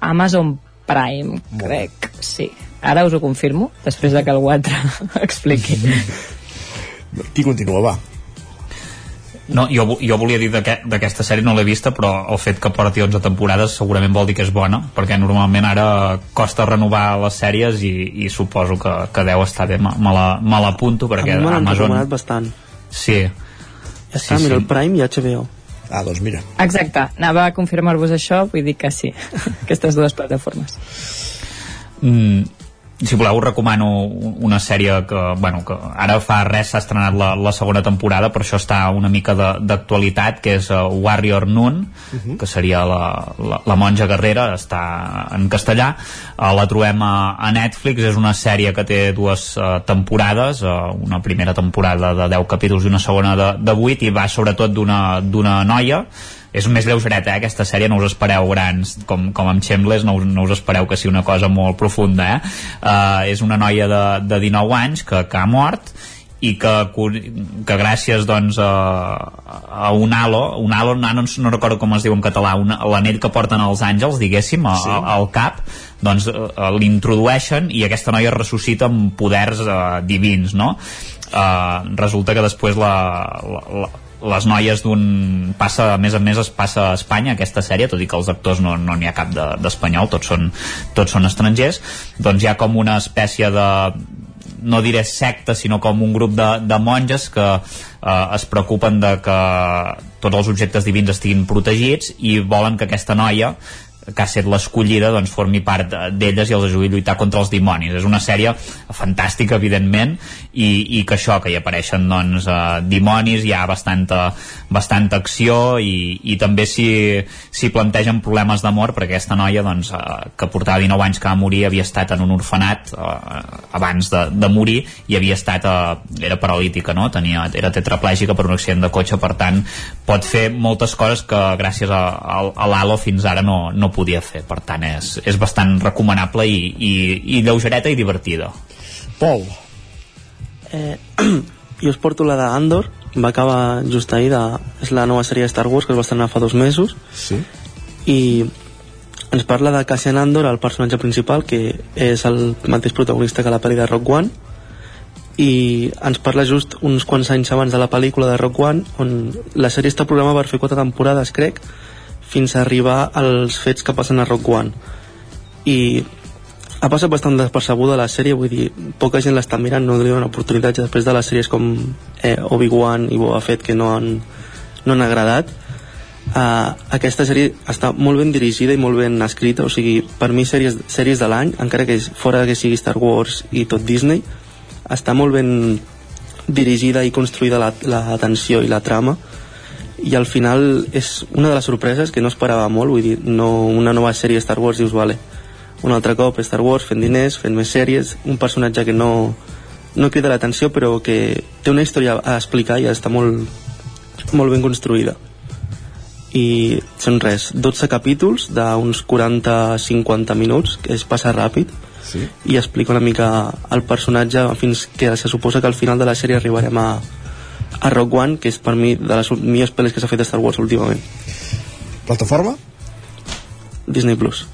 Amazon Prime, crec, sí. Ara us ho confirmo, després de que el Guatre expliqui. Qui continua, va? No, jo, jo volia dir d'aquesta sèrie no l'he vista però el fet que porti 11 temporades segurament vol dir que és bona perquè normalment ara costa renovar les sèries i, i suposo que, que deu estar bé me l'apunto perquè a mi Amazon... bastant sí ja està, sí, mira sí. el Prime i HBO Ah, doncs mira. Exacte, anava a confirmar-vos això, vull dir que sí, aquestes dues plataformes. Mm, si voleu recomano una sèrie que, bueno, que ara fa res s'ha estrenat la, la segona temporada per això està una mica d'actualitat que és uh, Warrior Noon uh -huh. que seria la, la, la monja guerrera està en castellà uh, la trobem a, a Netflix és una sèrie que té dues uh, temporades uh, una primera temporada de 10 capítols i una segona de, de 8 i va sobretot d'una noia és més lleugereta, eh, aquesta sèrie, no us espereu grans, com, com amb Chambliss, no, us, no us espereu que sigui una cosa molt profunda, eh? Uh, és una noia de, de 19 anys que, que ha mort i que, que gràcies doncs, a, a un halo, un halo no, no, recordo com es diu en català, l'anell que porten els àngels, diguéssim, a, sí. al cap, doncs uh, l'introdueixen i aquesta noia ressuscita amb poders uh, divins, no? Uh, resulta que després la, la, la les noies d'un... passa, a més a més es passa a Espanya aquesta sèrie, tot i que els actors no n'hi no ha cap d'espanyol, de, tots, són, tots són estrangers, doncs hi ha com una espècie de no diré secta, sinó com un grup de, de monges que eh, es preocupen de que tots els objectes divins estiguin protegits i volen que aquesta noia que ha estat l'escollida doncs, formi part d'elles i els ajudi a lluitar contra els dimonis. És una sèrie fantàstica, evidentment, i, i que això, que hi apareixen doncs, eh, dimonis, hi ha bastanta, bastanta acció i, i també s'hi plantegen problemes d'amor perquè aquesta noia doncs, eh, que portava 19 anys que va morir havia estat en un orfenat eh, abans de, de morir i havia estat, eh, era paralítica, no? Tenia, era tetraplègica per un accident de cotxe, per tant pot fer moltes coses que gràcies a, a, a l'Halo fins ara no, no podia fer. Per tant és, és bastant recomanable i, i, i lleugereta i divertida. Pol. Eh, jo us porto la d'Andor va acabar just ahir de, és la nova sèrie de Star Wars que es va estrenar fa dos mesos. Sí. i ens parla de Cassian Andor el personatge principal que és el mateix protagonista que la pel·li de Rock One. I ens parla just uns quants anys abans de la pel·lícula de Rock One on la sèrie està programada per fer quatre temporades crec fins a arribar als fets que passen a Rock One. I ha passat bastant despercebuda la sèrie vull dir, poca gent l'està mirant no li donen oportunitats. Després de les sèries com eh, Obi-Wan i Boba Fett que no han, no han agradat uh, aquesta sèrie està molt ben dirigida i molt ben escrita. O sigui, per mi sèries, sèries de l'any encara que fora que sigui Star Wars i tot Disney està molt ben dirigida i construïda la, la tensió i la trama i al final és una de les sorpreses que no esperava molt, vull dir, no una nova sèrie Star Wars dius, vale, un altre cop Star Wars fent diners, fent més sèries, un personatge que no, no crida l'atenció però que té una història a explicar i està molt, molt ben construïda i són res, 12 capítols d'uns 40-50 minuts que es passa ràpid sí. i explica una mica el personatge fins que se suposa que al final de la sèrie arribarem a, a Rock One, que és per mi de les millors pel·les que s'ha fet de Star Wars últimament. Plataforma? Disney Plus.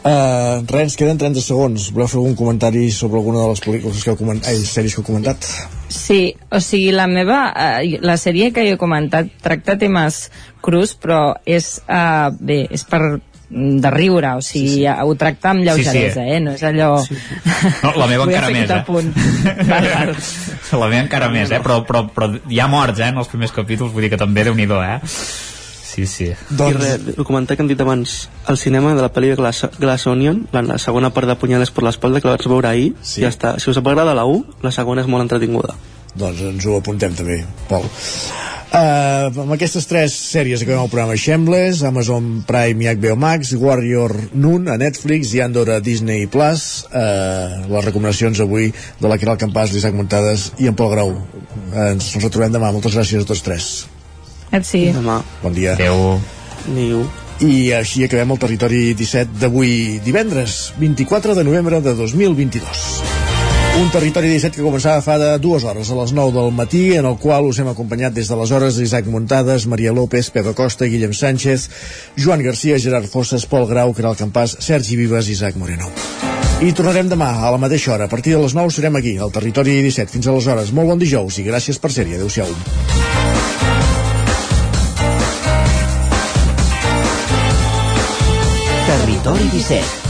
Uh, res, ens queden 30 segons. Voleu fer algun comentari sobre alguna de les pel·lícules que heu comentat, ai, sèries que heu comentat? Sí, o sigui, la meva, uh, la sèrie que jo he comentat tracta temes crus, però és, uh, bé, és per de riure, o sigui, sí, sí. ho tracta amb lleugeresa, sí, sí. eh? No és allò... Sí, sí. No, la meva encara més, eh? Punt. val, val. La meva encara no, més, eh? Però, però, però hi ha morts, eh? En els primers capítols, vull dir que també déu nhi eh? Sí, sí. Doncs... I res, el comentari que hem dit abans, al cinema de la pel·li de Glass, Glass Onion, la, la segona part de Punyales per l'espalda, que la vaig veure ahir, sí. ja està. Si us agrada la 1, la segona és molt entretinguda. Doncs ens ho apuntem també, Pol. Uh, amb aquestes tres sèries acabem el programa Shameless, Amazon Prime i HBO Max, Warrior Noon a Netflix i Andor a Disney Plus. Uh, les recomanacions avui de la Caral Campàs, l'Isaac Muntades i en Pol Grau. Uh, ens retrobem demà. Moltes gràcies a tots tres. Sí. Demà. Bon dia. Adéu. Niu. I així acabem el territori 17 d'avui divendres, 24 de novembre de 2022. Un territori 17 que començava fa de dues hores, a les 9 del matí, en el qual us hem acompanyat des d'aleshores Isaac Muntades, Maria López, Pedro Costa, Guillem Sánchez, Joan Garcia, Gerard Fosses, Pol Grau, Caral Campàs, Sergi Vives i Isaac Moreno. I tornarem demà a la mateixa hora. A partir de les 9 serem aquí, al Territori 17. Fins aleshores, molt bon dijous i gràcies per ser-hi. Adéu-siau. Territori 17